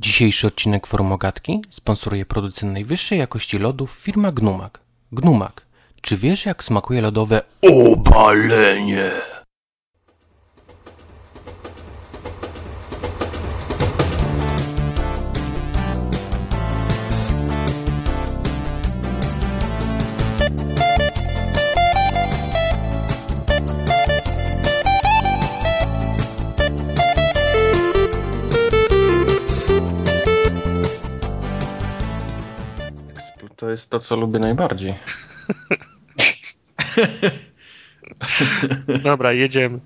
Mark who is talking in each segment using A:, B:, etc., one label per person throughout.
A: Dzisiejszy odcinek Formogatki sponsoruje producent najwyższej jakości lodów firma Gnumak. Gnumak. Czy wiesz jak smakuje lodowe obalenie?
B: Jest to, co lubię najbardziej.
C: Dobra, jedziemy.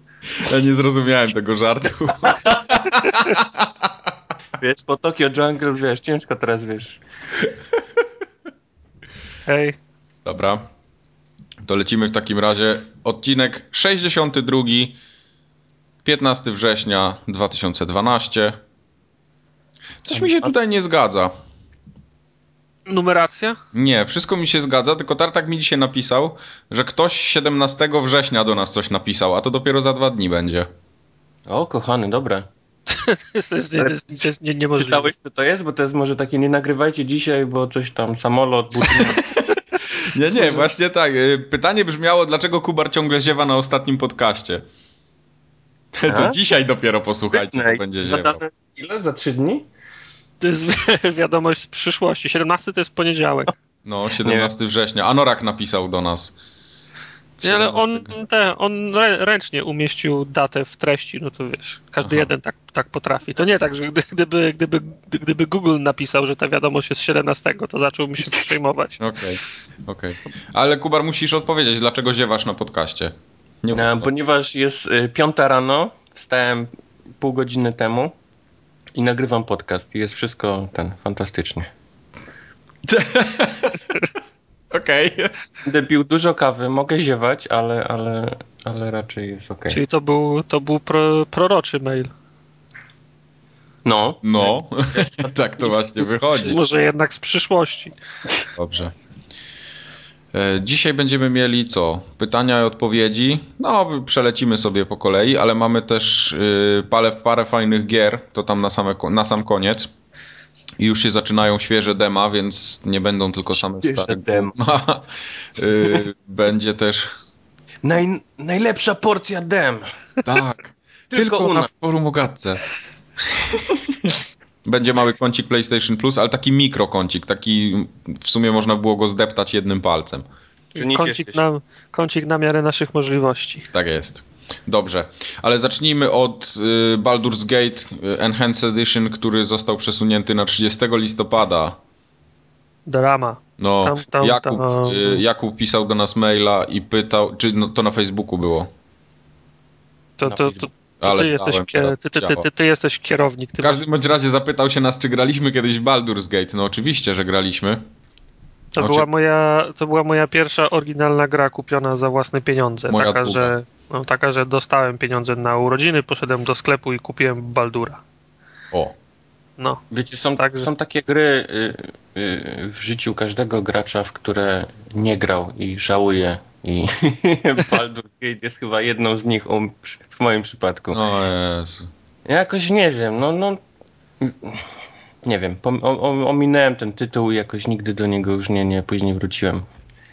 D: Ja nie zrozumiałem tego żartu.
B: Wiesz, po Tokyo Jungle, wiesz, ciężko teraz, wiesz.
C: Hej.
D: Dobra. To lecimy w takim razie. Odcinek 62, 15 września 2012. Coś mi się tutaj nie zgadza.
C: Numeracja?
D: Nie, wszystko mi się zgadza, tylko Tartak mi dzisiaj napisał, że ktoś 17 września do nas coś napisał, a to dopiero za dwa dni będzie.
B: O, kochany, dobra.
C: to jest, to jest, to jest, to jest nie, niemożliwe.
B: Czytałeś, co to jest? Bo to jest może takie, nie nagrywajcie dzisiaj, bo coś tam, samolot, budynek.
D: Nie, nie, właśnie tak. Y, Pytanie brzmiało, dlaczego Kubar ciągle ziewa na ostatnim podcaście. To
B: A?
D: dzisiaj dopiero posłuchajcie, to będzie ziewał.
B: Zadane ile? Za trzy dni?
C: To jest wiadomość z przyszłości. 17 to jest poniedziałek.
D: No, 17 września. Anorak napisał do nas.
C: Nie, ale on,
D: 17.
C: te, on rę- ręcznie umieścił datę w treści, no to wiesz, każdy
D: Aha.
C: jeden tak, tak potrafi. To nie tak, że gdy, gdyby, gdyby, gdyby Google napisał, że ta wiadomość jest 17, to zacząłby się przejmować.
D: Okej, okej. Ale Kubar, musisz odpowiedzieć, dlaczego ziewasz na podcaście. Nie
B: E,
D: mów-
B: ponieważ jest y, piąta rano, wstałem pół godziny temu i nagrywam podcast. I jest wszystko ten, fantastycznie.
D: Okej.
B: Będę pił dużo kawy, mogę ziewać, ale, ale, ale raczej jest okej.
C: Czyli to był, to był pro, proroczy mail.
B: No.
D: No, tak to właśnie wychodzi.
C: Może jednak z przyszłości.
D: Dobrze. E, Dzisiaj będziemy mieli co? Pytania i odpowiedzi. No, przelecimy sobie po kolei, ale mamy też y, parę, parę fajnych gier, to tam na, same, na sam koniec. I już się zaczynają świeże dema, więc nie będą tylko same
B: Świeże
D: stare.
B: dema.
D: Y, Będzie też.
B: Naj, najlepsza porcja dem.
D: Tak.
B: Tylko
D: Tylko na forum o gadce. Będzie mały kącik PlayStation Plus, ale taki mikrokącik, taki w sumie można było go zdeptać jednym palcem.
C: Kącik na, kącik na miarę naszych możliwości.
D: Tak jest. Dobrze, ale zacznijmy od y, Baldur's Gate y, Enhanced Edition, który został przesunięty na 30 listopada.
C: Drama.
D: No,
C: Tam, tam,
D: Jakub,
C: tam.
D: y, Jakub pisał do nas maila i pytał, czy no, to na Facebooku było.
C: To, to, to
D: Ale
C: ty, jesteś, ty, ty, ty, ty, ty jesteś kierownik. Ty
D: W każdym bądź razie zapytał się nas, czy graliśmy kiedyś w Baldur's Gate. No oczywiście, że graliśmy.
C: To,
D: Oczy-
C: była moja, to była moja pierwsza oryginalna gra kupiona za własne pieniądze.
D: Moja
C: Taka że, no, taka, że dostałem pieniądze na urodziny, poszedłem do sklepu i kupiłem Baldura.
D: O,
C: No,
B: Wiecie, są,
C: Także-
B: są takie gry y, y, w życiu każdego gracza, w które nie grał i żałuje. I Baldur's Gate jest chyba jedną z nich um, w moim przypadku.
D: no Jezu.
B: Ja jakoś nie wiem, no, no nie wiem, pom- o- o- ominąłem ten tytuł i jakoś nigdy do niego już nie, nie później wróciłem.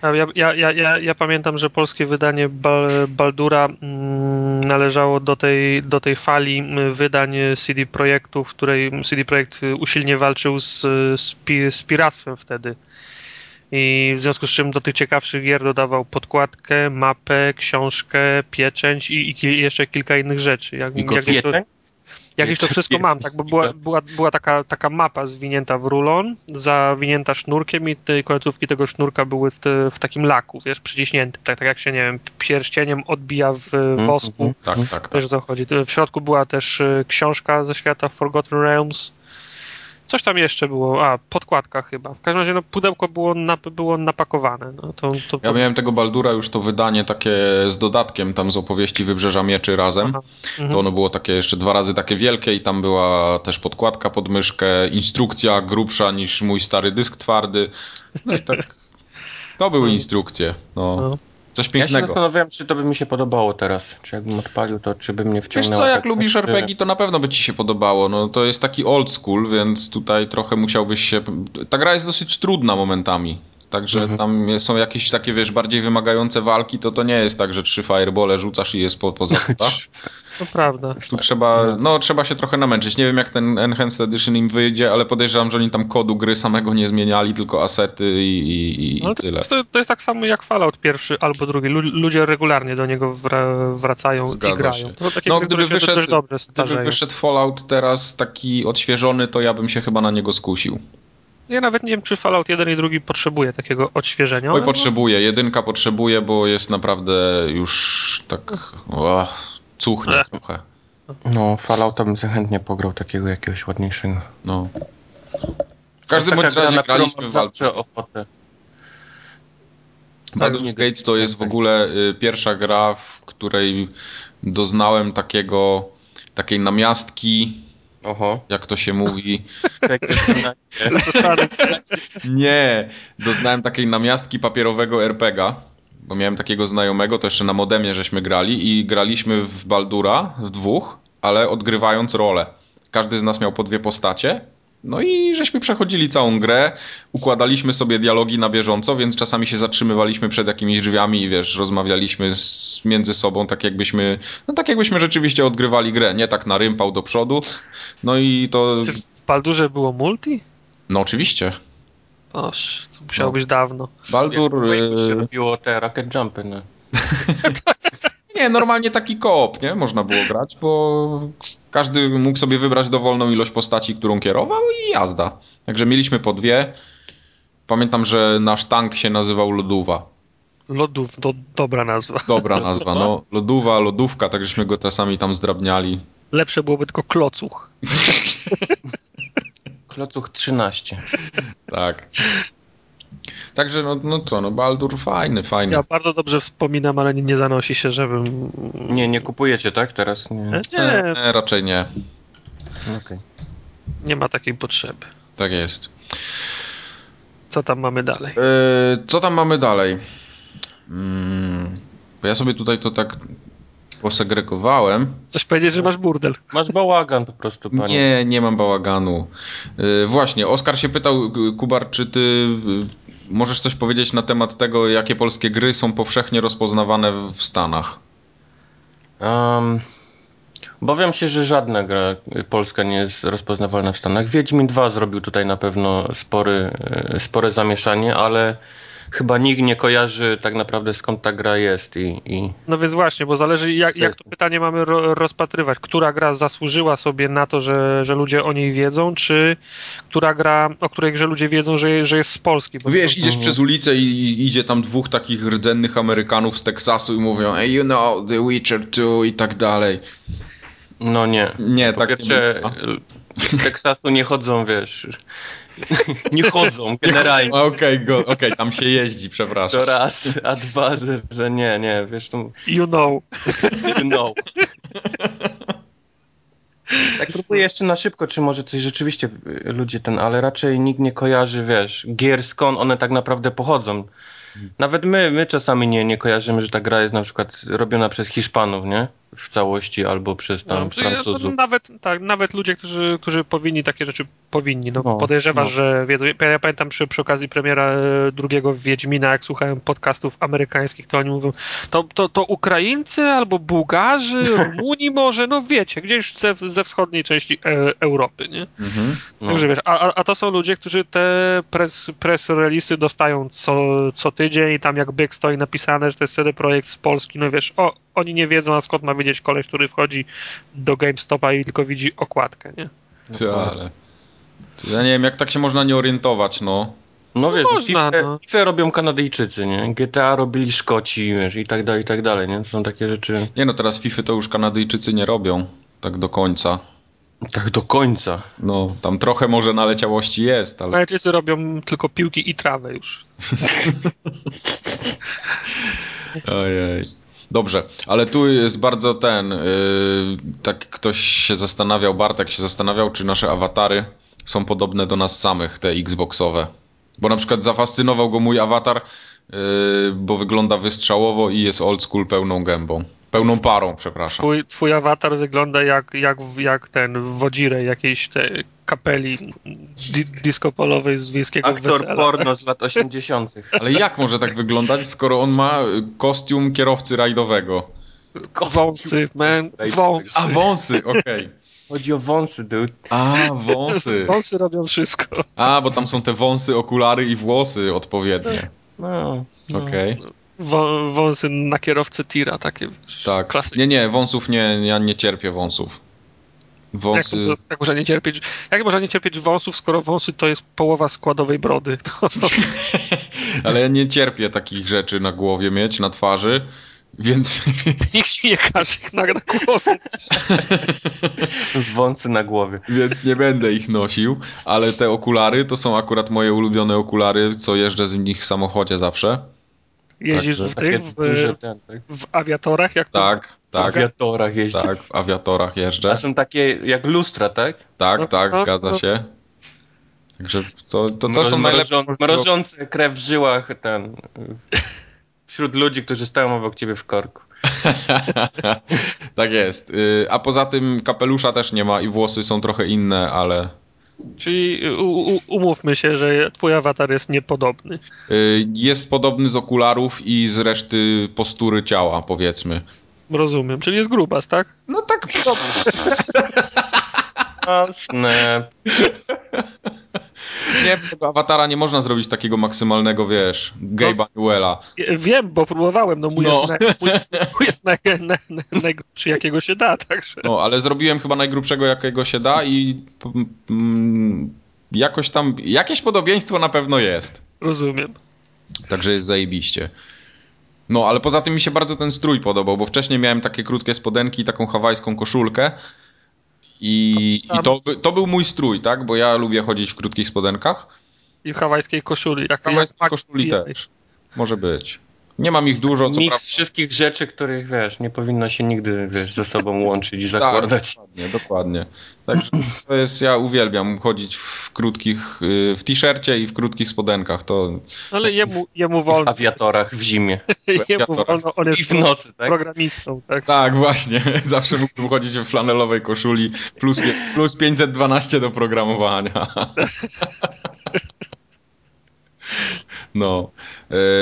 C: Ja, ja, ja, ja, ja pamiętam, że polskie wydanie Bal, Baldura mm, należało do tej, do tej fali mm, wydań CD Projektu, w której CD Projekt usilnie walczył z, z, pi, z piractwem wtedy. I w związku z czym do tych ciekawszych gier dodawał podkładkę, mapę, książkę, pieczęć i, i ki- jeszcze kilka innych rzeczy. Jak,
D: I
C: jak,
D: koszulkę.
C: to, Jakieś to wszystko mam, tak, bo była, była, była taka, taka mapa zwinięta w rulon, zawinięta sznurkiem i te końcówki tego sznurka były w, te, w takim laku, wiesz, przyciśnięty, tak, tak jak się, nie wiem, pierścieniem odbija w wosku,
B: mhm.
D: Tak, tak, tak.
C: też zachodzi. W środku była też y, książka ze świata Forgotten Realms, coś tam jeszcze było, a, podkładka chyba. W każdym razie no, pudełko było, nap, było napakowane. No, to, to,
D: Ja miałem tego Baldura już to wydanie takie z dodatkiem tam z opowieści Wybrzeża Mieczy razem.
C: Aha. Mhm.
D: To ono było takie jeszcze dwa razy takie wielkie i tam była też podkładka pod myszkę, instrukcja grubsza niż mój stary dysk twardy. No i tak. To były instrukcje. No.
C: No.
D: Coś
B: Ja się
D: pięknego.
B: zastanawiałem, czy to by mi się podobało teraz. Czy jakbym odpalił to, czy by mnie
D: Wiesz
B: wciągnęło.
D: co, jak
B: tak-
D: lubisz RPG, to na pewno by ci się podobało. No to jest taki old school, więc tutaj trochę musiałbyś się... Ta gra jest dosyć trudna momentami. Także
B: Mhm.
D: tam są jakieś takie, wiesz, bardziej wymagające walki, to to nie jest tak, że trzy firebole rzucasz i jest po, poza tak?
C: To prawda.
D: Tu trzeba, no trzeba się trochę namęczyć. Nie wiem jak ten Enhanced Edition im wyjdzie, ale podejrzewam, że oni tam kodu gry samego nie zmieniali, tylko asety i, i, i
C: No,
D: tyle.
C: to, to jest tak samo jak Fallout pierwszy albo drugi. Lu, ludzie regularnie do niego wra, wracają
D: Zgadza
C: i grają.
D: No
C: gry,
D: gdyby wyszedł,
C: dobrze
D: gdyby wyszedł Fallout teraz taki odświeżony, to ja bym się chyba na niego skusił.
C: Ja nawet nie wiem, czy Fallout 1 i 2 potrzebuje takiego odświeżenia.
D: Oj,
C: ale
D: potrzebuje. Jedynka potrzebuje, bo jest naprawdę już tak... cuchnie
C: Ech.
D: trochę.
B: No, Fallouta bym chętnie pograł takiego jakiegoś ładniejszego.
D: No. W każdym bądź
B: gra,
D: razie
B: którą
D: graliśmy w Valve.
B: ochotę.
D: Baldur's Gate to jest w ogóle y, pierwsza gra, w której doznałem takiego, takiej namiastki,
B: Oho.
D: jak to się mówi.
B: Tak,
D: Nie, doznałem takiej namiastki papierowego RPGa, bo miałem takiego znajomego, to jeszcze na modemie żeśmy grali i graliśmy w Baldura w dwóch, ale odgrywając rolę. Każdy z nas miał po dwie postacie. No i żeśmy przechodzili całą grę, układaliśmy sobie dialogi na bieżąco, więc czasami się zatrzymywaliśmy przed jakimiś drzwiami i wiesz, rozmawialiśmy z, między sobą tak jakbyśmy, no tak jakbyśmy rzeczywiście odgrywali grę, nie tak na rympał do przodu. No i to,
C: Czy w Baldurze było multi?
D: no oczywiście.
C: Oż, to musiało
D: No.
C: być dawno.
D: Baldur...
B: Jak się
D: y,
B: robiło te rocket jumpy, no.
D: Nie, normalnie taki koop, nie? Można było grać, bo każdy mógł sobie wybrać dowolną ilość postaci, którą kierował i jazda. Także mieliśmy po dwie. Pamiętam, że nasz tank się nazywał Loduwa.
C: Lodów, to dobra nazwa.
D: Dobra nazwa, no. Loduwa, lodówka, tak żeśmy go czasami tam zdrabniali.
C: Lepsze byłoby tylko klocuch.
B: Klocuch 13.
D: Tak. Także no, no co, no Baldur fajny, fajny.
C: Ja bardzo dobrze wspominam, ale nie, nie zanosi się, żebym...
B: Nie, nie kupujecie, tak? Teraz nie.
C: Nie,
D: E, raczej nie.
B: Okej.
C: nie ma takiej potrzeby.
D: Tak jest.
C: Co tam mamy dalej?
D: E, co tam mamy dalej? Mm, bo ja sobie tutaj to tak posegregowałem.
C: Coś powiedzieć, że masz burdel.
B: Masz bałagan po prostu, panie.
D: Nie, nie mam bałaganu. Yy, właśnie, Oskar się pytał, y, Kubar, czy ty y, możesz coś powiedzieć na temat tego, jakie polskie gry są powszechnie rozpoznawane w Stanach?
B: Um, obawiam się, że żadna gra polska nie jest rozpoznawalna w Stanach. Wiedźmin 2 zrobił tutaj na pewno spory, spore zamieszanie, ale chyba nikt nie kojarzy tak naprawdę skąd ta gra jest i, i
C: No więc właśnie, bo zależy jak, jak to pytanie mamy ro, rozpatrywać. Która gra zasłużyła sobie na to, że, że ludzie o niej wiedzą, czy która gra, o której grze ludzie wiedzą, że, że jest z Polski? Bo
D: Wiesz,
C: to-
D: idziesz przez ulicę i i idzie tam dwóch takich rdzennych Amerykanów z Teksasu i mówią, hey, you know, The Witcher 2 i tak dalej.
B: no nie.
D: Nie,
B: Po
D: tak
B: pierwsze,
D: nie
B: z Teksasu nie chodzą, wiesz. nie chodzą generalnie.
D: Okej, go- okej, tam się jeździ, przepraszam.
B: To raz, a dwa, że, że nie, nie, wiesz, to
C: You know.
B: you know. Tak próbuję jeszcze na szybko, czy może coś rzeczywiście y, ludzie ten, ale raczej nikt nie kojarzy, wiesz, gier skąd one tak naprawdę pochodzą. Nawet my, my czasami nie, nie kojarzymy, że ta gra jest na przykład robiona przez Hiszpanów, nie? W całości, albo przez tam
C: No, to ja- to
B: Francuzów.
C: nawet, tak, nawet ludzie, którzy, którzy powinni takie rzeczy powinni. No,
B: No,
C: podejrzewasz,
B: no.
C: że wiedzą. Ja ja pamiętam przy, przy okazji premiera e, drugiego Wiedźmina, jak słuchałem podcastów amerykańskich, to oni mówią, to, to, to Ukraińcy albo Bułgarzy, Rumuni może, no wiecie, gdzieś ze, ze wschodniej części e, Europy, nie?
D: Mhm.
B: No.
C: Także wiesz, a, a- a to są ludzie, którzy te press, press release'y dostają co, co tydzień i tam jak byk stoi napisane, że to jest CD Projekt z Polski, no wiesz, o, oni nie wiedzą, a skąd ma wiedzieć koleś, który wchodzi do GameStopa i tylko widzi okładkę, nie?
D: Ty, ale... Ty, Ja nie wiem, jak tak się można nie orientować, no.
B: No wiesz,
C: można,
B: FIFA,
C: no.
B: FIFA robią Kanadyjczycy, nie? GTA robili Szkoci, wiesz, i tak dalej, i tak dalej, nie? To są takie rzeczy
D: Nie no, teraz FIFA to już Kanadyjczycy nie robią. Tak do końca.
B: Tak do końca.
D: No, tam trochę może naleciałości jest, ale...
C: Amerykańczycy robią tylko piłki i trawę już.
D: Ojej. Dobrze, ale tu jest bardzo ten... Yy, tak ktoś się zastanawiał, Bartek się zastanawiał, czy nasze awatary są podobne do nas samych, te Xboxowe. Bo na przykład zafascynował go mój awatar, yy, bo wygląda wystrzałowo i jest old school pełną gębą. Pełną parą, przepraszam.
C: Twój, twój awatar wygląda jak, jak, jak ten w Wodzirę jakiejś te kapeli di, disco polowej z wiejskiego
B: Aktor
C: wesela.
B: porno z lat 80.
D: Ale jak może tak wyglądać, skoro on ma y, kostium kierowcy rajdowego?
C: Wąsy, man, wąsy.
D: A, wąsy, okej.
B: Chodzi o wąsy, dude.
D: A, wąsy.
C: Wąsy robią wszystko.
D: A, bo tam są te wąsy, okulary i włosy odpowiednie.
B: No.
D: Okej.
C: Wą, wąsy na kierowcę tira, takie
D: Tak.
C: klasyki.
D: Nie, nie, wąsów nie, ja nie cierpię wąsów.
C: Jak,
D: Wąsy.
C: jak, można nie cierpieć, jak można nie cierpieć wąsów, skoro wąsy to jest połowa składowej brody?
D: Ale ja nie cierpię takich rzeczy na głowie mieć, na twarzy, więc.
C: Nikt ci nie każe ich na, na głowie.
B: Wąsy na głowie.
D: Więc nie będę ich nosił, ale te okulary to są akurat moje ulubione okulary, co jeżdżę z nich w samochodzie zawsze.
C: Jeździsz
D: Także
C: w tych, w,
B: duże ten, tak?
C: w awiatorach, jak to
D: Tak,
B: W
D: tak,
B: awiatorach jeździ.
D: tak, w awiatorach
B: A
D: jeżdżę.
B: są takie jak lustra, tak?
D: Tak, tak,
C: No, no,
D: zgadza
C: no.
D: się. Także to, to, to są najlepsze.
B: Mrożą, mrożące krew w żyłach ten. Wśród ludzi, którzy stoją obok ciebie w korku.
D: tak jest. Y, A poza tym kapelusza też nie ma i włosy są trochę inne, ale
C: Czyli u, u, umówmy się, że twój awatar jest niepodobny.
D: y, jest podobny z okularów i z reszty postury ciała, powiedzmy.
C: Rozumiem. Czyli jest grubas, tak?
D: No tak podobny.
B: O, snap.
D: Nie, tego awatara nie można zrobić takiego maksymalnego, wiesz, Gabe'a Newella.
C: Je- Wiem, bo próbowałem. No mój
D: No.
C: jest, naj, mój, mój jest naj, naj, naj, najgrubszy, jakiego się da, także.
D: No, ale zrobiłem chyba najgrubszego, jakiego się da i mm, jakoś tam, jakieś podobieństwo na pewno jest.
C: Rozumiem.
D: Także jest zajebiście. No, ale poza tym mi się bardzo ten strój podobał, bo wcześniej miałem takie krótkie spodenki i taką hawajską koszulkę. I, i to, to był mój strój, tak? Bo ja lubię chodzić w krótkich spodenkach.
C: I w hawajskiej koszuli. Jak,
D: Hawajskiej
C: jak
D: koszuli też. Może być. Nie mam ich dużo, co
B: Miks
D: prawda.
B: wszystkich rzeczy, których wiesz, nie powinno się nigdy wiesz, ze sobą łączyć i
D: Tak,
B: zakładać.
D: dokładnie, dokładnie. Także to jest, ja uwielbiam chodzić w krótkich, y, w t-shircie i w krótkich spodenkach. To
C: Ale jemu, jemu
B: W
C: wolno.
B: awiatorach w zimie.
C: Jemu wolno. On
B: I
C: jest
B: w nocy, tak?
C: programistą, tak?
D: tak, właśnie. Zawsze mógłbym chodzić w flanelowej koszuli plus, plus 512 do programowania. No.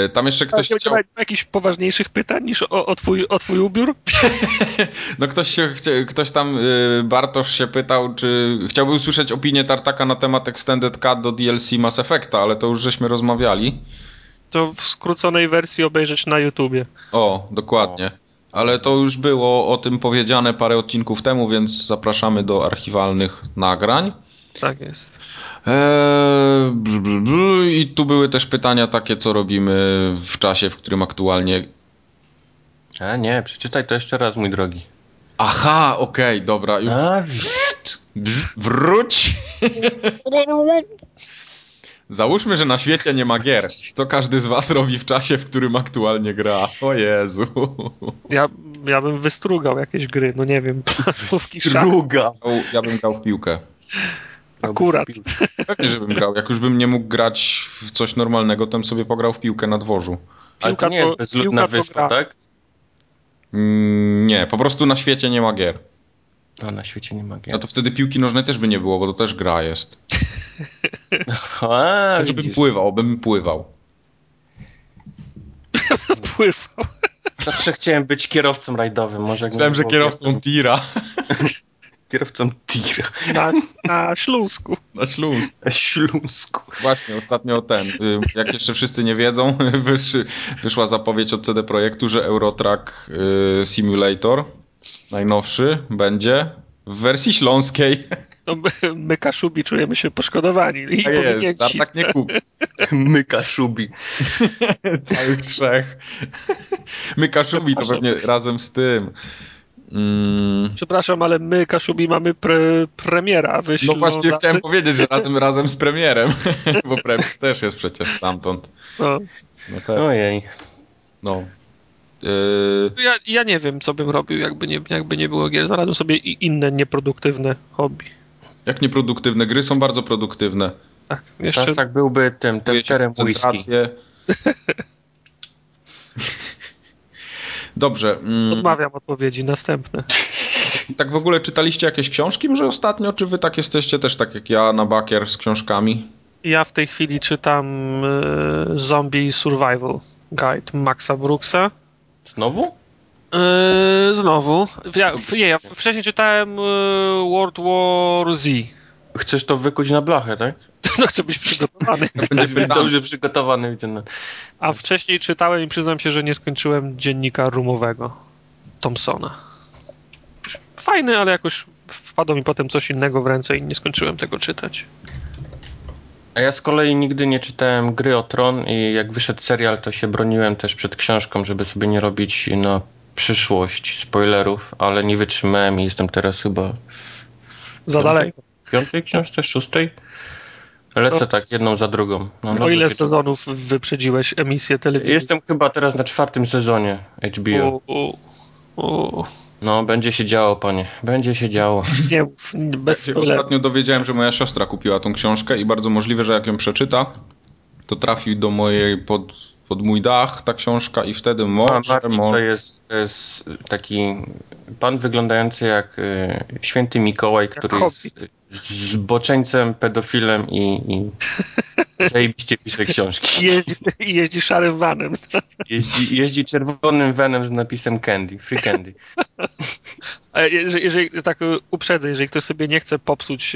D: Y, Tam jeszcze ktoś chciał.
C: jakichś poważniejszych pytań niż o, o, twój, o twój ubiór?
D: No ktoś, się, ktoś tam, y, Bartosz się pytał, czy chciałby usłyszeć opinię Tartaka na temat Extended Cut do DLC Mass Effecta, ale to już żeśmy rozmawiali.
C: To w skróconej wersji obejrzeć na YouTubie.
D: O, dokładnie. Ale to już było o tym powiedziane parę odcinków temu, więc zapraszamy do archiwalnych nagrań.
C: Tak jest.
D: Eee, bl. I tu były też pytania takie, co robimy w czasie, w którym aktualnie.
B: A nie, przeczytaj to jeszcze raz, mój drogi.
D: Aha, okej, dobra. Już.
B: A,
D: Brz- Wróć! Załóżmy, że na świecie nie ma gier. Co każdy z was robi w czasie, w którym aktualnie gra? O Jezu.
C: Ja, ja bym wystrugał jakieś gry, no nie wiem,
B: druga.
D: Ja bym grał w piłkę.
C: Akurat.
D: Pewnie, żebym grał. Jak już bym nie mógł grać w coś normalnego, to bym sobie pograł w piłkę na dworzu.
B: Ale
C: Piłka
B: to nie jest bezludna wyspa, tak?
D: Mm, nie, po prostu na świecie nie ma gier.
B: No na świecie nie ma gier.
D: No to wtedy piłki nożnej też by nie było, bo to też gra jest.
B: A,
D: Żebym
B: widzisz.
D: pływał, bym pływał.
C: Pływał.
B: Zawsze chciałem być kierowcą rajdowym. Może
D: Myślałem, że kierowcą tira
B: Kierowcą tira.
C: Na, na Śląsku.
D: na Śląsk.
B: Na Śląsku.
D: Właśnie, ostatnio ten, y, jak jeszcze wszyscy nie wiedzą, wysz, wyszła zapowiedź od CD Projektu, że Eurotrack y, Simulator najnowszy będzie w wersji śląskiej.
C: No my, my Kaszubi czujemy się poszkodowani. I
D: Tak jest. Tartak nie kup.
B: Myka szubi.
D: Całych trzech. Myka Szubi to pewnie razem z tym. Mm,
C: Przepraszam, ale my Kaszubi mamy pre, premiera. Wy
D: no właśnie
C: Ślązacy-
D: chciałem powiedzieć, że razem razem z premierem, bo premier też jest przecież stamtąd.
C: No.
D: No tak,
B: Ojej.
D: no. Yy,
C: Ja, ja nie wiem, co bym robił, jakby nie, jakby nie było gier. Znalazłem sobie i inne nieproduktywne hobby.
D: jak nieproduktywne gry są bardzo produktywne.
C: Tak, jeszcze...
B: Tak, tak byłby tym testerem whisky.
D: Dobrze. mm,
C: Odmawiam odpowiedzi, następne.
D: Tak w ogóle czytaliście jakieś książki może ostatnio, czy wy tak jesteście też tak jak ja na bakier z książkami?
C: Ja w tej chwili czytam e, Zombie Survival Guide Maxa Brooksa.
B: Znowu?
C: E, znowu. Ja, nie, ja wcześniej czytałem e, World War Z.
B: Chcesz to wykuć na blachę, tak?
C: No chcę być przygotowany.
B: Jesteś dobrze przygotowany, widzę. na-
C: A wcześniej czytałem i przyznam się, że nie skończyłem dziennika rumowego Thompsona. Fajny, ale jakoś wpadło mi potem coś innego w ręce i nie skończyłem tego czytać.
B: A ja z kolei nigdy nie czytałem Gry o Tron i jak wyszedł serial, to się broniłem też przed książką, żeby sobie nie robić na przyszłość spoilerów, ale nie wytrzymałem i jestem teraz chyba
C: Za daleko.
B: Piątej książce, szóstej? Lecę
C: No.
B: tak jedną za drugą. No,
C: o ile sezonów wyprzedziłeś emisję telewizyjną?
B: Jestem chyba teraz na czwartym sezonie HBO.
C: U, u, u.
B: No, będzie się działo, panie. Będzie się działo.
C: Nie bez
D: Ja ostatnio dowiedziałem, że moja siostra kupiła tą książkę i bardzo możliwe, że jak ją przeczyta, to trafi do mojej, pod, pod mój dach ta książka i wtedy
B: A
D: może,
B: to
D: może...
B: jest, to jest taki pan wyglądający jak y, święty Mikołaj, który jest zboczeńcem, pedofilem i, i zajebiście pisze książki.
C: Jeździ, jeździ szarym vanem.
B: Jeździ, jeździ czerwonym venem z napisem Candy, Free Candy.
C: Jeżeli, jeżeli tak y, uprzedzę, jeżeli ktoś sobie nie chce popsuć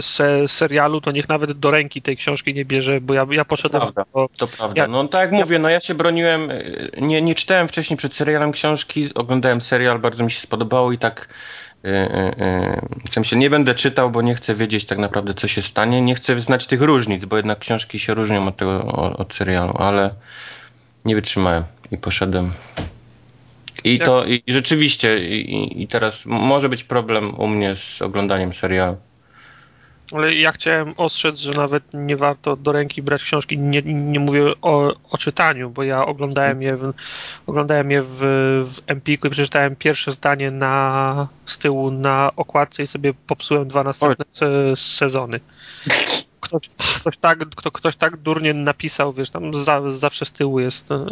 C: se, serialu, to niech nawet do ręki tej książki nie bierze, bo ja, ja poszedłem
B: Prawda.
C: po,
B: To prawda.
C: Ja-
B: No tak jak mówię, no ja się broniłem, nie, nie czytałem wcześniej przed serialem książki, oglądałem serial, bardzo mi się spodobało i tak y, y, y, w sensie nie będę czytał, bo nie chcę wiedzieć tak naprawdę co się stanie, nie chcę znać tych różnic, bo jednak książki się różnią od tego, od, serialu, ale nie wytrzymałem i poszedłem. I to i, rzeczywiście i- i teraz może być problem u mnie z oglądaniem serialu.
C: Ale ja chciałem ostrzec, że nawet nie warto do ręki brać książki. Nie, nie mówię o, o czytaniu, bo ja oglądałem je w, oglądałem je w, w Empiku i przeczytałem pierwsze zdanie na, z tyłu na okładce i sobie popsułem dwa następne se, sezony. Ktoś, ktoś, tak, kto, ktoś tak durnie napisał, wiesz, tam za, zawsze z tyłu jest e,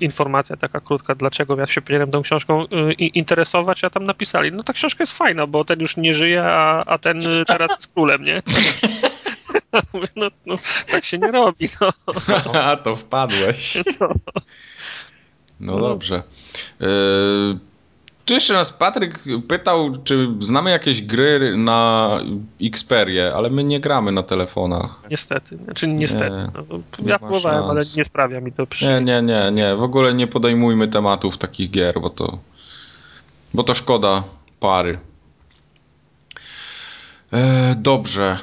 C: informacja taka krótka, dlaczego ja się powinienem tą książką e, interesować, a tam napisali, no ta książka jest fajna, bo ten już nie żyje, a, a ten e, teraz jest królem, nie? No, no, tak się nie robi, no.
D: A, to wpadłeś. No dobrze. Yy, tu jeszcze nas Patryk pytał, czy znamy jakieś gry na Xperię, ale my nie gramy na telefonach.
C: Niestety, znaczy niestety.
D: Nie,
C: no,
D: nie
C: ja próbowałem, ale nie sprawia mi to
D: Nie,
C: przyjemności.
D: nie, nie, nie. W ogóle nie podejmujmy tematów takich gier, bo to, bo to szkoda pary. E, dobrze.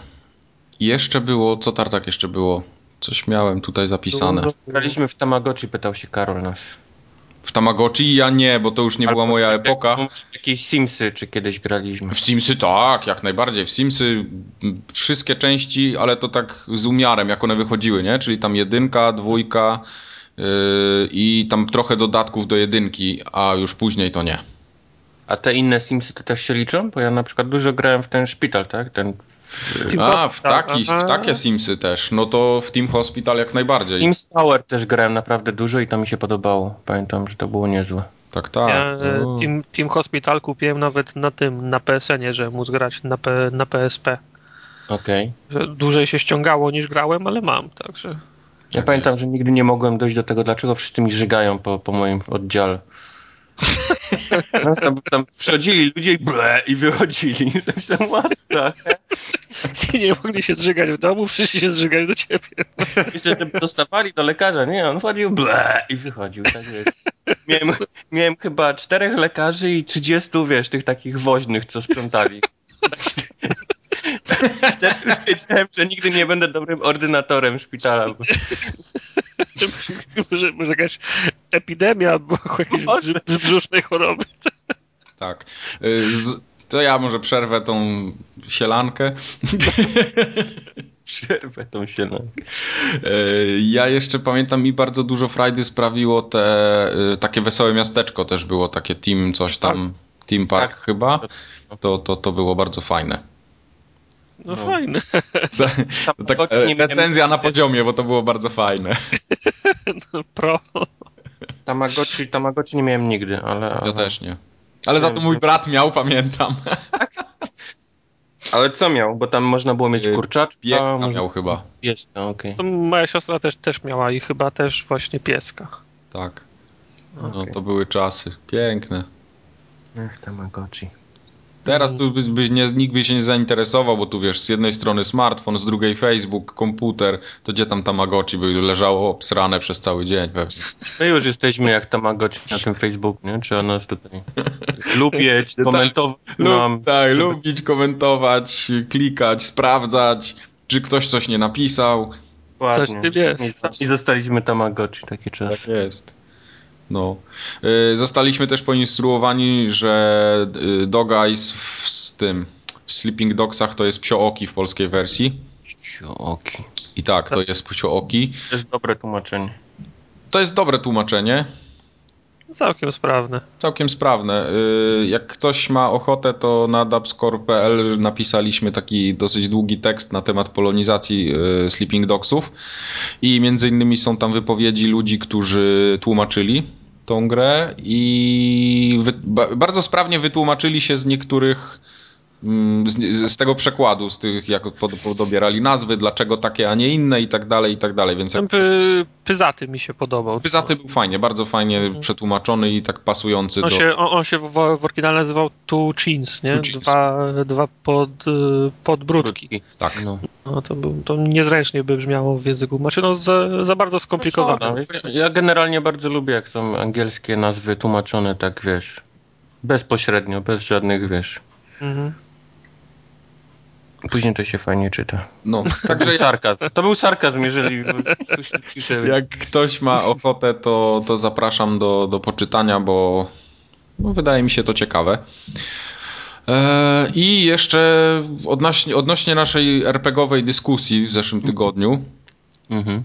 D: Jeszcze było, co Tartak jeszcze było? Coś miałem tutaj zapisane.
B: Graliśmy w Tamagotchi, pytał się Karol nas.
D: W Tamagotchi ja nie, bo to już nie była moja epoka.
B: Jakieś Simsy, czy kiedyś graliśmy.
D: W Simsy tak, jak najbardziej. W Simsy wszystkie części, ale to tak z umiarem, jak one wychodziły, nie? Czyli tam jedynka, dwójka yy, i tam trochę dodatków do jedynki, a już później to nie.
B: A te inne Simsy to też się liczą? Bo ja na przykład dużo grałem w ten szpital, tak? Ten
C: Team
D: A, w, taki, w takie Simsy też. No to w Team Hospital jak najbardziej.
B: Sims Tower też grałem naprawdę dużo i to mi się podobało. Pamiętam, że to było niezłe.
D: Tak, tak.
C: Ja e,
D: O.
C: Team, Team Hospital kupiłem nawet na tym, na PSN-ie, że móc grać na, P, na PSP.
B: Okej.
C: Że dłużej się ściągało niż grałem, ale mam, także.
B: Ja
D: Tak
B: pamiętam,
D: jest.
B: że nigdy nie mogłem dojść do tego, dlaczego wszyscy mi żygają po, po moim oddziale. No, tam, tam przychodzili ludzie i ble, i wychodzili. Sobie myślałem, what heck?
C: Nie mogli się zżygać w domu, przyszli się zżygać do ciebie.
B: Jeszcze żeby dostawali do lekarza, nie? On wchodził ble, i wychodził. Tak wiesz. miałem, miałem chyba czterech lekarzy i trzydziestu, wiesz, tych takich woźnych, co sprzątali. Wtedy już wiedziałem, że nigdy nie będę dobrym ordynatorem szpitala. Bo...
C: może, może jakaś epidemia albo jakieś brzusznej choroby.
D: Tak. Y, Z, to ja może przerwę tą sielankę.
B: Przerwę tą na...
D: Y, Ja jeszcze pamiętam mi bardzo dużo frajdy sprawiło te y, takie wesołe miasteczko też było, takie team coś tam, Team Park
B: Tak.
D: chyba. To, to, to było bardzo fajne.
C: No, no. fajne.
D: Za, tak, recenzja na poziomie, bo to było bardzo fajne.
C: No, pro.
B: Tamagotchi, Tamagotchi nie miałem nigdy, ale...
D: Ja też nie. Ale za to mój brat miał, pamiętam.
B: Ale co miał? Bo tam można było mieć y, kurczaczka.
D: Pieska może... miał chyba.
B: Pieska, okej. Okay.
C: Moja siostra też, też miała i chyba też właśnie pieska.
D: Tak. No okay. to były czasy. Piękne.
B: Ech, Tamagotchi.
D: Teraz tu by, by nie, nikt by się nie zainteresował, bo tu wiesz, z jednej strony smartfon, z drugiej Facebook, komputer, to gdzie tam Tamagotchi by leżało obsrane przez cały dzień pewnie.
B: My już jesteśmy jak Tamagotchi na tym Facebooku, nie? Trzeba nas tutaj lubić, tak, komentować.
D: Lub, tak, żeby... lubić, komentować, klikać, sprawdzać, czy ktoś coś nie napisał.
B: Ładnie. Coś I zostaliśmy Tamagotchi, takie czasy.
D: Tak jest. No. Y, zostaliśmy też poinstruowani, że y, Dog Eyes w, z tym w Sleeping Dogsach to jest psiooki w polskiej wersji.
B: Psiooki.
D: I tak, to jest psiooki.
B: To jest dobre tłumaczenie.
D: To jest dobre tłumaczenie.
C: Całkiem sprawne.
D: Całkiem sprawne. Y, jak ktoś ma ochotę, to na dubscore.pl napisaliśmy taki dosyć długi tekst na temat polonizacji Sleeping Dogsów i między innymi są tam wypowiedzi ludzi, którzy tłumaczyli tą grę i wy, bardzo sprawnie wytłumaczyli się z niektórych z, z, tego przekładu, z tych, jak pod, podobierali nazwy, dlaczego takie, a nie inne i tak dalej, i tak dalej. Więc
C: jak... Py, Pyzaty mi się podobał.
D: Pyzaty był fajnie, bardzo fajnie mhm. przetłumaczony i tak pasujący
C: on
D: do...
C: Się, on, on się w, w oryginale nazywał Two Chins, nie? Two dwa, dwa pod, y, podbródki.
D: Tak.
C: No. no. to, był, to niezręcznie by brzmiało w języku. Znaczy, no za, za bardzo skomplikowane.
B: No, ja generalnie bardzo lubię, jak są angielskie nazwy tłumaczone tak, wiesz, bezpośrednio, bez żadnych, wiesz... Mhm. Później to się fajnie czyta.
D: No,
B: także sarkazm. To był sarkazm, jeżeli
D: Jak ktoś ma ochotę, to, to zapraszam do, do poczytania, bo no, wydaje mi się to ciekawe. E, I jeszcze odnośnie, odnośnie naszej RPGowej dyskusji w zeszłym tygodniu, mhm.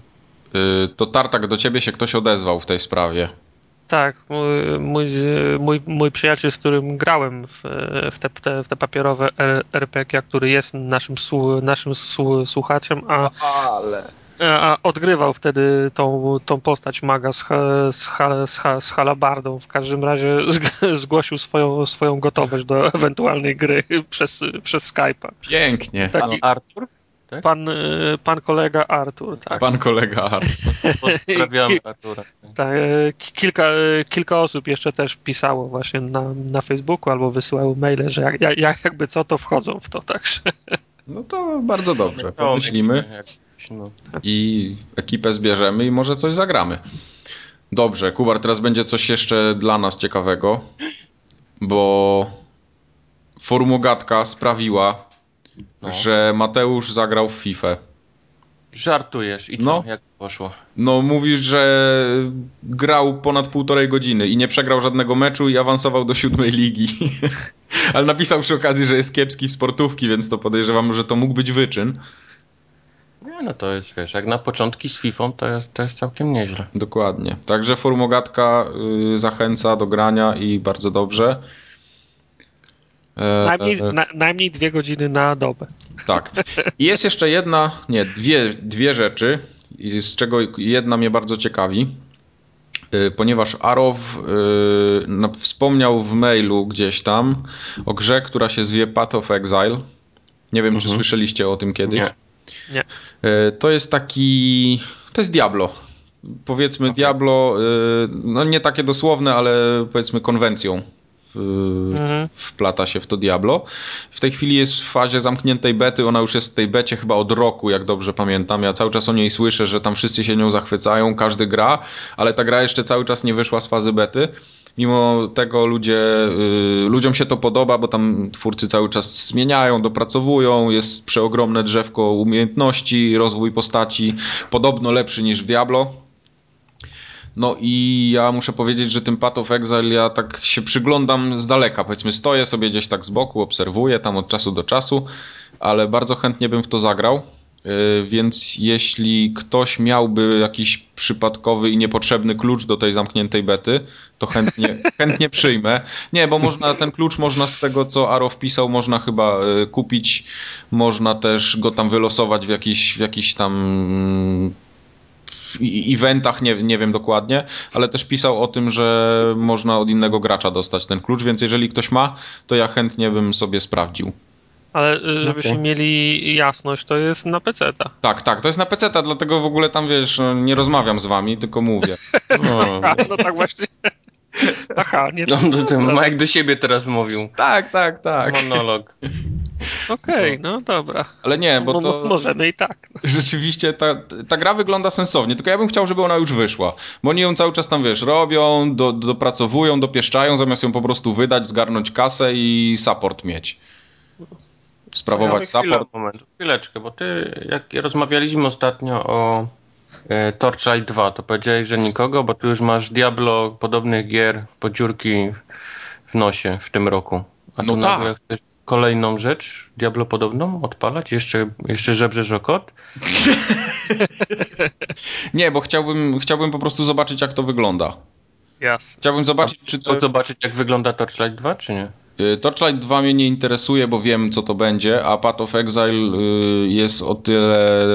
D: E, to Tartak do ciebie się ktoś odezwał w tej sprawie.
C: Tak, mój, mój, mój przyjaciel, z którym grałem w, w, te, te, w te papierowe RPG, który jest naszym, naszym słuchaczem, a, Ale. a odgrywał wtedy tą, tą postać maga z, z, z, z halabardą. W każdym razie zgłosił swoją, swoją gotowość do ewentualnej gry przez, przez Skype'a.
D: Pięknie.
B: Taki, Artur?
C: Tak? Pan, y, pan kolega Artur, tak.
D: Pan kolega Artur.
B: Pozdrawiam Artura.
C: Tak, y, kilka, y, kilka osób jeszcze też pisało właśnie na, na Facebooku albo wysyłało maile, że jak, jak, jakby co, to wchodzą w to, także.
D: No to bardzo dobrze. Pomyślimy no. i ekipę zbierzemy i może coś zagramy. Dobrze, Kubar, teraz będzie coś jeszcze dla nas ciekawego, bo formugatka sprawiła, no. że Mateusz zagrał w FIFA.
B: Żartujesz i co? No. Jak poszło?
D: No mówisz, że grał ponad półtorej godziny i nie przegrał żadnego meczu i awansował do siódmej ligi. Ale napisał przy okazji, że jest kiepski w sportówki, więc to podejrzewam, że to mógł być wyczyn.
B: Nie, no to jest, wiesz, jak na początki z FIFA to jest, to jest całkiem nieźle.
D: Dokładnie. Także Formogatka y, zachęca do grania i bardzo dobrze.
C: E, najmniej, e, na, najmniej dwie godziny na dobę.
D: Tak. I jest jeszcze jedna, nie, dwie, dwie rzeczy, z czego jedna mnie bardzo ciekawi, e, ponieważ Arow wspomniał w mailu gdzieś tam o grze, która się zwie Path of Exile. Nie wiem, mhm. czy słyszeliście o tym kiedyś.
C: Nie. nie.
D: To jest taki, to jest Diablo. Powiedzmy okay. Diablo, no nie takie dosłowne, ale powiedzmy konwencją mhm. wplata się w to Diablo. W tej chwili jest w fazie zamkniętej bety, ona już jest w tej becie chyba od roku, jak dobrze pamiętam. Ja cały czas o niej słyszę, że tam wszyscy się nią zachwycają, każdy gra, ale ta gra jeszcze cały czas nie wyszła z fazy bety. Mimo tego ludzie, y, ludziom się to podoba, bo tam twórcy cały czas zmieniają, dopracowują, jest przeogromne drzewko umiejętności, rozwój postaci, podobno lepszy niż w Diablo no i ja muszę powiedzieć, że tym Path of Exile ja tak się przyglądam z daleka. Powiedzmy, stoję sobie gdzieś tak z boku, obserwuję tam od czasu do czasu, ale bardzo chętnie bym w to zagrał. Y, więc jeśli ktoś miałby jakiś przypadkowy i niepotrzebny klucz do tej zamkniętej bety, to chętnie, chętnie przyjmę. Nie, bo można ten klucz można z tego, co Aro wpisał, można chyba y, kupić, można też go tam wylosować w jakiś, w jakiś tam mm, eventach, nie, nie wiem dokładnie, ale też pisał o tym, że można od innego gracza dostać ten klucz, więc jeżeli ktoś ma, to ja chętnie bym sobie sprawdził.
C: Ale y, żebyśmy okay. mieli jasność, to jest na PC. -ta.
D: Tak, tak, to jest na PC, -ta, dlatego w ogóle tam wiesz, no, nie rozmawiam z wami, tylko mówię.
C: No, no tak właśnie. Aha, nie
B: no, no, ten Mike do siebie teraz mówił.
D: Tak, tak, tak.
B: Monolog.
C: Okej, okay, no. no. dobra.
D: Ale nie, bo to...
C: Możemy i tak.
D: Rzeczywiście ta, ta gra wygląda sensownie, tylko ja bym chciał, żeby ona już wyszła. Bo oni ją cały czas tam, wiesz, robią, do, dopracowują, dopieszczają, zamiast ją po prostu wydać, zgarnąć kasę i support mieć sprawować ja support.
B: Moment, chwileczkę, bo ty, jak rozmawialiśmy ostatnio o Torchlight 2, to powiedziałeś, że nikogo, bo ty już masz Diablo podobnych gier po dziurki w nosie w tym roku. A no tu tak. nagle chcesz kolejną rzecz, Diablo podobną, odpalać? Jeszcze, jeszcze żebrzesz o kot?
D: Nie, bo chciałbym, chciałbym po prostu zobaczyć, jak to wygląda.
C: Jasne.
D: Chciałbym zobaczyć, czy
B: to... zobaczyć, jak wygląda Torchlight 2, czy nie?
D: Y, Torchlight 2 mnie nie interesuje, bo wiem co to będzie, a Path of Exile y, jest o tyle...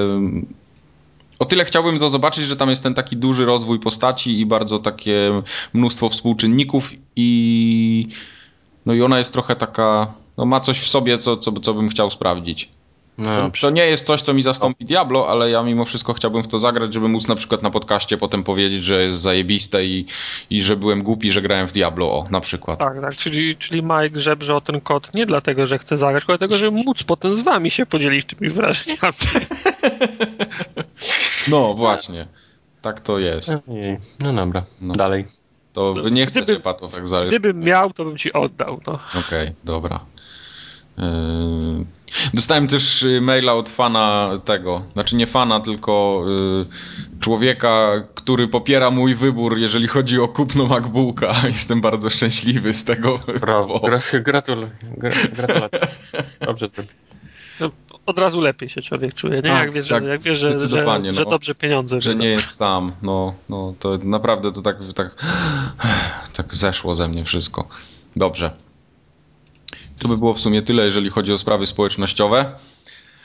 D: O tyle chciałbym to zobaczyć, że tam jest ten taki duży rozwój postaci i bardzo takie mnóstwo współczynników i... No i ona jest trochę taka... No ma coś w sobie, co, co, co bym chciał sprawdzić. No, to, nie jest coś, co mi zastąpi Diablo, ale ja mimo wszystko chciałbym w to zagrać, żeby móc na przykład na podcaście potem powiedzieć, że jest zajebiste i, i że byłem głupi, że grałem w Diablo, o, na przykład.
C: Tak, tak, czyli, czyli Mike żebrze o ten kod nie dlatego, że chce zagrać, tylko dlatego, żeby móc potem z wami się podzielić tymi wrażeniami.
D: no, właśnie. Tak to jest.
B: No dobra, no. dalej.
D: To wy nie chcecie Gdyby, patów Exile.
C: Gdybym miał, to bym ci oddał. No.
D: Okej, okay, dobra. Yy... Dostałem też y, maila od fana tego, znaczy nie fana, tylko y, człowieka, który popiera mój wybór, jeżeli chodzi o kupno MacBooka. Jestem bardzo szczęśliwy z tego.
B: Brawo, Gra, gratuluję. Gratulacje. Dobrze
C: no, od razu lepiej się człowiek czuje, nie? Tak, jak wie, że, tak, jak wie że, że, no, że dobrze pieniądze.
D: Że nie jest sam, no, no to naprawdę to tak, tak, tak zeszło ze mnie wszystko. Dobrze. To by było w sumie tyle, jeżeli chodzi o sprawy społecznościowe.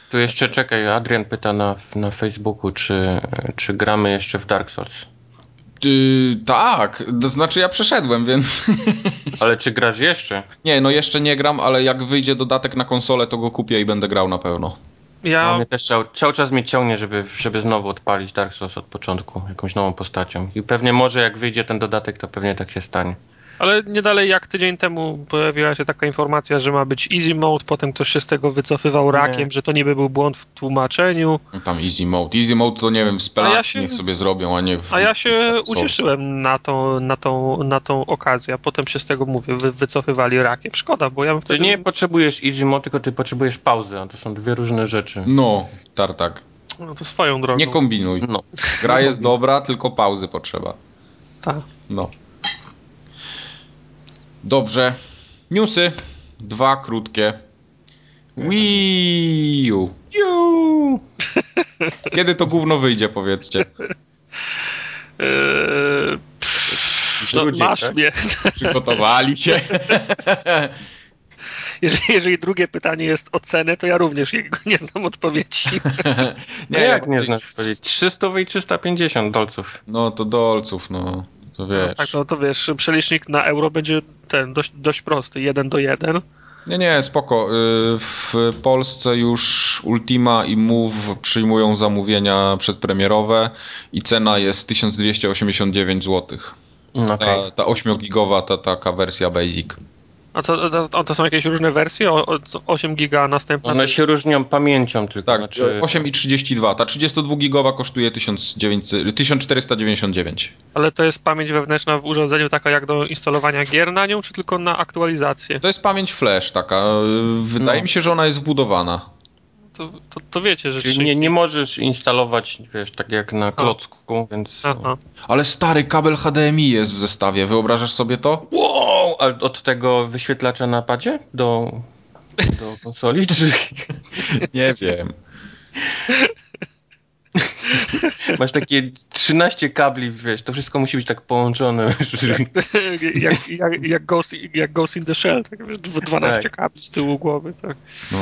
B: Tu jeszcze czekaj, Adrian pyta na, na Facebooku, czy, czy gramy jeszcze w Dark Souls.
D: Yy, tak, to znaczy ja przeszedłem, więc.
B: Ale czy grasz jeszcze?
D: Nie, no jeszcze nie gram, ale jak wyjdzie dodatek na konsolę, to go kupię i będę grał na pewno.
B: Ja... No, mnie też cały, cały czas mnie ciągnie, żeby, żeby znowu odpalić Dark Souls od początku, jakąś nową postacią. I pewnie może jak wyjdzie ten dodatek, to pewnie tak się stanie.
C: Ale nie dalej jak tydzień temu pojawiła się taka informacja, że ma być easy mode, potem ktoś się z tego wycofywał rakiem, nie. że to niby był błąd w tłumaczeniu.
D: No tam easy mode. Easy mode to nie wiem, w spelach ja się, niech sobie zrobią, a nie w
C: A ja się ucieszyłem na tą, na, tą, na tą okazję, a potem się z tego, mówię, wy, wycofywali rakiem. Szkoda, bo ja bym
B: wtedy... Ty nie potrzebujesz easy mode, tylko ty potrzebujesz pauzy, a to są dwie różne rzeczy.
D: No, tartak.
C: No to swoją drogą.
D: Nie kombinuj. No. Gra jest dobra, tylko pauzy potrzeba.
C: Tak.
D: No. Dobrze. Newsy. Dwa krótkie. Wii U. Kiedy to gówno wyjdzie, powiedzcie?
C: Eee, no, masz tak? mnie.
D: Przygotowali się.
C: Jeżeli, jeżeli, drugie pytanie jest o cenę, to ja również nie znam odpowiedzi.
B: nie, no jak nie znasz odpowiedzi? 300 i 350 dolców.
D: No to dolców, no. To no wiesz.
C: No, tak, no to wiesz, przelicznik na euro będzie ten dość, dość prosty, jeden do jeden.
D: Nie, nie, spoko. Y, w Polsce już Ultima i Move przyjmują zamówienia przedpremierowe i cena jest 1289 zł. Okay. Ta, ta 8-gigowa, ta taka wersja Basic.
C: A to, to, to, są jakieś różne wersje? O, o 8 giga następna?
B: One się różnią pamięcią tylko.
D: Tak, znaczy... 8 i 32. Ta 32 gigowa kosztuje 1900, 1499.
C: Ale to jest pamięć wewnętrzna w urządzeniu taka jak do instalowania gier na nią, czy tylko na aktualizację?
D: To jest pamięć flash taka. Wydaje no. mi się, że ona jest wbudowana
C: to, to, to wiecie, że...
B: Czyli nie, nie możesz instalować, wiesz, tak jak na klocku, więc... Aha.
D: Ale stary kabel HDMI jest w zestawie, wyobrażasz sobie to?
B: Wow! A od tego wyświetlacza na padzie do, do konsoli, czy...
D: nie wiem.
B: Masz takie 13 kabli, wiesz, to wszystko musi być tak połączone.
C: jak, jak, jak, Ghost, jak Ghost in the Shell, tak wiesz, 12 tak. kabli z tyłu głowy, tak.
D: No.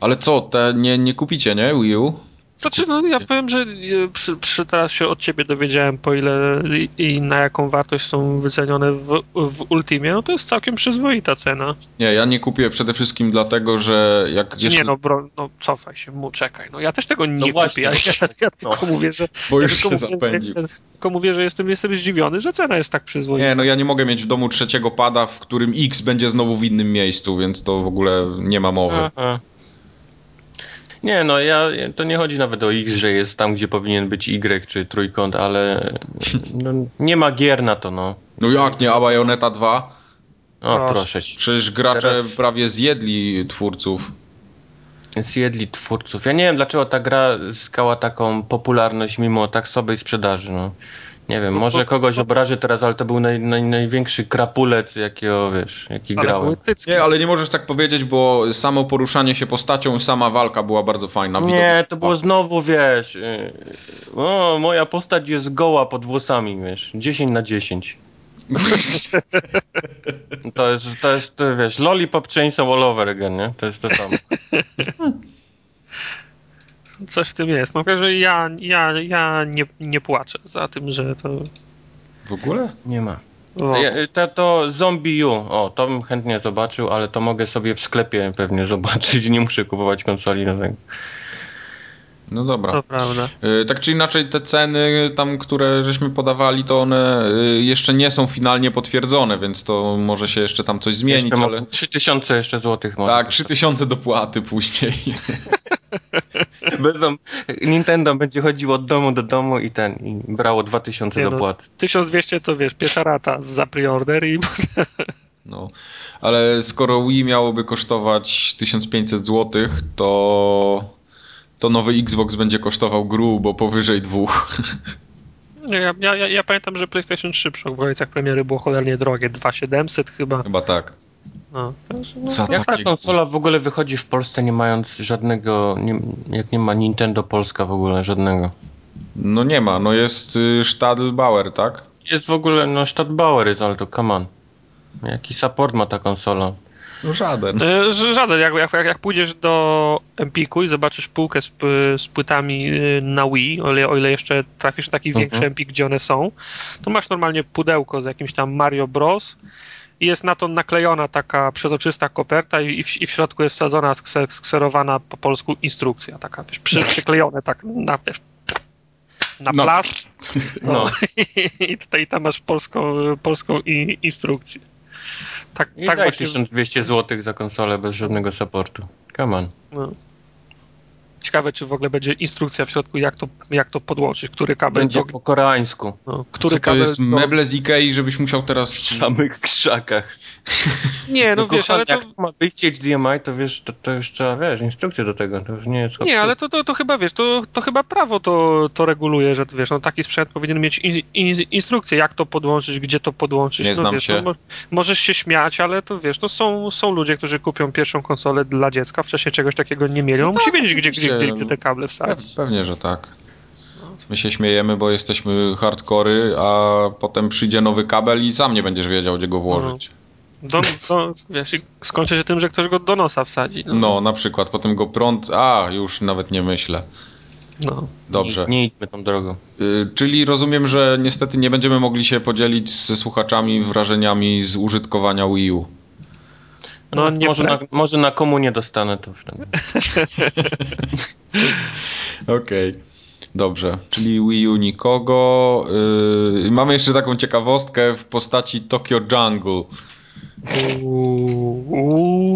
D: Ale co, te nie, nie kupicie, nie, Wii U?
C: Znaczy, no ja powiem, że e, przy, przy teraz się od ciebie dowiedziałem, po ile i na jaką wartość są wycenione w, w Ultimie, no to jest całkiem przyzwoita cena.
D: Nie, ja nie kupię przede wszystkim dlatego, że jak
C: jeszcze... Nie, no, bro, no cofaj się, mu, czekaj, no ja też tego nie no kupię, ja, ja, ja tylko no. mówię, że...
D: Bo
C: już
D: ja się zapędził.
C: Że, tylko mówię, że jestem, jestem zdziwiony, że cena jest tak przyzwoita.
D: Nie, no ja nie mogę mieć w domu trzeciego pada, w którym X będzie znowu w innym miejscu, więc to w ogóle nie ma mowy. Aha.
B: Nie, no ja, to nie chodzi nawet o X, że jest tam, gdzie powinien być Y czy trójkąt, ale no, nie ma gier na to, no.
D: No jak nie, a Bayonetta 2?
B: O, proszę, proszę ci.
D: Przecież gracze Teraz... prawie zjedli twórców.
B: Zjedli twórców. Ja nie wiem, dlaczego ta gra zyskała taką popularność mimo tak sobie sprzedaży, no. Nie wiem, może kogoś obraży teraz, ale to był naj, naj, największy krapulec, jakiego, wiesz, jaki ale grałem.
D: Nie, ale nie możesz tak powiedzieć, bo samo poruszanie się postacią i sama walka była bardzo fajna.
B: Nie, to było znowu, wiesz, y, o, moja postać jest goła pod włosami, wiesz, 10 na 10. to jest, to jest, to, wiesz, lollipop chainsaw all over again, nie? To jest to samo.
C: coś w tym jest. No że ja, ja, ja nie, nie płaczę za tym, że to...
D: W ogóle?
B: Nie ma. To, to Zombie U, o, to bym chętnie zobaczył, ale to mogę sobie w sklepie pewnie zobaczyć, nie muszę kupować konsoli.
D: No dobra.
C: To prawda.
D: Y, tak czy inaczej te ceny tam, które żeśmy podawali, to one y, jeszcze nie są finalnie potwierdzone, więc to może się jeszcze tam coś zmienić,
B: jeszcze
D: ale...
B: 3000 jeszcze złotych może.
D: Tak, 3000 dopłaty później.
B: Będą, Nintendo będzie chodziło od domu do domu i ten, i brało 2000 nie dopłat. No,
C: 1200 to wiesz, pierwsza rata za preorder i...
D: No, ale skoro Wii miałoby kosztować 1500 zł, to to nowy Xbox będzie kosztował grubo powyżej dwóch.
C: Ja, ja, ja, pamiętam, że PlayStation 3 przy okolicach premiery było cholernie drogie, 2700 chyba.
D: Chyba tak.
C: No,
B: no, Za jak ta konsola w ogóle wychodzi w Polsce nie mając żadnego, nie, jak nie ma Nintendo Polska w ogóle żadnego?
D: No nie ma, no jest y, Stadlbauer, tak?
B: Jest w ogóle, no Stadlbauer jest, ale to come on. Jaki support ma ta konsola?
D: No żaden.
C: E, żaden. Jak, jak, jak pójdziesz do Empiku i zobaczysz półkę z, z płytami y, na Wii, o ile, o ile jeszcze trafisz na taki mhm. większy Empik, gdzie one są, to masz normalnie pudełko z jakimś tam Mario Bros. I jest na to naklejona taka przezroczysta koperta i w, i w środku jest wsadzona, skserowana po polsku instrukcja, taka wiesz, przy, przyklejone tak na, wiesz, na no. No. no. I tutaj tam masz polską, polską instrukcję.
B: Tak, I tak daj właśnie... 1200 zł za konsolę bez żadnego supportu. Come on. No.
C: Ciekawe, czy w ogóle będzie instrukcja w środku, jak to, jak to podłączyć, który kabel...
B: Będzie do... po koreańsku.
C: No, który
D: Co to
C: kabel
D: jest do... meble z Ikei, żebyś musiał teraz...
B: W samych krzakach.
C: Nie, no, no wiesz, ale to...
B: Jak ma wyjście HDMI, to wiesz, to, to już trzeba, wiesz, instrukcję do tego, to już nie jest...
C: Nie, ale to, to, to chyba, wiesz, to, to chyba prawo to, to reguluje, że wiesz, no taki sprzęt powinien mieć in, in, instrukcję, jak to podłączyć, gdzie to podłączyć.
D: Nie
C: no,
D: znam
C: wiesz,
D: się.
C: No, możesz się śmiać, ale to wiesz, to są, są ludzie, którzy kupią pierwszą konsolę dla dziecka, wcześniej czegoś takiego nie mieli, on no, musi tak, wiedzieć, gdzie, gdzie, gdzie te kable wsadzić.
D: Pewnie, że tak. My się śmiejemy, bo jesteśmy hardkory, a potem przyjdzie nowy kabel i sam nie będziesz wiedział, gdzie go włożyć.
C: Do, do, wiesz, skończy się tym, że ktoś go do nosa wsadzi.
D: No, no na przykład, potem go prąd, a już nawet nie myślę.
C: No.
D: Dobrze.
B: Nie, nie idźmy tą drogą.
D: Y, czyli rozumiem, że niestety nie będziemy mogli się podzielić ze słuchaczami wrażeniami z użytkowania Wii U.
B: No, no może, na, może na komunie dostanę to wtedy.
D: Okej. Okay. Dobrze, czyli Wii U nikogo. Yy, mamy jeszcze taką ciekawostkę w postaci Tokyo Jungle.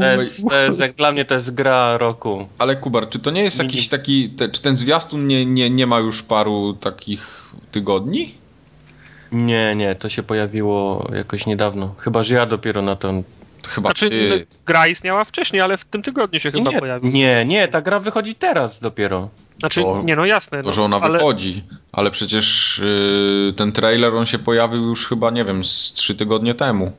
B: To jest, to jest, jak dla mnie to jest gra roku.
D: Ale Kubar, czy to nie jest jakiś taki, te, czy ten zwiastun nie, nie, nie ma już paru takich tygodni?
B: Nie, nie, to się pojawiło jakoś niedawno. Chyba, że ja dopiero na to
D: Chyba znaczy, ty...
C: gra istniała wcześniej, ale w tym tygodniu się chyba
B: nie,
C: pojawiła.
B: Nie, nie, ta gra wychodzi teraz dopiero.
C: Znaczy, to, nie no jasne.
D: To, że ona
C: ale...
D: wychodzi, ale przecież yy, ten trailer on się pojawił już chyba, nie wiem, z trzy tygodnie temu.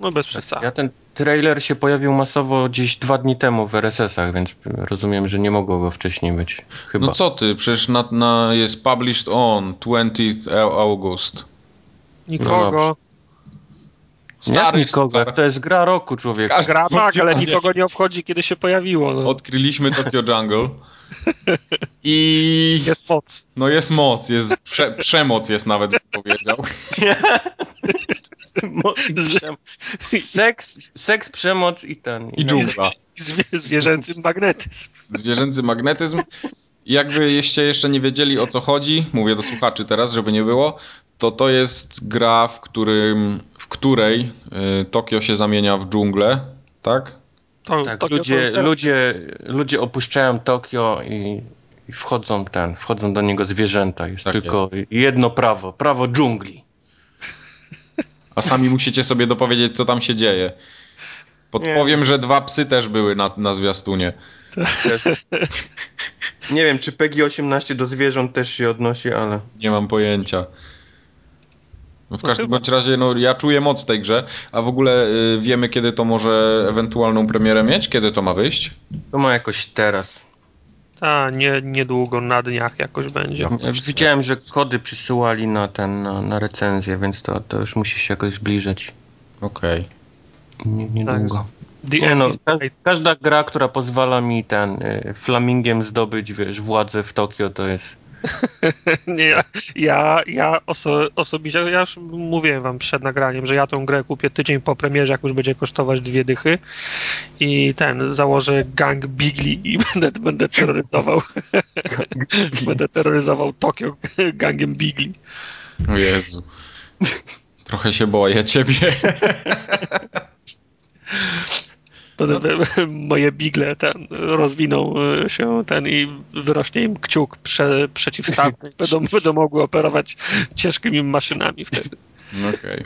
C: No bez przesady.
B: Ja ten trailer się pojawił masowo gdzieś dwa dni temu w RSS-ach, więc rozumiem, że nie mogło go wcześniej być. Chyba.
D: No co ty, przecież na, na jest published on 20th August.
C: Nikogo.
B: No Jak nikogo?
D: stary.
B: To jest gra roku, człowiek.
D: Każdy-
C: Gra tak, ale nikogo nie obchodzi, kiedy się pojawiło. No.
D: Odkryliśmy Tokyo Jungle. I
C: Jest moc.
D: no jest moc, jest prze, przemoc jest nawet bym powiedział.
B: Seks, seks, przemoc i ten.
D: I dżungla.
C: Zwie, zwierzęcy magnetyzm.
D: Zwierzęcy magnetyzm. I Jakby jeszcze, jeszcze nie wiedzieli o co chodzi, mówię do słuchaczy teraz, żeby nie było, to to jest gra, w, którym, w której y, Tokio się zamienia w dżunglę, tak?
B: Tak,
C: to-
B: ludzie, ludzie, ludzie opuszczają Tokio i, i wchodzą ten, wchodzą do niego zwierzęta. Jest
D: Tak
B: tylko jedno prawo, prawo dżungli.
D: A sami musicie sobie dopowiedzieć, co tam się dzieje. Podpowiem, że dwa psy też były na, na zwiastunie.
B: Nie wiem, czy PEGI 18 do zwierząt też się odnosi, ale...
D: Nie mam pojęcia. No w każdym
C: chyba.
D: bądź razie, no ja czuję moc w tej grze, a w ogóle y, wiemy, kiedy to może ewentualną premierę mieć? Kiedy to ma wyjść?
B: To ma jakoś teraz.
C: A, nie, niedługo, na dniach jakoś będzie.
D: No.
B: Ja widziałem, że kody przysyłali na ten, na, na recenzję, więc to, to już musi się jakoś zbliżać.
D: Okej.
B: Nie, niedługo.
C: The
B: Nie no, ka każda gra, która pozwala mi ten y, flamingiem zdobyć, wiesz, władzę w Tokio, to jest...
C: Nie, ja, ja, oso, osobiście, ja już mówiłem wam przed nagraniem, że ja tą grę kupię tydzień po premierze, jak już będzie kosztować dwie dychy i ten, założę gang Bigli i będę, będę terroryzował będę terroryzował Tokio gangiem Bigli.
D: O Jezu. Trochę się boję ciebie.
C: Będę, moje bigle ten, rozwiną y, się ten i wyrośnie im kciuk prze, przeciwstawny. Będą, będą mogły operować ciężkimi maszynami wtedy.
D: Okej.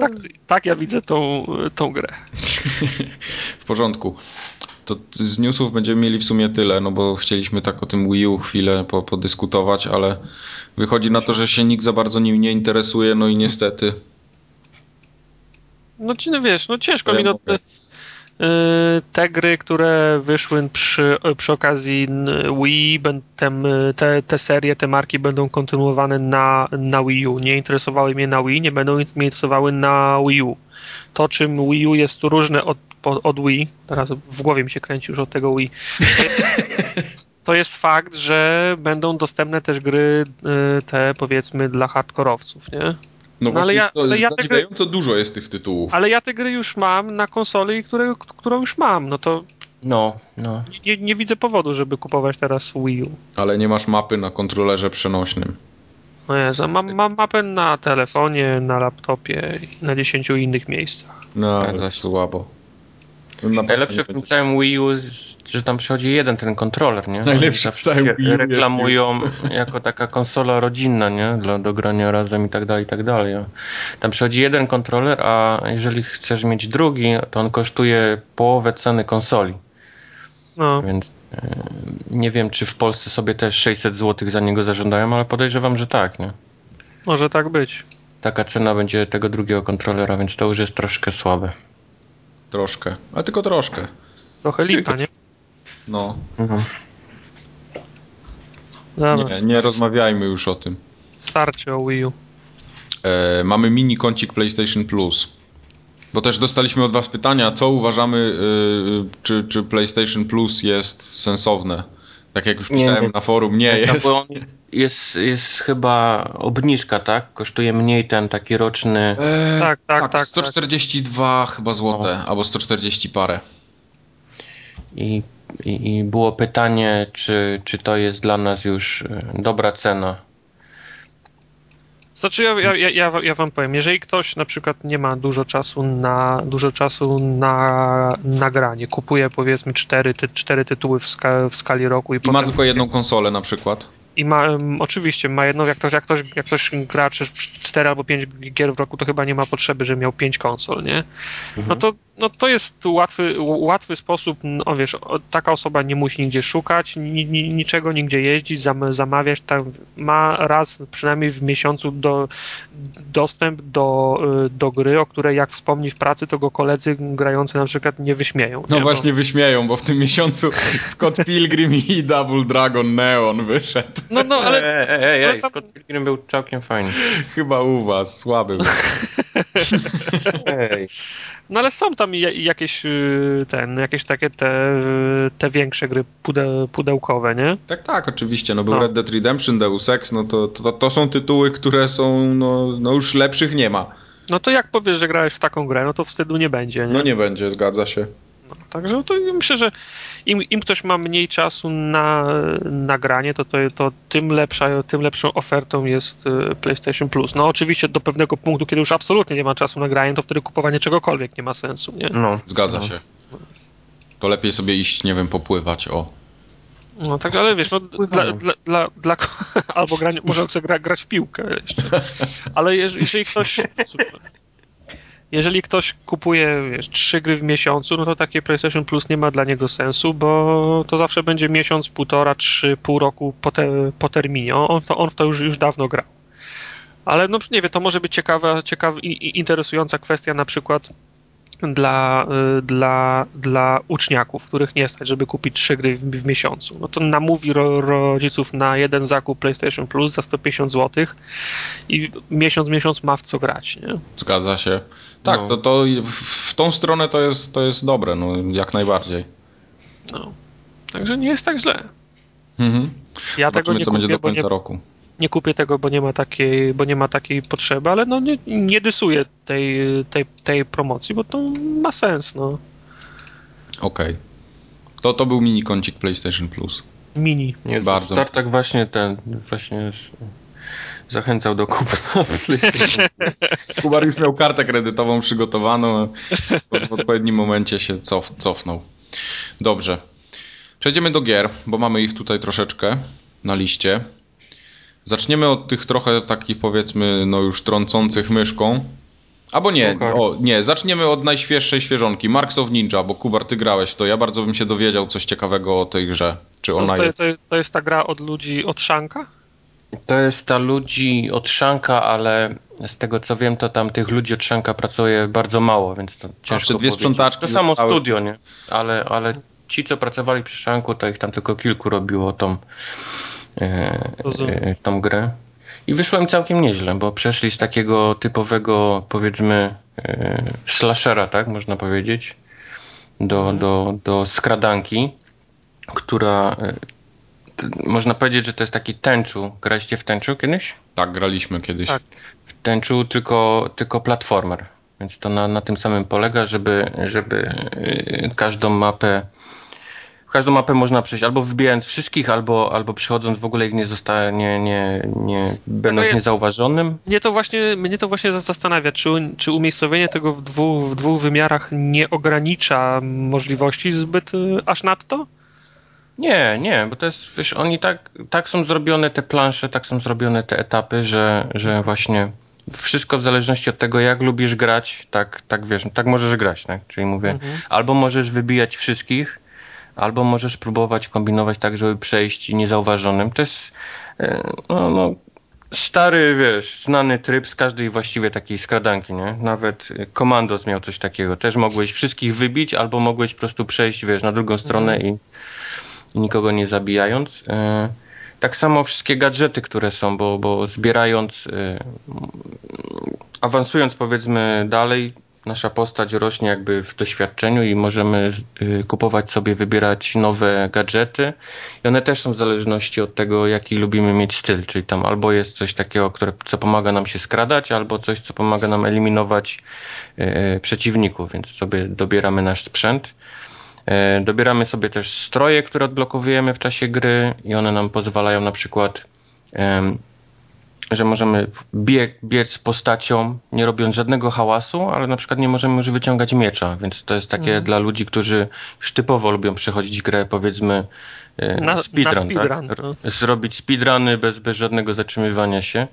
C: Tak, tak ja widzę tą, tą grę.
D: W porządku. To z newsów będziemy mieli w sumie tyle, no bo chcieliśmy tak o tym Wii U chwilę po, podyskutować, ale wychodzi na to, że się nikt za bardzo nim nie interesuje, no i niestety.
C: No, ci- no wiesz, no ciężko
D: Ja
C: mi. No,
D: mogę.
C: Te, y, te gry, które wyszły przy, przy okazji Wii, tem- te, te serie, te marki będą kontynuowane na, na Wii U. Nie interesowały mnie na Wii, nie będą mnie interesowały na Wii U. To, czym Wii U jest różne od, od Wii, teraz w głowie mi się kręci już od tego Wii, to jest fakt, że będą dostępne też gry y, te powiedzmy dla hardkorowców, nie?
D: No,
C: No, ale ja-
D: to
C: ale ja
D: zadziwiająco dużo jest tych tytułów.
C: Ale ja te gry już mam na konsoli, które, którą już mam. No to
B: No, no.
C: nie, nie widzę powodu, żeby kupować teraz Wii U.
D: Ale nie masz mapy na kontrolerze przenośnym.
C: No Jezu, mam, mam mapę na telefonie, na laptopie i na 10 innych miejscach.
D: No, ale
B: się.
D: słabo. Na nie
B: w tym całym Wii U, że tam przychodzi jeden ten kontroler, nie?
D: Najlepszy
B: zawsze
D: całym Wii U jest
B: reklamują jako taka konsola rodzinna, nie? Dla, do grania razem i tak dalej, i tak dalej. Tam przychodzi jeden kontroler, a jeżeli chcesz mieć drugi, to on kosztuje połowę ceny konsoli.
C: No,
B: Więc e, nie wiem, czy w Polsce sobie też 600 zł za niego zażądają, ale podejrzewam, że tak, nie?
C: może tak być.
B: Taka cena będzie tego drugiego kontrolera, więc to już jest troszkę słabe.
D: Troszkę, ale tylko troszkę.
C: Trochę lipa, nie?
D: No,
B: Mhm.
C: Dobra,
D: nie, nie rozmawiajmy już o tym.
C: starczy o Wii U.
D: E, mamy mini kącik PlayStation Plus. Bo też dostaliśmy od Was pytania, co uważamy, y, czy, czy PlayStation Plus jest sensowne. Tak jak już pisałem
B: nie.
D: na forum, nie
B: Tak,
D: jest.
B: Jest, jest chyba obniżka, tak? Kosztuje mniej ten taki roczny.
D: E,
C: Tak, tak,
D: tak,
C: tak, tak.
D: 142 chyba złote, albo 140 parę.
B: I, i, I było pytanie, czy, czy to jest dla nas już e, dobra cena.
C: Znaczy ja, ja, ja, ja, wa- ja wam powiem, jeżeli ktoś na przykład nie ma dużo czasu na dużo czasu na nagranie, kupuje powiedzmy cztery, ty, cztery tytuły w, ska, w skali roku i,
D: I
C: potem
D: ma tylko jedną konsolę na przykład.
C: I ma, oczywiście, ma jedno, jak ktoś, jak, ktoś, jak ktoś gra czy 4 albo 5 gier w roku, to chyba nie ma potrzeby, żeby miał 5 konsol, nie? No to no to jest łatwy, łatwy sposób, no wiesz, taka osoba nie musi nigdzie szukać, ni, ni, niczego nigdzie jeździć, zam, zamawiać, tam ma raz przynajmniej w miesiącu do, dostęp do, y, do gry, o której jak wspomni w pracy, to go koledzy grający na przykład nie wyśmieją.
D: No
C: nie?
D: właśnie wyśmieją, bo w tym miesiącu Scott Pilgrim i Double Dragon Neon wyszedł.
C: No, no, ale...
B: Ej, ej, ej, ej
C: tam-
B: Scott Pilgrim był całkiem fajny.
D: Chyba u was, słaby. był.
B: Ej.
C: No ale są tam ja- jakieś y, ten, jakieś takie te, y, te większe gry pude, pudełkowe, nie?
D: Tak, tak, oczywiście. No był
C: No.
D: Red Dead Redemption, Deus Ex, no to, to, to są tytuły, które są, no, no już lepszych nie ma.
C: No to jak powiesz, że grałeś w taką grę, no to wstydu nie będzie, nie?
D: No nie będzie, zgadza się.
C: Także to myślę, że im, im ktoś ma mniej czasu na nagranie, to, to, to tym, lepsza, tym lepszą ofertą jest y, PlayStation Plus. No oczywiście do pewnego punktu, kiedy już absolutnie nie ma czasu na granie, to wtedy kupowanie czegokolwiek nie ma sensu, nie?
B: No.
D: Zgadza
B: No.
D: się. To lepiej sobie iść, nie wiem, popływać, o.
C: No tak, ale wiesz, no, dla, dla, dla, dla, albo granie, może chce gra, grać w piłkę jeszcze. Ale jeż- jeżeli ktoś super. Jeżeli ktoś kupuje wiesz, trzy gry w miesiącu, no to takie PlayStation Plus nie ma dla niego sensu, bo to zawsze będzie miesiąc, półtora, trzy, pół roku po, te, po terminie. On to, on w to już, już dawno grał. Ale no nie wiem, to może być ciekawa, ciekawa i, i interesująca kwestia na przykład dla, y, dla, dla uczniaków, których nie stać, żeby kupić trzy gry w, w miesiącu. No to namówi ro, rodziców na jeden zakup PlayStation Plus za 150 zł i miesiąc, miesiąc ma w co grać, nie?
D: Zgadza się. Tak,
B: No.
D: to, to w tą stronę to jest, to jest dobre, no jak najbardziej.
C: No. Także nie jest tak źle.
D: Mhm.
C: Ja tego
D: Zobaczymy,
C: nie
D: co
C: kupię,
D: będzie do
C: bo nie,
D: końca roku.
C: nie kupię tego, bo nie ma takiej, bo nie ma takiej potrzeby, ale no nie, nie dysuję tej, tej, tej promocji, bo to ma sens, no.
D: Okej. To, to był mini kącik PlayStation Plus.
C: Mini.
B: Nie,
D: Bardzo.
B: Startak właśnie ten, właśnie zachęcał do kupna PlayStation.
D: Kubar już miał kartę kredytową przygotowaną, a w odpowiednim momencie się cof, cofnął. Dobrze. Przejdziemy do gier, bo mamy ich tutaj troszeczkę na liście. Zaczniemy od tych trochę takich powiedzmy, no już trącących myszką. Albo nie, o nie, zaczniemy od najświeższej świeżonki. Marks of Ninja, bo Kubar, ty grałeś w to. Ja bardzo bym się dowiedział coś ciekawego o tej grze. Czy
C: To,
D: ona
C: to,
D: jest...
C: to, to jest ta gra od ludzi od Szanka?
B: To jest ta ludzi od Szanka, ale z tego co wiem, to tam tych ludzi od Szanka pracuje bardzo mało, więc to ciężko
D: dwie
B: powiedzieć.
D: sprzątaczki
B: To samo
D: zostały-
B: studio, nie? Ale, ale ci, co pracowali przy Szanku, to ich tam tylko kilku robiło tą, e,
C: Rozumiem.
B: e, tą grę. I wyszło im całkiem nieźle, bo przeszli z takiego typowego, powiedzmy, e, slashera, tak można powiedzieć, do, do, do skradanki, która e, można powiedzieć, że to jest taki tęczu. Graliście w tęczu kiedyś?
D: Tak, graliśmy kiedyś.
C: Tak.
B: W tęczu tylko, tylko platformer. Więc to na, na tym samym polega, żeby, żeby yy, każdą mapę każdą mapę można przejść albo wybijając wszystkich, albo, albo przychodząc w ogóle ich nie zostanie, nie, nie, nie będąc
C: jest-
B: niezauważonym.
C: Mnie to właśnie, mnie to właśnie zastanawia, czy, czy umiejscowienie tego w dwóch, w dwóch wymiarach nie ogranicza możliwości zbyt y, aż nadto?
B: Nie, nie, bo to jest, wiesz, oni tak, tak są zrobione te plansze, tak są zrobione te etapy, że, że właśnie wszystko w zależności od tego, jak lubisz grać, tak, tak wiesz, tak możesz grać, tak? Czyli mówię,
C: Mhm.
B: albo możesz wybijać wszystkich, albo możesz próbować kombinować tak, żeby przejść niezauważonym. To jest, e, no, no stary, wiesz, znany tryb z każdej właściwie takiej skradanki, nie? Nawet Commandos miał coś takiego. Też mogłeś wszystkich wybić, albo mogłeś po prostu przejść, wiesz, na drugą stronę i, nikogo nie zabijając. E, Tak samo wszystkie gadżety, które są, bo, bo zbierając, e, awansując powiedzmy dalej, nasza postać rośnie jakby w doświadczeniu i możemy y, kupować sobie, wybierać nowe gadżety i one też są w zależności od tego, jaki lubimy mieć styl, czyli tam albo jest coś takiego, które, co pomaga nam się skradać, albo coś, co pomaga nam eliminować przeciwników, więc sobie dobieramy nasz sprzęt. E, Dobieramy sobie też stroje, które odblokowujemy w czasie gry i one nam pozwalają na przykład, że możemy bieg, biec postacią, nie robiąc żadnego hałasu, ale na przykład nie możemy już wyciągać miecza, więc to jest takie
C: Mhm.
B: dla ludzi, którzy już typowo lubią przechodzić grę, powiedzmy e,
C: Na- na
B: speedrun,
C: speedrun,
B: tak?
C: no.
B: Zrobić speedruny bez, bez żadnego zatrzymywania się.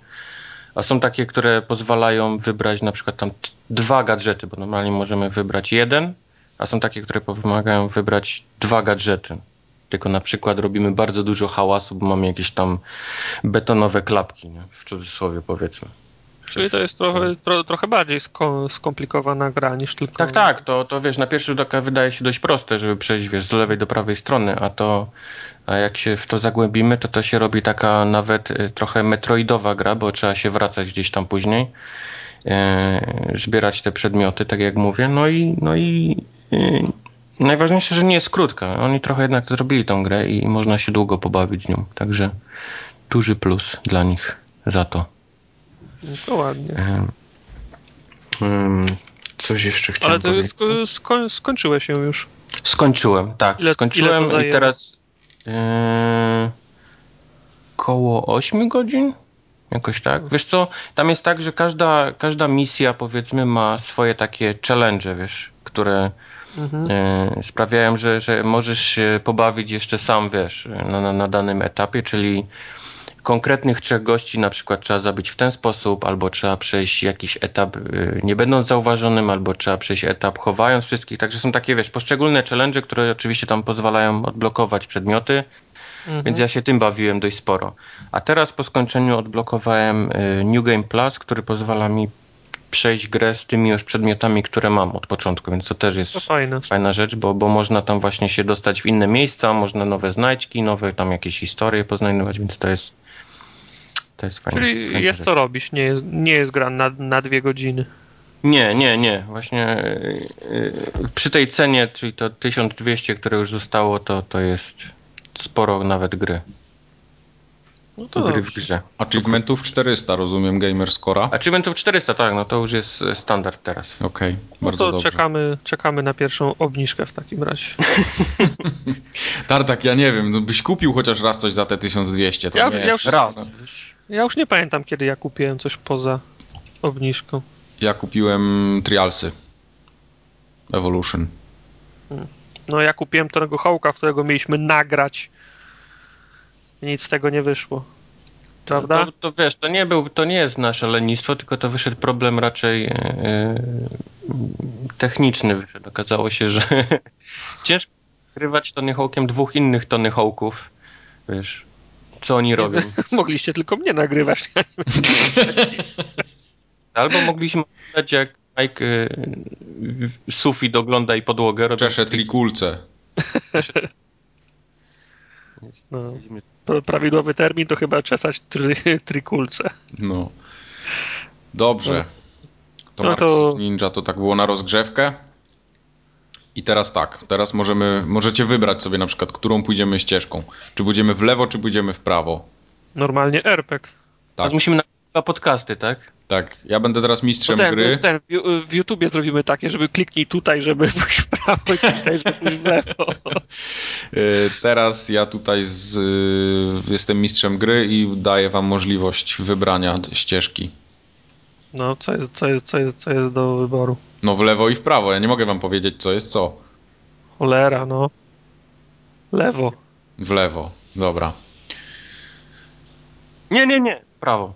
B: A są takie, które pozwalają wybrać na przykład tam dwa gadżety, bo normalnie możemy wybrać jeden, a są takie, które pomagają wybrać dwa gadżety. Tylko na przykład robimy bardzo dużo hałasu, bo mamy jakieś tam betonowe klapki, nie? w cudzysłowie powiedzmy.
C: Czyli to jest trochę, tro, trochę bardziej sko skomplikowana gra niż tylko.
B: Tak, tak, to, to wiesz, na pierwszy rzut oka wydaje się dość proste, żeby przejść wiesz, z lewej do prawej strony, a to a jak się w to zagłębimy, to to się robi taka nawet y, trochę metroidowa gra, bo trzeba się wracać gdzieś tam później, zbierać te przedmioty, tak jak mówię, no i, no i y, najważniejsze, że nie jest krótka. Oni trochę jednak zrobili tą grę i można się długo pobawić nią, także duży plus dla nich za to.
C: No to ładnie.
B: Um, coś jeszcze chciałem
C: Ale to
B: powiedzieć.
C: sko sko skończyłeś ją już.
B: Skończyłem, tak.
C: Ile-
B: Skończyłem
C: ile
B: teraz yy, koło 8 godzin? Jakoś tak. Wiesz co, tam jest tak, że każda, każda misja powiedzmy ma swoje takie challenge, wiesz, które
C: Mhm.
B: yy, sprawiają, że, że możesz się pobawić jeszcze sam, wiesz, na, na, na danym etapie, czyli konkretnych trzech gości na przykład trzeba zabić w ten sposób, albo trzeba przejść jakiś etap y, nie będąc zauważonym, albo trzeba przejść etap chowając wszystkich. Także są takie, wiesz, poszczególne challenge, które oczywiście tam pozwalają odblokować przedmioty,
C: Mhm.
B: więc ja się tym bawiłem dość sporo. A teraz po skończeniu odblokowałem y, New Game Plus, który pozwala mi przejść grę z tymi już przedmiotami, które mam od początku, więc to też jest
C: To
B: fajna rzecz, bo, bo można tam właśnie się dostać w inne miejsca, można nowe znajdźki, nowe tam jakieś historie poznajdować, więc to jest to jest fajne.
C: Czyli
B: fajna
C: jest
B: rzecz.
C: co robić, nie jest, nie jest gra na, na dwie godziny.
B: Nie, nie, nie. Właśnie yy, przy tej cenie, czyli to 1200, które już zostało, to, to jest sporo nawet gry.
C: No to
B: gry w
C: dobrze.
B: grze.
D: Achievementów 400, rozumiem, Gamerscora.
B: Achievementów 400, tak, no to już jest e, standard teraz.
D: Okej,
C: No
D: bardzo
C: to
D: dobrze.
C: czekamy, czekamy na pierwszą obniżkę w takim razie.
D: Tartak, ja nie wiem, no byś kupił chociaż raz coś za te 1200, to
C: Ja-
D: nie.
C: ja już-
B: Raz.
C: Ja już nie pamiętam, kiedy ja kupiłem coś poza obniżką.
D: Ja kupiłem Trialsy. Evolution.
C: No ja kupiłem tego hołka, którego mieliśmy nagrać. I nic z tego nie wyszło. Prawda?
B: To, to wiesz, to nie, był, to nie jest nasze lenistwo, tylko to wyszedł problem raczej e, e, techniczny. Wyszedł. Okazało się, że ciężko grywać Tony Hawkiem dwóch innych Tony Hawków. Wiesz, co oni robią.
C: Mogliście tylko mnie nagrywać.
B: Albo mogliśmy oglądać jak Mike y, y, sufit ogląda i podłogę. robiąc
D: Czesze
B: trik-
D: trikulce.
C: No. Pra- Prawidłowy termin to chyba czesać try, trykulce.
D: No. Dobrze. To,
C: No
D: Marks
C: to-
D: Ninja to tak było na rozgrzewkę. I teraz tak, teraz możemy, możecie wybrać sobie na przykład, którą pójdziemy ścieżką. Czy pójdziemy w lewo, czy pójdziemy w prawo.
C: Normalnie RPG.
D: Tak,
B: Musimy na dwa podcasty, tak?
D: tak. Ja będę teraz mistrzem
C: ten,
D: gry.
C: ten w, w YouTubie zrobimy takie, żeby kliknij tutaj, żeby pójść w prawo i tutaj, żeby pójść w lewo.
D: Y, Teraz ja tutaj z, jestem mistrzem gry i daję wam możliwość wybrania ścieżki.
C: No, co jest, co jest, co jest, co jest do wyboru?
D: No w lewo i w prawo. Ja nie mogę wam powiedzieć, co jest co.
C: Cholera, no. Lewo.
D: W lewo. Dobra.
B: Nie, nie, nie. W prawo.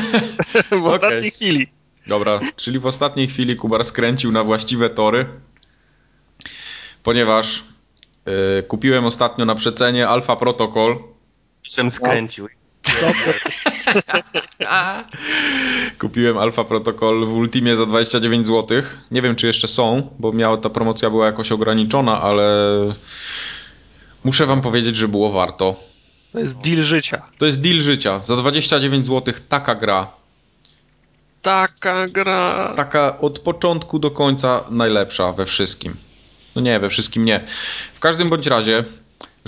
C: W ostatniej chwili.
D: Dobra, czyli w ostatniej chwili Kubar skręcił na właściwe tory, ponieważ y, kupiłem ostatnio na przecenie Alpha Protocol.
B: Czym skręcił.
D: Kupiłem Alpha Protocol w Ultimie za 29 zł. Nie wiem, czy jeszcze są, bo miała, ta promocja była jakoś ograniczona, ale muszę wam powiedzieć, że było warto.
C: To jest deal życia.
D: To jest deal życia. Za 29 zł taka gra.
C: Taka gra.
D: Taka od początku do końca najlepsza we wszystkim. No nie, we wszystkim nie. W każdym bądź razie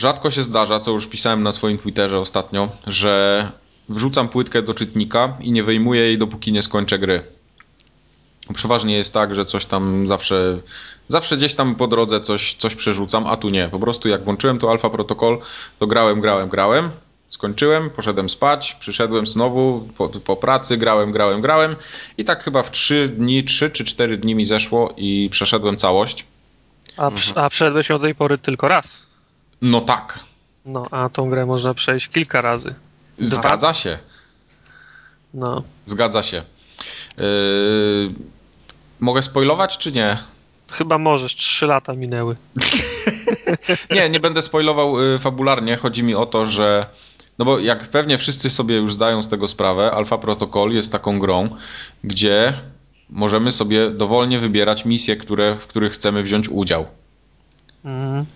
D: rzadko się zdarza, co już pisałem na swoim Twitterze ostatnio, że wrzucam płytkę do czytnika i nie wyjmuję jej dopóki nie skończę gry. Przeważnie jest tak, że coś tam zawsze, zawsze gdzieś tam po drodze coś, coś przerzucam, a tu nie. Po prostu jak włączyłem to Alpha Protocol, to grałem, grałem, grałem. Skończyłem, poszedłem spać, przyszedłem znowu po, po pracy, grałem, grałem, grałem i tak chyba w 3 dni, 3 czy 4 dni mi zeszło i przeszedłem całość.
C: A, a przeszedłeś ją do tej pory tylko raz.
D: No tak,
C: No, a tą grę można przejść kilka razy. Dwa?
D: zgadza się.
C: No.
D: Zgadza się. Yy, mogę spoilować, czy nie?
C: Chyba możesz, trzy lata minęły.
D: nie, nie będę spoilował y, fabularnie. Chodzi mi o to, że. No bo jak pewnie wszyscy sobie już zdają z tego sprawę, Alpha Protocol jest taką grą, gdzie możemy sobie dowolnie wybierać misje, które, w których chcemy wziąć udział.
C: Mhm.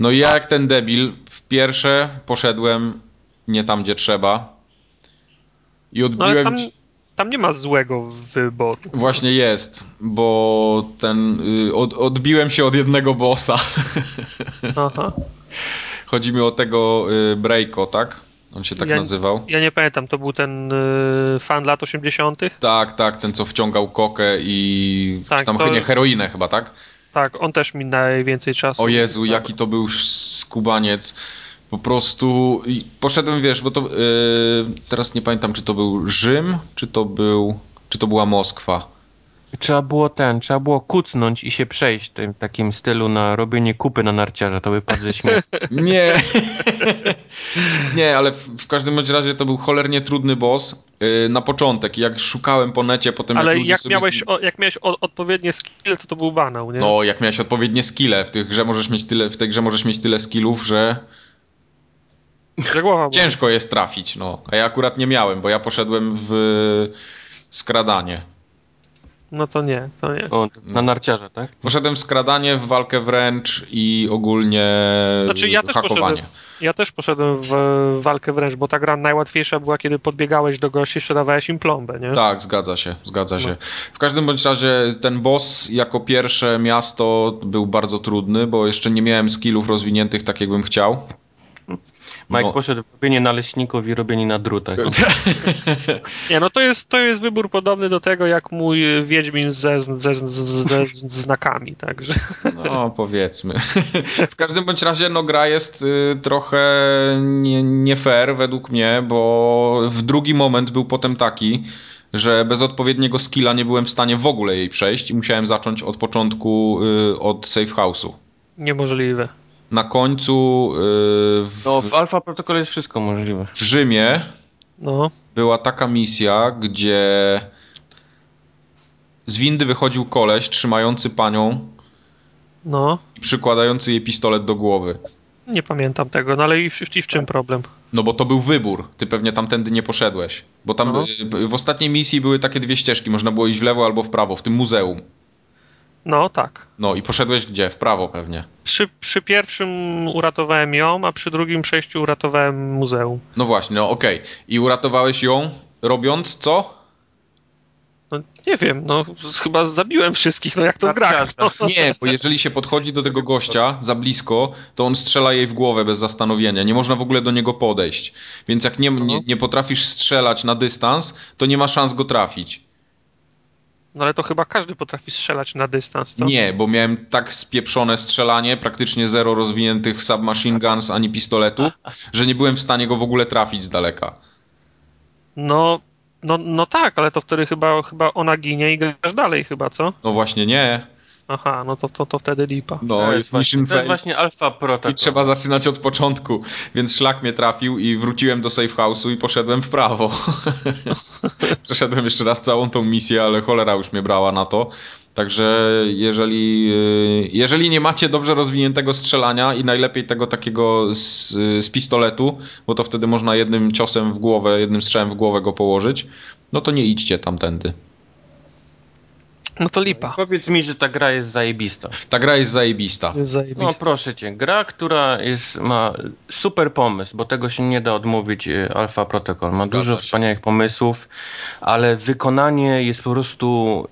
D: No i ja jak ten debil w pierwsze poszedłem nie tam, gdzie trzeba. I
C: No ale
D: odbiłem.
C: tam, tam nie ma złego wyboru.
D: Właśnie jest, bo ten. y, Od, odbiłem się od jednego bossa.
C: Aha.
D: Chodzi mi o tego y, Breako, tak? On się tak
C: Ja-
D: nazywał.
C: Ja nie pamiętam, to był ten y, fan lat 80.
D: Tak, tak, ten co wciągał kokę i
C: Tak,
D: tam
C: to-
D: nie heroinę chyba, tak?
C: Tak, on też mi najwięcej czasu.
D: O Jezu, jaki to był skubaniec. Po prostu poszedłem, wiesz, bo to yy, teraz nie pamiętam, czy to był Rzym, czy to był, czy to była Moskwa.
B: Trzeba było ten, trzeba było kucnąć i się przejść w tym takim stylu na robienie kupy na narciarza, to wypadł ze śmiechu.
D: Nie. nie, ale w, w każdym bądź razie to był cholernie trudny boss yy, na początek. Jak szukałem po necie, potem
C: Ale
D: jak
C: jak
D: sobie
C: miałeś,
D: z-
C: o, jak miałeś o, odpowiednie skill, to to był banał, nie?
D: No, jak miałeś odpowiednie skille, w tej grze możesz mieć tyle, w tej grze możesz mieć tyle skillów, że ciężko jest trafić, no. A ja akurat nie miałem, bo ja poszedłem w skradanie.
C: No to nie, to nie.
B: O, na narciarza, tak?
D: Poszedłem w skradanie, w walkę wręcz i ogólnie
C: Znaczy ja też
D: hakowanie.
C: poszedłem, ja też poszedłem w walkę wręcz, bo ta gra najłatwiejsza była, kiedy podbiegałeś do gości i sprzedawałeś im plombę, nie?
D: Tak, zgadza się, zgadza się.
C: No.
D: W każdym bądź razie ten boss jako pierwsze miasto był bardzo trudny, bo jeszcze nie miałem skillów rozwiniętych tak jakbym chciał.
B: Mike
D: No.
B: poszedł w robienie naleśników i robienie na drutach.
C: Nie, no to jest, to jest wybór podobny do tego, jak mój Wiedźmin ze, ze, ze, ze, z znakami, także...
D: No, powiedzmy. W każdym bądź razie, no, gra jest y, trochę nie, nie fair według mnie, bo w drugi moment był potem taki, że bez odpowiedniego skilla nie byłem w stanie w ogóle jej przejść i musiałem zacząć od początku y, od safe house'u.
C: Niemożliwe.
D: Na końcu y, w,
B: No, w Alpha Protocol jest wszystko możliwe.
D: w Rzymie
C: No,
D: była taka misja, gdzie z windy wychodził koleś trzymający panią
C: no,
D: i przykładający jej pistolet do głowy.
C: nie pamiętam tego, no ale i w, i w czym problem?
D: No bo to był wybór. Ty pewnie tamtędy nie poszedłeś. Bo tam
C: No.
D: w ostatniej misji były takie dwie ścieżki. Można było iść w lewo albo w prawo, w tym muzeum.
C: No, tak.
D: No i poszedłeś gdzie? W prawo pewnie.
C: Przy, przy pierwszym uratowałem ją, a przy drugim przejściu uratowałem muzeum.
D: No właśnie, no okej. I uratowałeś ją robiąc co?
C: No, nie wiem, no z- chyba zabiłem wszystkich, no jak to w grach. No.
D: Nie, bo jeżeli się podchodzi do tego gościa za blisko, to on strzela jej w głowę bez zastanowienia. Nie można w ogóle do niego podejść. Więc jak nie, nie, nie potrafisz strzelać na dystans, to nie ma szans go trafić.
C: No ale to chyba każdy potrafi strzelać na dystans, co?
D: Nie, bo miałem tak spieprzone strzelanie, praktycznie zero rozwiniętych submachine guns ani pistoletów, że nie byłem w stanie go w ogóle trafić z daleka.
C: No, no, no tak, ale to wtedy chyba, chyba ona ginie i grasz dalej chyba, co?
D: No właśnie nie.
C: Aha, no to, to, to wtedy lipa.
D: No,
B: to
D: jest
B: jest, właśnie,
D: mission
B: to właśnie Alpha Protocol.
D: I trzeba zaczynać od początku, więc szlak mnie trafił i wróciłem do safe house'u i poszedłem w prawo. Przeszedłem jeszcze raz całą tą misję, ale cholera już mnie brała na to. Także jeżeli, yy, jeżeli nie macie dobrze rozwiniętego strzelania i najlepiej tego takiego z, z pistoletu, bo to wtedy można jednym ciosem w głowę, jednym strzałem w głowę go położyć, no to nie idźcie tamtędy.
C: No to lipa.
B: Powiedz mi, że ta gra jest zajebista.
D: Ta gra jest zajebista.
C: Jest zajebiste.
B: No proszę cię, gra, która jest, ma super pomysł, bo tego się nie da odmówić e, Alpha Protocol. Ma dużo
D: się.
B: wspaniałych pomysłów, ale wykonanie jest po prostu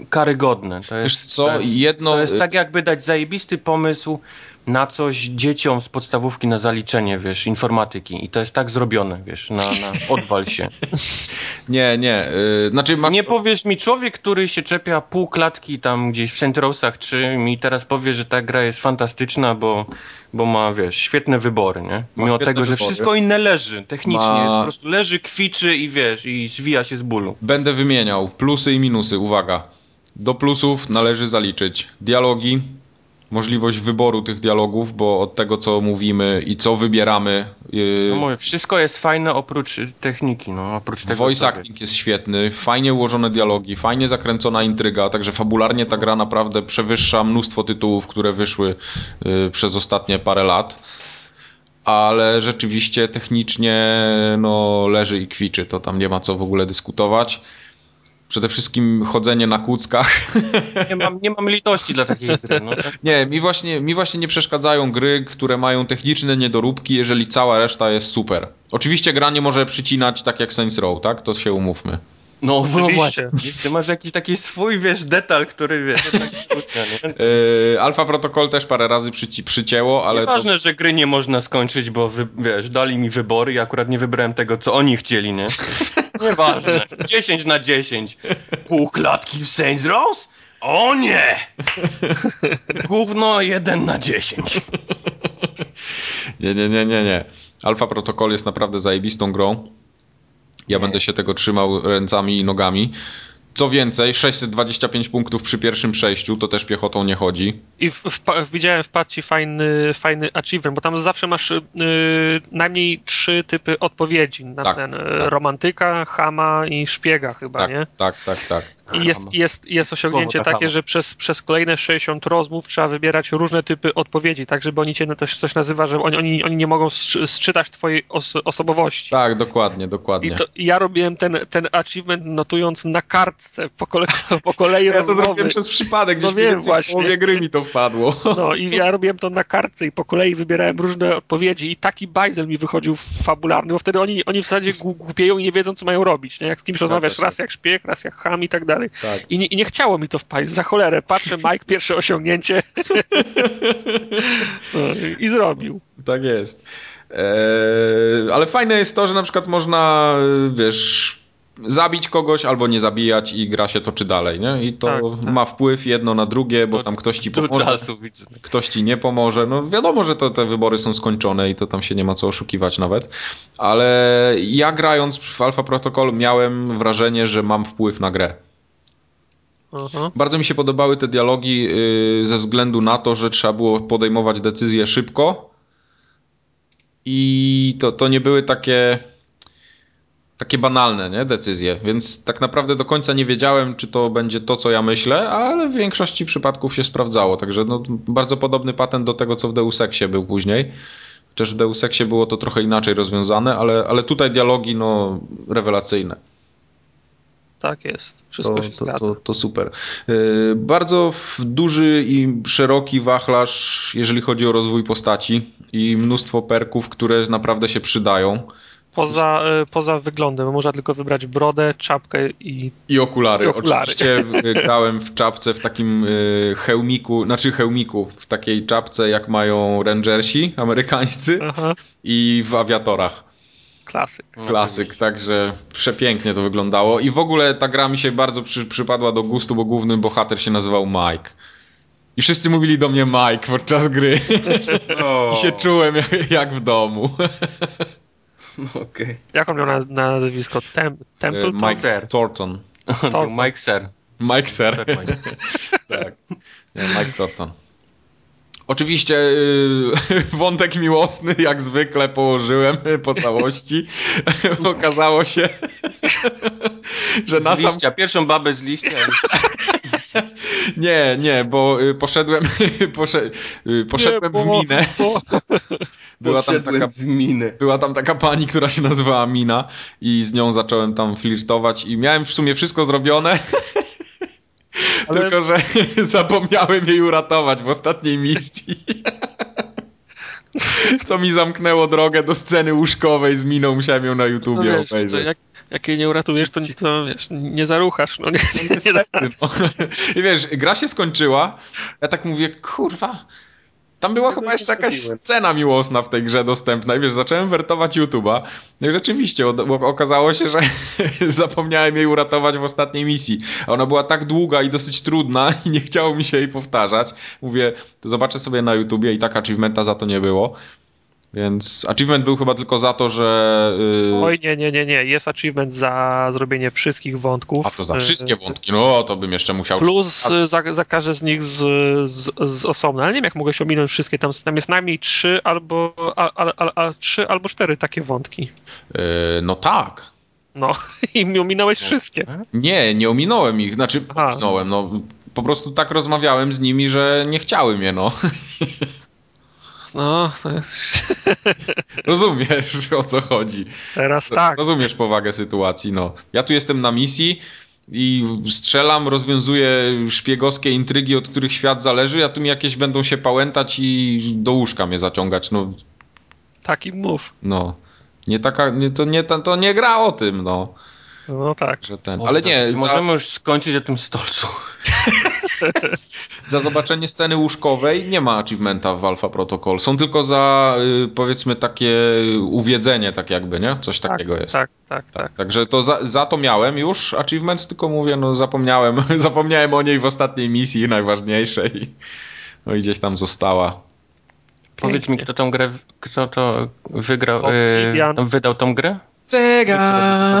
B: e, karygodne. To
D: Wiesz
B: jest,
D: co,
B: to jest,
D: jedno...
B: to jest tak jakby dać zajebisty pomysł na coś dzieciom z podstawówki na zaliczenie, wiesz, informatyki. I to jest tak zrobione, wiesz, na, na odwal się.
D: Nie, nie. Yy, znaczy masz...
B: Nie powiesz mi człowiek, który się czepia pół klatki tam gdzieś w Saint Rose'ach 3 mi teraz powie, że ta gra jest fantastyczna, bo, bo ma, wiesz, świetne wybory, nie? Mimo tego, że
D: wybory.
B: wszystko inne leży, technicznie
D: Ma-
B: jest po prostu leży, kwiczy i wiesz, i zwija się z bólu.
D: Będę wymieniał plusy i minusy. Uwaga. Do plusów należy zaliczyć dialogi, możliwość wyboru tych dialogów, bo od tego, co mówimy i co wybieramy.
B: Yy... No mówię, wszystko jest fajne oprócz techniki, no, oprócz tego.
D: Voice acting jest świetny, fajnie ułożone dialogi, fajnie zakręcona intryga, także fabularnie ta gra naprawdę przewyższa mnóstwo tytułów, które wyszły yy, przez ostatnie parę lat. Ale rzeczywiście technicznie no, leży i kwiczy, to tam nie ma co w ogóle dyskutować. Przede wszystkim chodzenie na kuckach.
B: Nie mam, nie mam litości dla takiej gry. No.
D: Nie, mi właśnie, mi właśnie nie przeszkadzają gry, które mają techniczne niedoróbki, jeżeli cała reszta jest super. Oczywiście gra nie może przycinać tak jak Saints Row, tak? To się umówmy.
B: No, no właśnie. Ty masz jakiś taki swój, wiesz, detal, który wiesz.
D: yy, Alfa Protocol też parę razy przyci przycięło, ale.
B: Ważne, to... że gry nie można skończyć, bo wy, wiesz, dali mi wybory i akurat nie wybrałem tego, co oni chcieli, nie? Nieważne. 10 na 10. Pół klatki w Saints Row? O nie! Gówno 1 na 10.
D: Nie, nie, nie, nie, nie. Alfa Protocol jest naprawdę zajebistą grą. Ja będę się tego trzymał ręcami i nogami. Co więcej, 625 punktów przy pierwszym przejściu, to też piechotą nie chodzi.
C: I w, w, widziałem w pacie fajny, fajny achievement, bo tam zawsze masz y, najmniej trzy typy odpowiedzi. Na
D: tak,
C: ten,
D: tak.
C: Romantyka, chama i szpiega chyba,
D: tak,
C: nie?
D: Tak, tak, tak.
C: I jest, jest, jest osiągnięcie takie, że przez, przez kolejne 60 rozmów trzeba wybierać różne typy odpowiedzi, tak żeby oni cię, to coś nazywa, że oni, oni, oni nie mogą sczytać twojej os osobowości.
D: Tak, dokładnie, dokładnie.
C: I, to, ja robiłem ten, ten achievement notując na kartce po kolei, po kolei ja
D: rozmowy. to zrobiłem przez przypadek, gdzieś no wiem, właśnie. w połowie gry mi to wpadło.
C: No i ja robiłem to na kartce i po kolei wybierałem różne odpowiedzi i taki bajzel mi wychodził fabularny, bo wtedy oni, oni w zasadzie głupieją i nie wiedzą, co mają robić, nie? Jak z kimś rozmawiasz raz jak szpieg, raz jak ham i tak dalej dalej. Tak. I, nie, I nie chciało mi to wpaść, za cholerę. Patrzę, Mike, pierwsze osiągnięcie no, i zrobił.
D: Tak jest. Eee, ale fajne jest to, że na przykład można, wiesz, zabić kogoś albo nie zabijać i gra się toczy dalej, nie? I to tak, tak. ma wpływ jedno na drugie, bo do, tam ktoś ci pomoże, czasu, ktoś ci nie pomoże. No wiadomo, że to te wybory są skończone i to tam się nie ma co oszukiwać nawet, ale ja grając w Alpha Protocol miałem wrażenie, że mam wpływ na grę. Aha. Bardzo mi się podobały te dialogi yy, ze względu na to, że trzeba było podejmować decyzje szybko i to, to nie były takie takie banalne nie, decyzje, więc tak naprawdę do końca nie wiedziałem, czy to będzie to, co ja myślę, ale w większości przypadków się sprawdzało, także no, bardzo podobny patent do tego, co w Deus Exie był później. Chociaż w Deus Exie było to trochę inaczej rozwiązane, ale, ale tutaj dialogi no, rewelacyjne.
C: Tak jest. Wszystko
D: to,
C: się
D: to,
C: zgadza.
D: To, to super. Yy, bardzo duży i szeroki wachlarz, jeżeli chodzi o rozwój postaci i mnóstwo perków, które naprawdę się przydają.
C: Poza, yy, poza wyglądem, można tylko wybrać brodę, czapkę i,
D: I okulary. I okulary. Oczywiście grałem w czapce w takim hełmiku, znaczy hełmiku, w takiej czapce jak mają rangersi amerykańscy Aha. i w awiatorach.
C: Klasyk.
D: No, Klasyk, także przepięknie to wyglądało. I w ogóle ta gra mi się bardzo przy, przypadła do gustu, bo główny bohater się nazywał Mike. I wszyscy mówili do mnie Mike podczas gry. I się czułem jak, jak w domu.
B: Okay.
C: Jak on miał na, nazwisko? Tem, Templeton?
D: Mike Ser. Thornton.
B: Mike Ser.
D: Mike Ser. tak. Nie, Mike Thornton. Oczywiście yy, wątek miłosny, jak zwykle, położyłem po całości. Okazało się, że
B: z na sam... pierwszą babę z liścia.
D: nie, nie, bo y, poszedłem, poszedłem, poszedłem nie, bo, w minę. Bo... Była tam, taka, w minę. była tam taka pani, która się nazywała Mina i z nią zacząłem tam flirtować i miałem w sumie wszystko zrobione. Ale... Tylko, że zapomniałem jej uratować w ostatniej misji. Co mi zamknęło drogę do sceny łóżkowej z miną, musiałem ją na YouTubie no wiesz, obejrzeć.
C: Jak, jak jej nie uratujesz, to, to wiesz, nie zaruchasz. No, nie, nie, nie, nie
D: no. I wiesz, gra się skończyła, ja tak mówię, kurwa, tam była chyba jeszcze jakaś scena miłosna w tej grze dostępna i wiesz, zacząłem wertować YouTube'a no i rzeczywiście okazało się, że zapomniałem jej uratować w ostatniej misji. A ona była tak długa i dosyć trudna i nie chciało mi się jej powtarzać. Mówię, to zobaczę sobie na YouTubie i tak achievementa za to nie było. Więc achievement był chyba tylko za to, że.
C: Yy... Oj, nie, nie, nie, nie. Jest achievement za zrobienie wszystkich wątków.
D: A to za wszystkie wątki, no to bym jeszcze musiał.
C: Plus a... za, za każde z nich z, z, z osobna. Ale nie wiem, jak mogę się ominąć wszystkie. Tam, tam jest najmniej trzy albo, a, a, a, a trzy albo cztery takie wątki.
D: Yy, no tak.
C: No, i mi ominąłeś wszystkie.
D: Nie, nie ominąłem ich. Znaczy, Aha. ominąłem, no. Po prostu tak rozmawiałem z nimi, że nie chciały mnie, no.
C: No,
D: Rozumiesz, o co chodzi.
C: Teraz tak.
D: Rozumiesz powagę sytuacji, no. Ja tu jestem na misji i strzelam, rozwiązuję szpiegowskie intrygi, od których świat zależy, a tu mi jakieś będą się pałętać i do łóżka mnie zaciągać, no.
C: Taki mów.
D: No. Nie taka, nie, to, nie, to nie gra o tym, no.
C: No tak.
D: Że ten, ale nie.
B: Za... Możemy już skończyć o tym stolcu.
D: za zobaczenie sceny łóżkowej nie ma achievementa w Alpha Protocol. Są tylko za y, powiedzmy takie uwiedzenie, tak jakby, nie? Coś tak, takiego jest.
C: Tak, tak, tak. tak.
D: Także to za, za, to miałem już achievement, tylko mówię, no zapomniałem, zapomniałem o niej w ostatniej misji najważniejszej. No i gdzieś tam została.
B: Powiedz mi, kto tą grę, kto to wygrał, yy, wydał tą grę?
D: Sega!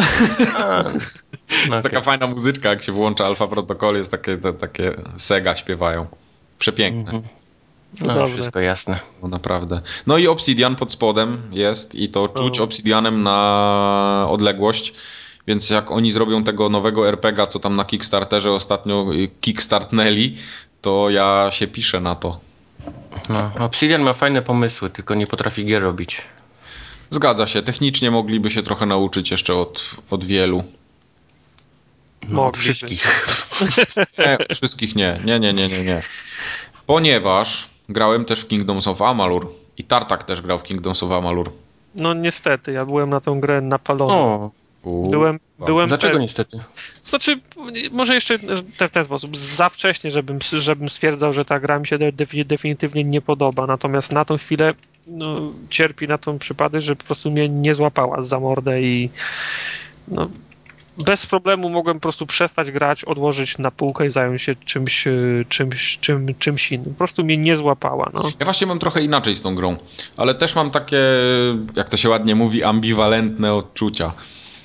D: jest okay. taka fajna muzyczka, jak się włącza Alfa Protocol, jest takie, te, takie Sega śpiewają. Przepiękne. Mm -hmm.
B: No, wszystko jasne.
D: No naprawdę. No i Obsidian pod spodem jest i to czuć Obsidianem na odległość. Więc jak oni zrobią tego nowego RPGa, co tam na Kickstarterze ostatnio kickstartnęli, to ja się piszę na to.
B: No, Obsidian ma fajne pomysły, tylko nie potrafi gier robić.
D: Zgadza się. Technicznie mogliby się trochę nauczyć jeszcze od, od wielu.
B: No, wszystkich.
D: Nie, wszystkich nie. Nie, nie, nie, nie, nie. Ponieważ grałem też w Kingdoms of Amalur i Tartak też grał w Kingdoms of Amalur.
C: No niestety, ja byłem na tą grę napalony. O. Byłem, byłem
B: Dlaczego pe... niestety?
C: Znaczy, może jeszcze w ten sposób, za wcześnie, żebym, żebym stwierdzał, że ta gra mi się definitywnie nie podoba. Natomiast na tą chwilę no, cierpi na tą przypadek, że po prostu mnie nie złapała za mordę i no, bez problemu mogłem po prostu przestać grać, odłożyć na półkę i zająć się czymś, czymś, czym, czymś innym. Po prostu mnie nie złapała. No.
D: Ja właśnie mam trochę inaczej z tą grą, ale też mam takie, jak to się ładnie mówi, ambiwalentne odczucia.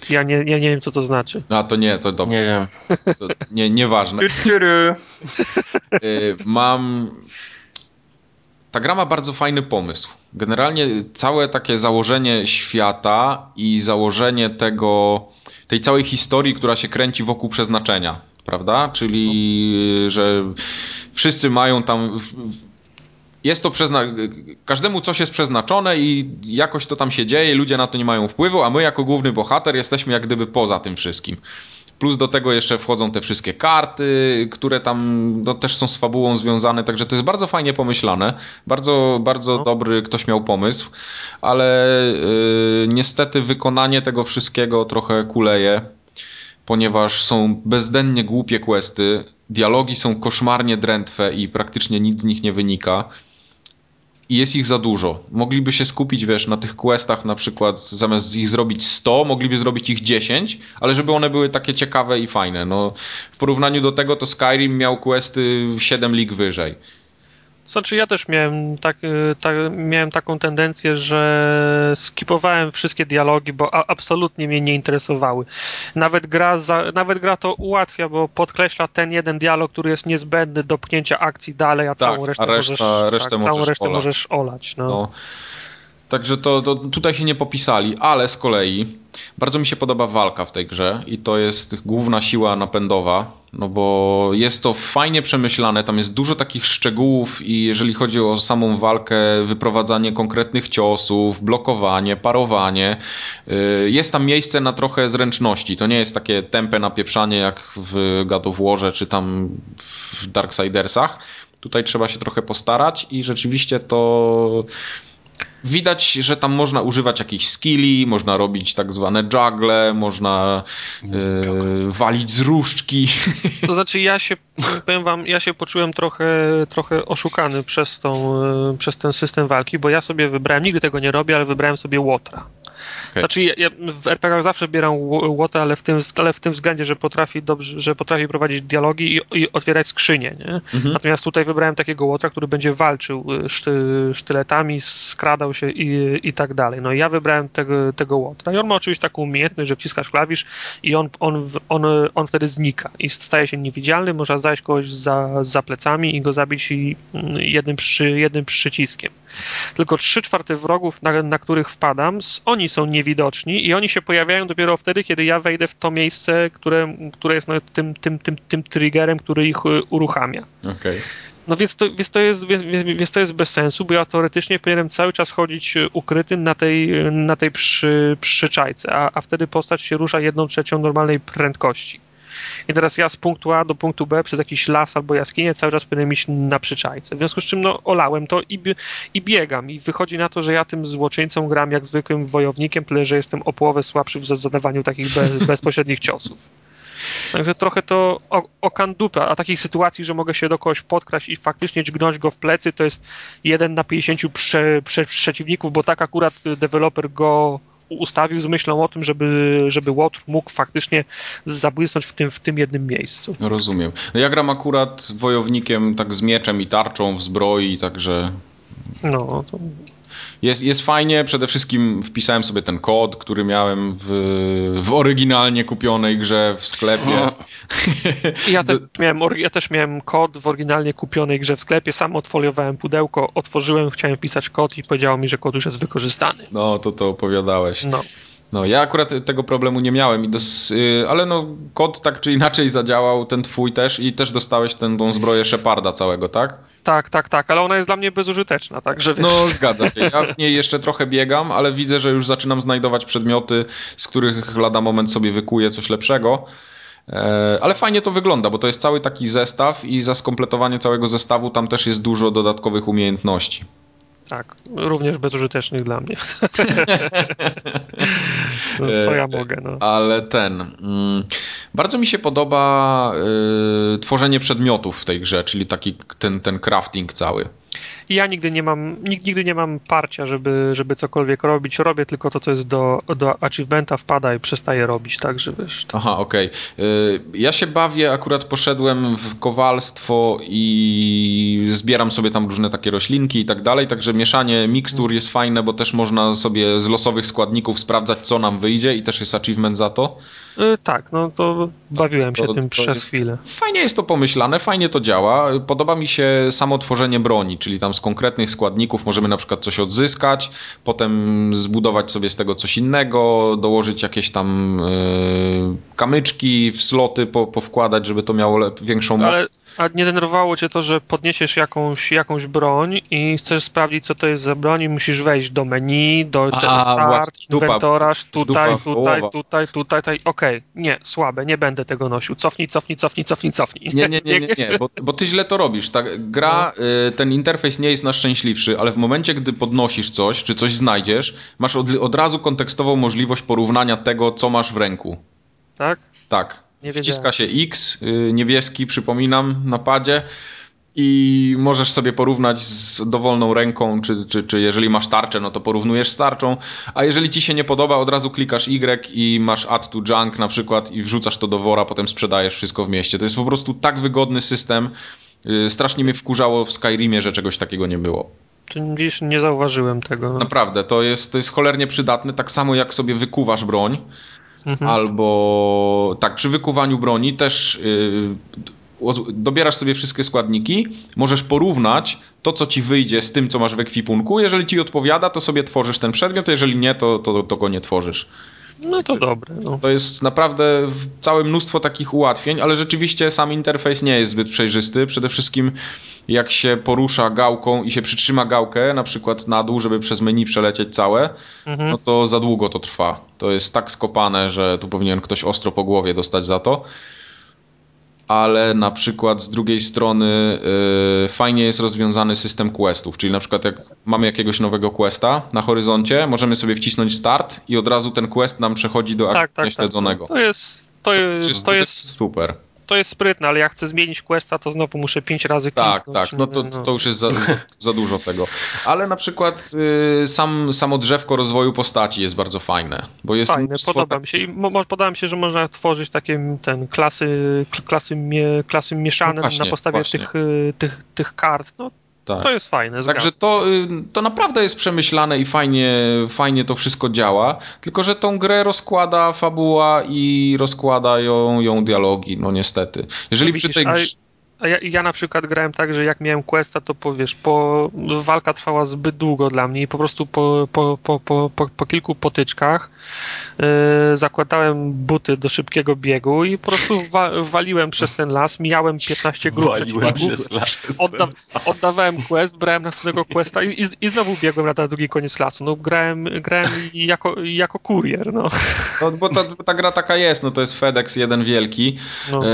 C: Ja nie, ja nie wiem, co to znaczy.
D: A to nie, to dobrze.
B: Nie wiem.
D: To nie, nieważne. Y, mam. Ta gra ma bardzo fajny pomysł. Generalnie całe takie założenie świata i założenie tego, tej całej historii, która się kręci wokół przeznaczenia, prawda? Czyli, że wszyscy mają tam jest to przezna... każdemu coś jest przeznaczone i jakoś to tam się dzieje, ludzie na to nie mają wpływu, a my jako główny bohater jesteśmy jak gdyby poza tym wszystkim. Plus do tego jeszcze wchodzą te wszystkie karty, które tam no, też są z fabułą związane, także to jest bardzo fajnie pomyślane. Bardzo, bardzo no. dobry ktoś miał pomysł, ale yy, niestety wykonanie tego wszystkiego trochę kuleje, ponieważ są bezdennie głupie questy, dialogi są koszmarnie drętwe i praktycznie nic z nich nie wynika i jest ich za dużo. Mogliby się skupić, wiesz, na tych questach na przykład, zamiast ich zrobić 100, mogliby zrobić ich 10, ale żeby one były takie ciekawe i fajne. No, w porównaniu do tego to Skyrim miał questy 7 lig wyżej.
C: Znaczy ja też miałem, tak, tak, miałem taką tendencję, że skipowałem wszystkie dialogi, bo a, absolutnie mnie nie interesowały. Nawet gra, za, nawet gra to ułatwia, bo podkreśla ten jeden dialog, który jest niezbędny do pchnięcia akcji dalej, a tak, całą resztę, a reszta, możesz, resztę tak, możesz całą resztę olać. możesz olać. No. no.
D: Także to, to, tutaj się nie popisali, ale z kolei bardzo mi się podoba walka w tej grze i to jest główna siła napędowa, no bo jest to fajnie przemyślane, tam jest dużo takich szczegółów i jeżeli chodzi o samą walkę, wyprowadzanie konkretnych ciosów, blokowanie, parowanie, y, jest tam miejsce na trochę zręczności. To nie jest takie tempe napieprzanie jak w God of Warze czy tam w Darksidersach. Tutaj trzeba się trochę postarać i rzeczywiście to Widać, że tam można używać jakichś skilli, można robić tak zwane juggle, można yy, walić z różdżki.
C: To znaczy ja się, powiem wam, ja się poczułem trochę, trochę oszukany przez, tą, e, przez ten system walki, bo ja sobie wybrałem, nigdy tego nie robię, ale wybrałem sobie Łotra. Okay. Znaczy, ja, ja w RPG zawsze bieram łotę, ale w tym, ale w tym względzie, że potrafi dobrze, że potrafi prowadzić dialogi i, i otwierać skrzynie, nie? Mhm. Natomiast tutaj wybrałem takiego łotra, który będzie walczył y, szty, sztyletami, skradał się i, i tak dalej. No i ja wybrałem tego, tego łotra. I on ma oczywiście taką umiejętność, że wciskasz klawisz i on, on, on, on wtedy znika i staje się niewidzialny, można zajść kogoś za, za plecami i go zabić mm, jednym, przy, jednym przyciskiem. Tylko trzy czwarte wrogów, na, na których wpadam, oni są niewidoczni i oni się pojawiają dopiero wtedy, kiedy ja wejdę w to miejsce, które, które jest no, tym, tym, tym, tym triggerem, który ich y, uruchamia.
D: Okay.
C: No więc to, więc, to jest, więc, więc to jest bez sensu, bo ja teoretycznie powinienem cały czas chodzić y, ukryty na tej, na tej przy, przyczajce, a, a wtedy postać się rusza jedną trzecią normalnej prędkości. I teraz ja z punktu A do punktu B przez jakiś las albo jaskinię cały czas powinienem iść na przyczajce. W związku z czym no, olałem to i, i biegam. I wychodzi na to, że ja tym złoczyńcą gram jak zwykłym wojownikiem, tyle że jestem o połowę słabszy w zadawaniu takich be, bezpośrednich ciosów. Także trochę to okan dupę, a takich sytuacji, że mogę się do kogoś podkraść i faktycznie dźgnąć go w plecy, to jest jeden na 50 prze, prze, przeciwników, bo tak akurat deweloper go ustawił z myślą o tym, żeby, żeby Łotr mógł faktycznie zabłysnąć w tym, w tym jednym miejscu.
D: Rozumiem. No ja gram akurat wojownikiem tak z mieczem i tarczą w zbroi, także...
C: No, to
D: jest, jest fajnie, przede wszystkim wpisałem sobie ten kod, który miałem w, w oryginalnie kupionej grze w sklepie.
C: Ja, te, miałem, ja też miałem kod w oryginalnie kupionej grze w sklepie, sam odfoliowałem pudełko, otworzyłem, chciałem wpisać kod i powiedziało mi, że kod już jest wykorzystany.
D: No, to to opowiadałeś.
C: No.
D: No, ja akurat tego problemu nie miałem, i dos, yy, ale no, kod tak czy inaczej zadziałał, ten twój też i też dostałeś tę tą zbroję Sheparda całego, tak?
C: Tak, tak, tak, ale ona jest dla mnie bezużyteczna, także
D: wiesz. No, zgadza się. Ja w niej jeszcze trochę biegam, ale widzę, że już zaczynam znajdować przedmioty, z których lada moment sobie wykuję coś lepszego. E, ale fajnie to wygląda, bo to jest cały taki zestaw i za skompletowanie całego zestawu tam też jest dużo dodatkowych umiejętności.
C: Tak, również bezużytecznych dla mnie. no, co ja mogę, no.
D: Ale ten. Mm, bardzo mi się podoba y, tworzenie przedmiotów w tej grze, czyli taki ten, ten crafting cały.
C: Ja nigdy nie mam, nigdy nie mam parcia, żeby, żeby cokolwiek robić. Robię tylko to, co jest do, do achievementa, wpada i przestaję robić, tak, że wiesz.
D: To... Aha, okej. Okay. Ja się bawię, akurat poszedłem w kowalstwo i zbieram sobie tam różne takie roślinki i tak dalej, także mieszanie mikstur jest fajne, bo też można sobie z losowych składników sprawdzać, co nam wyjdzie i też jest achievement za to.
C: Yy, tak, no to bawiłem się to, tym to przez
D: jest...
C: chwilę.
D: Fajnie jest to pomyślane, fajnie to działa. Podoba mi się samo tworzenie broni, czyli tam konkretnych składników możemy na przykład coś odzyskać, potem zbudować sobie z tego coś innego, dołożyć jakieś tam yy, kamyczki w sloty, po, powkładać, żeby to miało większą. Ale
C: a nie denerwowało cię to, że podniesiesz jakąś, jakąś broń i chcesz sprawdzić, co to jest za broń i musisz wejść do menu, do a, start, inwentoraż, tutaj, tutaj, tutaj, tutaj, tutaj, okej, okay, nie, słabe, nie będę tego nosił, cofnij, cofnij, cofnij, cofnij, cofnij.
D: Nie, nie, nie, nie, nie, bo, bo ty źle to robisz, tak, gra, no. y, ten interfejs nie jest najszczęśliwszy, ale w momencie, gdy podnosisz coś, czy coś znajdziesz, masz od, od razu kontekstową możliwość porównania tego, co masz w ręku.
C: Tak?
D: Tak. Wciska się X, y, niebieski, przypominam, na padzie i możesz sobie porównać z dowolną ręką, czy, czy, czy jeżeli masz tarczę, no to porównujesz z tarczą, a jeżeli ci się nie podoba, od razu klikasz Y i masz add to junk na przykład i wrzucasz to do wora, potem sprzedajesz wszystko w mieście. To jest po prostu tak wygodny system. Y, strasznie mnie wkurzało w Skyrimie, że czegoś takiego nie było.
C: Widzisz, nie zauważyłem tego.
D: Naprawdę, to jest, to jest cholernie przydatne, tak samo jak sobie wykuwasz broń, mhm. albo tak, przy wykuwaniu broni też yy, dobierasz sobie wszystkie składniki, możesz porównać to, co ci wyjdzie z tym, co masz w ekwipunku. Jeżeli ci odpowiada, to sobie tworzysz ten przedmiot, jeżeli nie, to, to, to go nie tworzysz.
C: No to dobre. No.
D: To jest naprawdę całe mnóstwo takich ułatwień, ale rzeczywiście sam interfejs nie jest zbyt przejrzysty. Przede wszystkim jak się porusza gałką i się przytrzyma gałkę na przykład na dół, żeby przez menu przelecieć całe, mhm. no to za długo to trwa. To jest tak skopane, że tu powinien ktoś ostro po głowie dostać za to ale na przykład z drugiej strony yy, fajnie jest rozwiązany system questów, czyli na przykład jak mamy jakiegoś nowego questa na horyzoncie, możemy sobie wcisnąć start i od razu ten quest nam przechodzi do tak, tak, tak. śledzonego.
C: To jest to jest, to jest
D: super.
C: To jest sprytne, ale jak chcę zmienić questa, to znowu muszę pięć razy
D: Tak,
C: kliknąć.
D: tak, no to, to już jest za, za, za dużo tego. Ale na przykład y, sam, samo drzewko rozwoju postaci jest bardzo fajne, bo jest
C: Fajne,
D: mnóstwo
C: podoba mi się. I mo, podoba mi się, że można tworzyć takie ten, klasy, kl- klasy, klasy mieszane
D: No właśnie,
C: na podstawie
D: właśnie.
C: tych, y, tych, tych kart. No,
D: tak.
C: to jest fajne.
D: Także
C: zgadzam.
D: to, y, to naprawdę jest przemyślane i fajnie, fajnie to wszystko działa, tylko że tą grę rozkłada fabuła i rozkłada ją, dialogi, no niestety. Jeżeli
C: No
D: przy
C: widzisz,
D: tej
C: ja, ja na przykład grałem tak, że jak miałem questa, to powiesz, po, walka trwała zbyt długo dla mnie i po prostu po, po, po, po, po, po kilku potyczkach yy, zakładałem buty do szybkiego biegu i po prostu wa, waliłem przez ten las, mijałem 15 grup
B: Waliłem przez las.
C: Odda, oddawałem quest, brałem następnego questa i, i, i znowu biegłem na ten drugi koniec lasu. No grałem, grałem jako, jako kurier, no.
D: No, bo ta, ta gra taka jest, no to jest FedEx jeden wielki.
C: no.
D: E,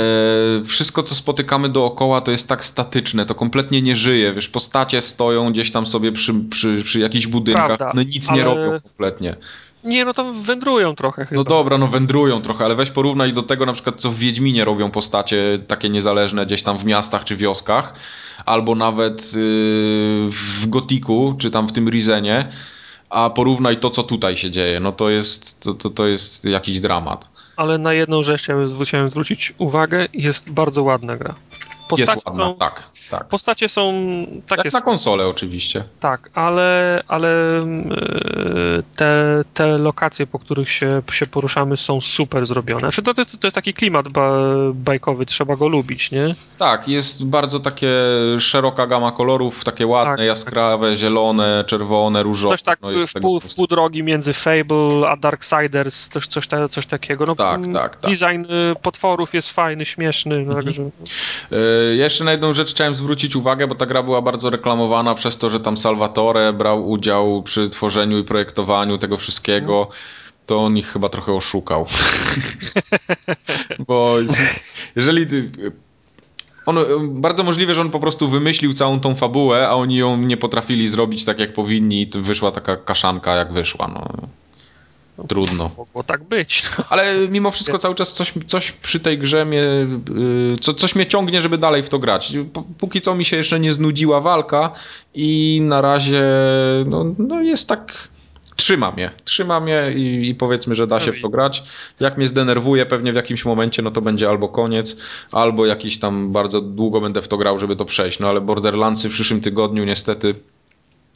D: wszystko, co spotykamy dookoła, to jest tak statyczne, to kompletnie nie żyje. Wiesz, postacie stoją gdzieś tam sobie przy, przy, przy jakichś budynkach,
C: Prawda,
D: no nic nie
C: ale-
D: robią kompletnie.
C: Nie, no to wędrują trochę chyba.
D: No dobra, no wędrują trochę, ale weź porównaj do tego na przykład, co w Wiedźminie robią postacie takie niezależne gdzieś tam w miastach czy wioskach, albo nawet yy, w Gotiku, czy tam w tym Rizenie, a porównaj to, co tutaj się dzieje. No to jest, to, to, to jest jakiś dramat.
C: Ale na jedną rzecz chciałem zwrócić uwagę, jest bardzo ładna gra. Postacie
D: jest ładna,
C: są,
D: tak, tak.
C: postacie są takie,
D: Jak na konsolę oczywiście.
C: tak, ale, ale mm, e, te, te lokacje, po których się, się poruszamy są super zrobione. Znaczy to, to, jest, to jest taki klimat ba, bajkowy, trzeba go lubić, nie?
D: Tak, jest bardzo takie szeroka gama kolorów, takie ładne,
C: Tak.
D: jaskrawe, zielone, czerwone, różowe.
C: Coś tak
D: no
C: w, pół, w pół drogi między Fable a Darksiders, coś, coś, coś takiego. No,
D: Tak,
C: mm,
D: tak, tak.
C: Design y, potworów jest fajny, śmieszny, no, także...
D: E, Jeszcze na jedną rzecz chciałem zwrócić uwagę, bo ta gra była bardzo reklamowana przez to, że tam Salvatore brał udział przy tworzeniu i projektowaniu tego wszystkiego. To on ich chyba trochę oszukał. bo jeżeli. ty- On, bardzo możliwe, że on po prostu wymyślił całą tą fabułę, a oni ją nie potrafili zrobić tak jak powinni i wyszła taka kaszanka jak wyszła. No. Trudno.
C: Mogło tak być.
D: Ale mimo wszystko cały czas coś, coś przy tej grze mnie, y, co, coś mnie ciągnie, żeby dalej w to grać. Póki co mi się jeszcze nie znudziła walka i na razie no, no jest tak... Trzyma mnie, trzyma mnie i, i powiedzmy, że da się w to grać. Jak mnie zdenerwuje pewnie w jakimś momencie, no to będzie albo koniec, albo jakiś tam bardzo długo będę w to grał, żeby to przejść. No ale Borderlandsy w przyszłym tygodniu niestety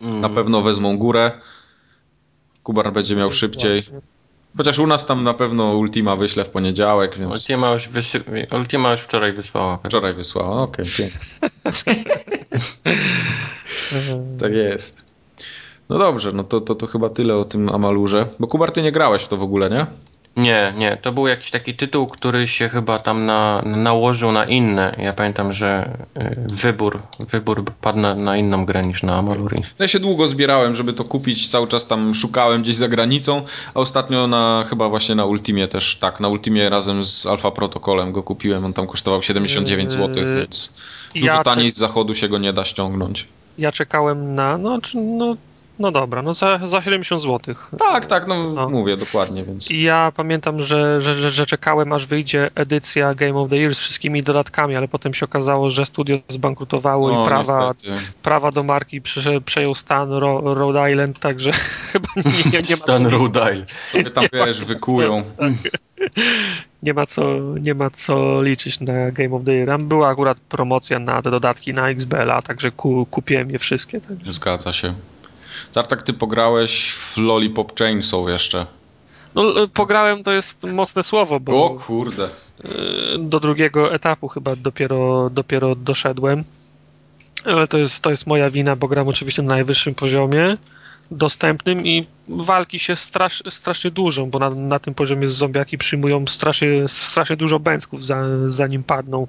D: na pewno wezmą górę. Kubar będzie miał szybciej. Chociaż u nas tam na pewno Ultima wyślę w poniedziałek, więc
B: Ultima już, wysy... Ultima już wczoraj wysłała.
D: wczoraj wysłała. Okej, pięknie. tak jest. No dobrze, no to, to, to chyba tyle o tym Amalurze. Bo Kubar, ty nie grałeś w to w ogóle, nie?
B: Nie, nie, to był jakiś taki tytuł, który się chyba tam na, nałożył na inne. Ja pamiętam, że y, wybór, wybór padł na, na inną grę niż na Amaluri.
D: No Ja się długo zbierałem, żeby to kupić, cały czas tam szukałem gdzieś za granicą, a ostatnio na, chyba właśnie na Ultimie też, tak, na Ultimie razem z Alpha Protokolem go kupiłem, on tam kosztował 79 zł,
C: Eee,
D: więc dużo
C: ja
D: taniej
C: czek-
D: z zachodu się go nie da ściągnąć.
C: Ja czekałem na, no, no, no dobra, no za, za 70 zł.
D: Tak, tak, no,
C: No.
D: mówię dokładnie, więc...
C: I ja pamiętam, że, że, że, że czekałem, aż wyjdzie edycja Game of the Year z wszystkimi dodatkami, ale potem się okazało, że studio zbankrutowało
D: No,
C: i prawa,
D: niestety.
C: prawa do marki prze, przejął stan Ro, Rhode Island, także chyba nie, nie, nie, ma,
B: Stan Rudile.
D: sobie tam, wiesz, wykują.
C: nie, ma co, nie ma co liczyć na Game of the Year. Tam była akurat promocja na te dodatki na XBL-a, także ku, kupiłem je wszystkie. Także.
D: Zgadza się. Tartak, ty pograłeś w Lollipop Chainsaw jeszcze.
C: No, pograłem to jest mocne słowo, bo...
D: O kurde.
C: Y, do drugiego etapu chyba dopiero, dopiero doszedłem. Ale to jest, to jest moja wina, bo gram oczywiście na najwyższym poziomie dostępnym i walki się strasz, strasznie dużo, bo na, na tym poziomie zombiaki przyjmują strasznie, strasznie dużo bęcków za, zanim padną.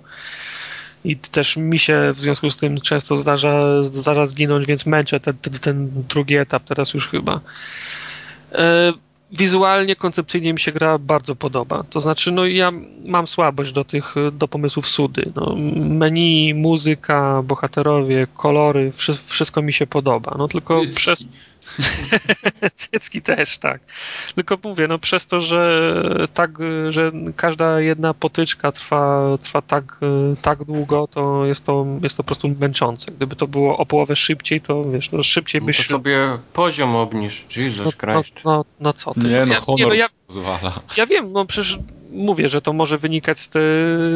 C: I też mi się w związku z tym często zdarza, zdarza zginąć, więc męczę ten, ten, ten drugi etap teraz już chyba. E, wizualnie, koncepcyjnie mi się gra bardzo podoba. To znaczy, no ja mam słabość do tych, do pomysłów sudy. No, menu, muzyka, bohaterowie, kolory, wszy, wszystko mi się podoba. No tylko przez... Cycki też, tak. Tylko mówię, no przez to, że tak, że każda jedna potyczka trwa, trwa tak, tak długo, to jest to jest to po prostu męczące. Gdyby to było o połowę szybciej, to wiesz, no szybciej
B: No
C: byś...
B: to sobie poziom obniż. Jesus
C: no, no,
B: Christ.
C: no, no co ty.
D: Nie no,
C: ja,
D: honor
C: no, ja,
D: pozwala.
C: ja wiem, no przecież mówię, że to może wynikać z, te,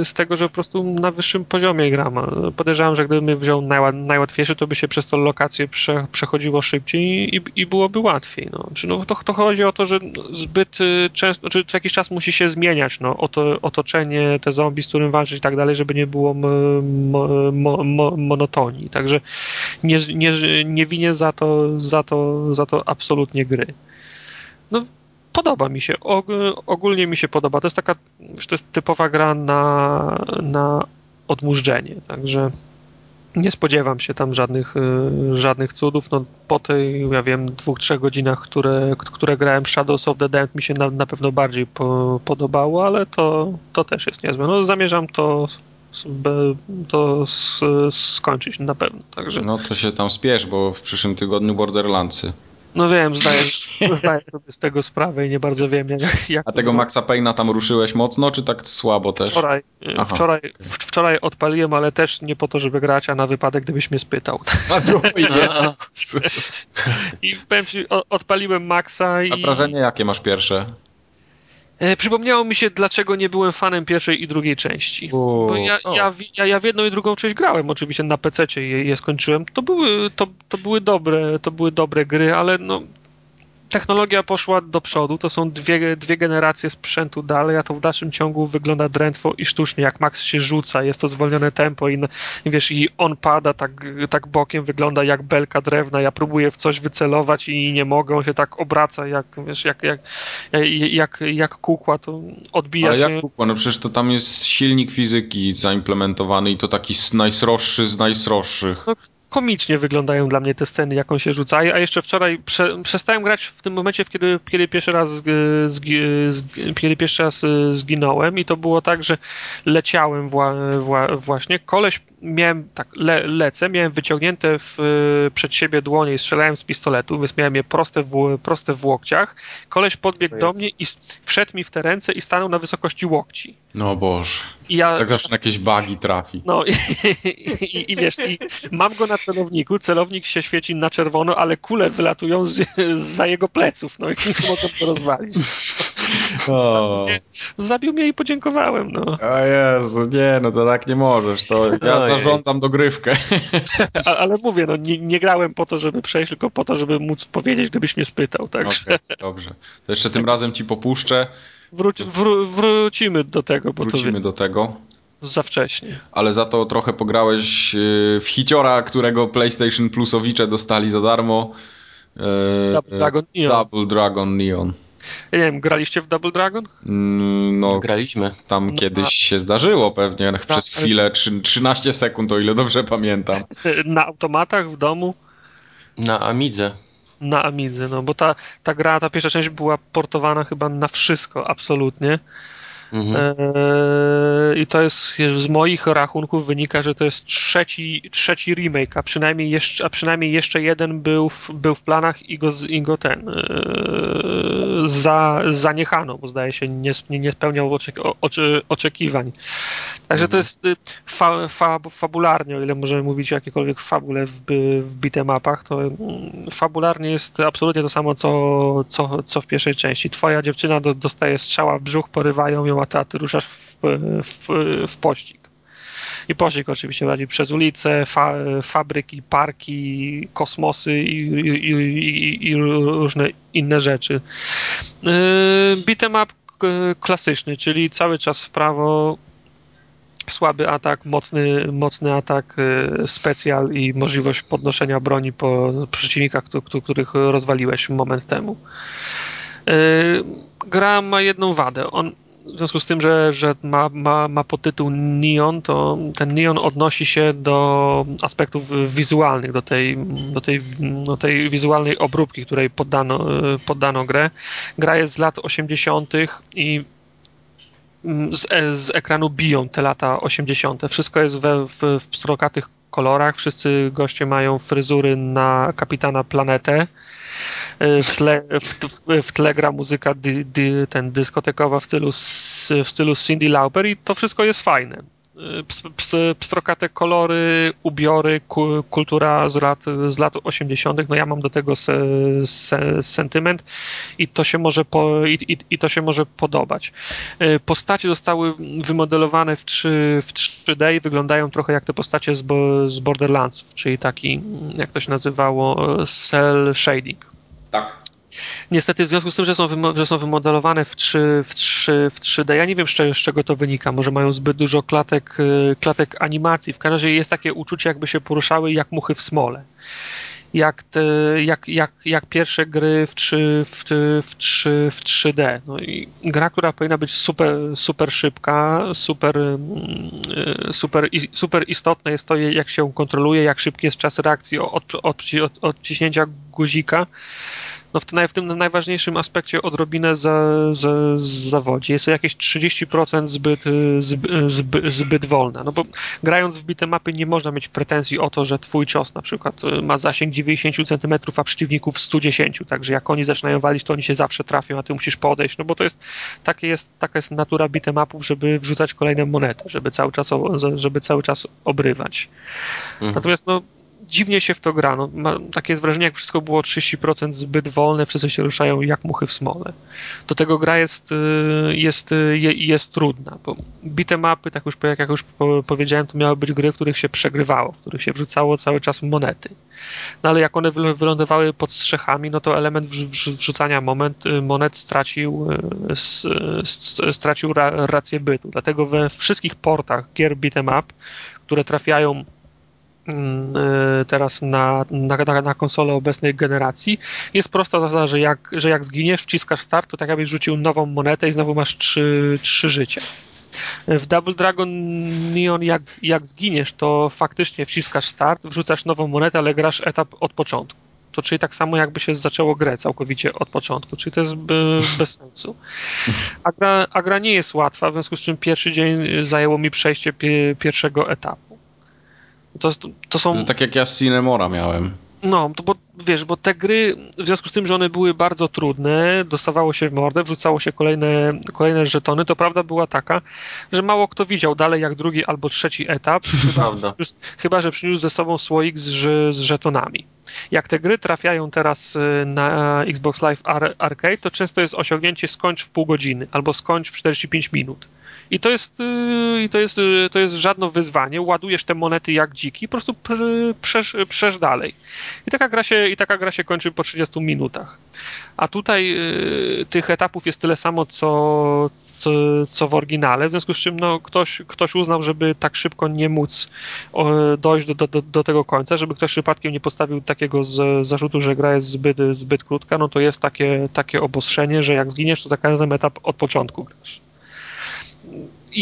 C: z tego, że po prostu na wyższym poziomie gram. Podejrzewam, że gdybym wziął najła, najłatwiejszy, to by się przez tą lokację prze, przechodziło szybciej i, i byłoby łatwiej. No. Czy no, to, to chodzi o to, że zbyt y, często, czy co jakiś czas musi się zmieniać no, oto, otoczenie, te zombie, z którym walczyć i tak dalej, żeby nie było mo, monotonii. Także nie, nie, nie winię za to, za, to, za to absolutnie gry. No, podoba mi się. ogólnie mi się podoba. To jest taka, to jest typowa gra na, na odmurzenie, także nie spodziewam się tam żadnych, żadnych cudów. No, po tej, ja wiem, dwóch, trzech godzinach, które, które grałem Shadows of the Damned mi się na, na pewno bardziej po, podobało, ale to, to też jest niezłe. No, zamierzam to to skończyć na pewno. Także...
D: No to się tam spiesz, bo w przyszłym tygodniu Borderlandsy.
C: No wiem, zdaję, zdaję sobie z tego sprawę i nie bardzo wiem, jak. jak
D: A tego Maxa Payna tam ruszyłeś mocno, czy tak słabo też?
C: Wczoraj, wczoraj, wczoraj odpaliłem, ale też nie po to, żeby grać, a na wypadek, gdybyś mnie spytał.
D: A
C: I powiem ci, odpaliłem Maxa i.
D: A wrażenie jakie masz pierwsze?
C: E, przypomniało mi się, dlaczego nie byłem fanem pierwszej i drugiej części. Bo ja, ja, ja, ja w jedną i drugą część grałem, oczywiście na PC je, je skończyłem. To były, to, to były dobre, to były dobre gry, ale no, technologia poszła do przodu, to są dwie, dwie generacje sprzętu dalej, a to w dalszym ciągu wygląda drętwo i sztucznie, jak Max się rzuca, jest to zwolnione tempo i, wiesz, i on pada tak, tak bokiem, wygląda jak belka drewna, ja próbuję w coś wycelować i nie mogę, on się tak obraca jak, wiesz, jak, jak, jak, jak kukła, to odbija
D: Ale
C: się.
D: jak kukła? No przecież to tam jest silnik fizyki zaimplementowany i to taki najsroższy z najsroższych.
C: No, komicznie wyglądają dla mnie te sceny, jak on się rzuca. A jeszcze wczoraj prze, przestałem grać w tym momencie, kiedy, kiedy pierwszy raz kiedy pierwszy raz y, zginąłem i to było tak, że leciałem wła, wła, właśnie. Koleś miałem tak, le, lecę, miałem wyciągnięte w, przed siebie dłonie i strzelałem z pistoletu, więc miałem je proste w, proste w łokciach. Koleś podbiegł do mnie i wszedł mi w te ręce i stanął na wysokości łokci.
D: No Boże.
C: I ja,
D: tak zawsze na jakieś bagi trafi.
C: No i, i, i wiesz, i mam go na celowniku, celownik się świeci na czerwono, ale kule wylatują z, za jego pleców, no i nie mogę to rozwalić.
D: O.
C: Zabił, mnie, i podziękowałem, no.
D: O Jezu, nie, no to tak nie możesz, to ja
B: Ojej.
D: zarządzam dogrywkę.
C: A, ale mówię, no nie, nie grałem po to, żeby przejść, tylko po to, żeby móc powiedzieć, gdybyś mnie spytał, także
D: Okej, dobrze. To jeszcze tym razem ci popuszczę,
C: wróci, wró, wrócimy do tego, bo
D: wrócimy
C: to
D: do tego.
C: za wcześnie.
D: Ale za to trochę pograłeś yy, w hiciora, którego PlayStation Plusowicze dostali za darmo. Yy,
C: Double Dragon Neon.
D: Double Dragon Neon.
C: Ja nie wiem, graliście w Double Dragon?
D: Mm, No,
B: Graliśmy.
D: tam
C: No,
D: kiedyś się zdarzyło pewnie przez
C: ale-
D: chwilę, trzy- 13 sekund, o ile dobrze pamiętam.
C: Na automatach, w domu?
B: Na Amidze.
C: Na Amidze, no bo ta, ta gra, ta pierwsza część była portowana chyba na wszystko, absolutnie.
B: Mhm.
C: Eee, I to jest z moich rachunków wynika, że to jest trzeci, trzeci remake, a przynajmniej jeszcze, a przynajmniej jeszcze jeden był w, był w planach i go, i go ten eee, za, zaniechano, bo zdaje się nie, nie, spełniał oczek, oczekiwań. Także to jest y, fa, fa, fabularnie, o ile możemy mówić o jakiejkolwiek fabule w, w beatemapach, to mm, fabularnie jest absolutnie to samo, co, co, co w pierwszej części. Twoja dziewczyna do, dostaje strzała w brzuch, porywają ją, a ty, ruszasz w, w, w pościg. I pościg oczywiście radzi przez ulice, fa, fabryki, parki, kosmosy i, i, i, i różne inne rzeczy. Yy, beat'em up k- klasyczny, czyli cały czas w prawo, słaby atak, mocny, mocny atak, y, specjal i możliwość podnoszenia broni po przeciwnikach, któ- któ- których rozwaliłeś moment temu. Gra ma jedną wadę. On, w związku z tym, że, że ma, ma, ma podtytuł Neon, to ten Neon odnosi się do aspektów wizualnych, do tej, do tej, do tej wizualnej obróbki, której poddano, poddano grę. Gra jest z lat 80. i z, e- z ekranu biją te lata 80. Wszystko jest we, w, w pstrokatych kolorach, wszyscy goście mają fryzury na kapitana planetę. W tle, w, w tle gra muzyka di, di, ten dyskotekowa w stylu, w stylu Cindy Lauper i to wszystko jest fajne pstrokate kolory, ubiory, kultura z lat, z lat 80., no ja mam do tego se, se, sentyment i to się może, po, i, i, to się może podobać. E, postacie zostały wymodelowane w, 3, w 3D i wyglądają trochę jak te postacie z, z Borderlands, czyli taki, jak to się nazywało, cel shading.
D: Tak.
C: Niestety, w związku z tym, że są, że są wymodelowane w, 3, w, 3, w 3D, ja nie wiem, z czego, z czego to wynika. Może mają zbyt dużo klatek, y, klatek animacji. W każdym razie jest takie uczucie, jakby się poruszały jak muchy w smole. Jak, te, jak, jak, jak pierwsze gry w, 3, w, w, 3, w 3D. No i gra, która powinna być super, super szybka, super, y, super, super istotne jest to, jak się kontroluje, jak szybki jest czas reakcji od, od, od, od guzika no w, tym, w tym najważniejszym aspekcie odrobinę za, za, zawodzi. Jest to jakieś 30% zbyt, zbyt, zbyt, zbyt wolne. No bo grając w bite mapy nie można mieć pretensji o to, że twój cios na przykład ma zasięg 90 cm, a przeciwników 110, także jak oni zaczynają walić, to oni się zawsze trafią, a ty musisz podejść, no bo to jest, takie jest taka jest natura bite mapów, żeby wrzucać kolejne monety, żeby cały czas, żeby cały czas obrywać. Mhm. Natomiast no dziwnie się w to gra. No, ma, takie jest wrażenie, jak wszystko było 30% zbyt wolne, wszyscy się ruszają jak muchy w smole. Do tego gra jest, y, jest, y, jest trudna, bo bite mapy, tak już, jak już powiedziałem, to miały być gry, w których się przegrywało, w których się wrzucało cały czas monety. No ale jak one wylądowały pod strzechami, no to element wrzucania moment, y, monet stracił, stracił rację bytu. Dlatego we wszystkich portach gier beat'em up, które trafiają teraz na, na, na konsolę obecnej generacji, jest prosta zasada, że jak, że jak zginiesz, wciskasz start, to tak jakbyś rzucił nową monetę i znowu masz trzy, trzy życia. W Double Dragon Neon jak, jak zginiesz, to faktycznie wciskasz start, wrzucasz nową monetę, ale grasz etap od początku. To czyli tak samo jakby się zaczęło grę całkowicie od początku, czyli to jest bez sensu. A gra, a gra nie jest łatwa, w związku z czym pierwszy dzień zajęło mi przejście pierwszego etapu. To, to są...
D: Tak jak ja z Cinemora miałem.
C: No, to bo wiesz, bo te gry, w związku z tym, że one były bardzo trudne, dostawało się w mordę, wrzucało się kolejne, kolejne żetony, to prawda była taka, że mało kto widział dalej jak drugi albo trzeci etap, chyba, chyba, że przyniósł ze sobą słoik z, z żetonami. Jak te gry trafiają teraz y, na Xbox Live Arcade, to często jest osiągnięcie skończ w pół godziny albo skończ w 45 minut. I to jest, y, i to jest, y, to jest żadne wyzwanie. Ładujesz te monety jak dziki i po prostu przesz, przesz dalej. I taka, gra się, I taka gra się kończy po 30 minutach. A tutaj y, tych etapów jest tyle samo, co, co, co w oryginale, w związku z czym no, ktoś, ktoś uznał, żeby tak szybko nie móc dojść do, do, do tego końca, żeby ktoś przypadkiem nie postawił takiego z, zarzutu, że gra jest zbyt, zbyt krótka, no to jest takie, takie obostrzenie, że jak zginiesz, to za każdym etap od początku grasz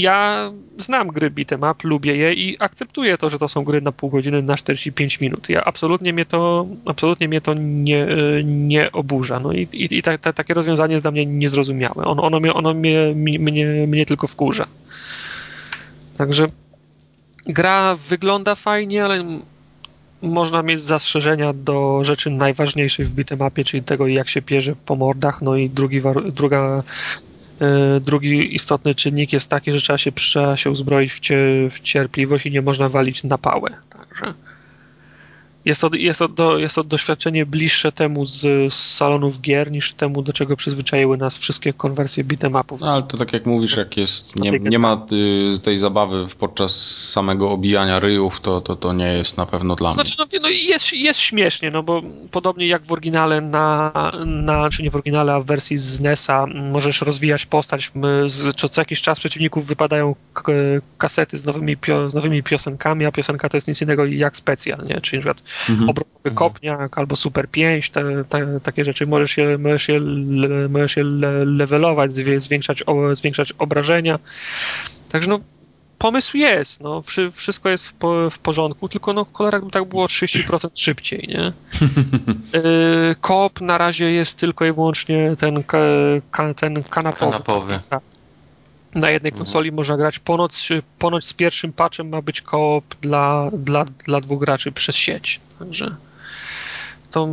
C: ja znam gry beat'em up, lubię je i akceptuję to, że to są gry na pół godziny, na 45 minut. Ja absolutnie mnie to, absolutnie mnie to nie, nie oburza. No i, i, i ta, ta, takie rozwiązanie jest dla mnie niezrozumiałe. Ono, mnie, ono mnie, mnie, mnie tylko wkurza. Także gra wygląda fajnie, ale można mieć zastrzeżenia do rzeczy najważniejszych w bitmapie, czyli tego, jak się pierze po mordach, no i drugi, druga drugi istotny czynnik jest taki, że trzeba się, trzeba się uzbroić w, w cierpliwość i nie można walić na pałę. Także jest to, jest, to do, jest to doświadczenie bliższe temu z, z salonów gier niż temu, do czego przyzwyczaiły nas wszystkie konwersje beat'em
D: No, ale to tak jak mówisz, jak jest, nie, nie ma y, tej zabawy podczas samego obijania ryjów, to, to, to nie jest na pewno dla
C: znaczy, mnie. No, no jest, jest śmiesznie, no bo podobnie jak w oryginale na, na, czy nie w oryginale, a w wersji z NES-a możesz rozwijać postać, z, co, co jakiś czas przeciwników wypadają kasety z nowymi, pio, z nowymi piosenkami, a piosenka to jest nic innego jak specjal, nie? Czyli na przykład mhm. obrotowy kopniak albo super pięść, te, te, takie rzeczy. Możesz je, możesz je, możesz je levelować, zwiększać, zwiększać obrażenia. Także no, pomysł jest, no, wszystko jest w, po, w porządku, tylko no, cholera tak było 30% szybciej, nie? Y, Kop na razie jest tylko i wyłącznie ten, ten kanapowy. kanapowy. Tak na jednej mhm. konsoli mhm. można grać. Ponoć, ponoć z pierwszym patchem ma być koop dla, dla, dla dwóch graczy przez sieć. Także to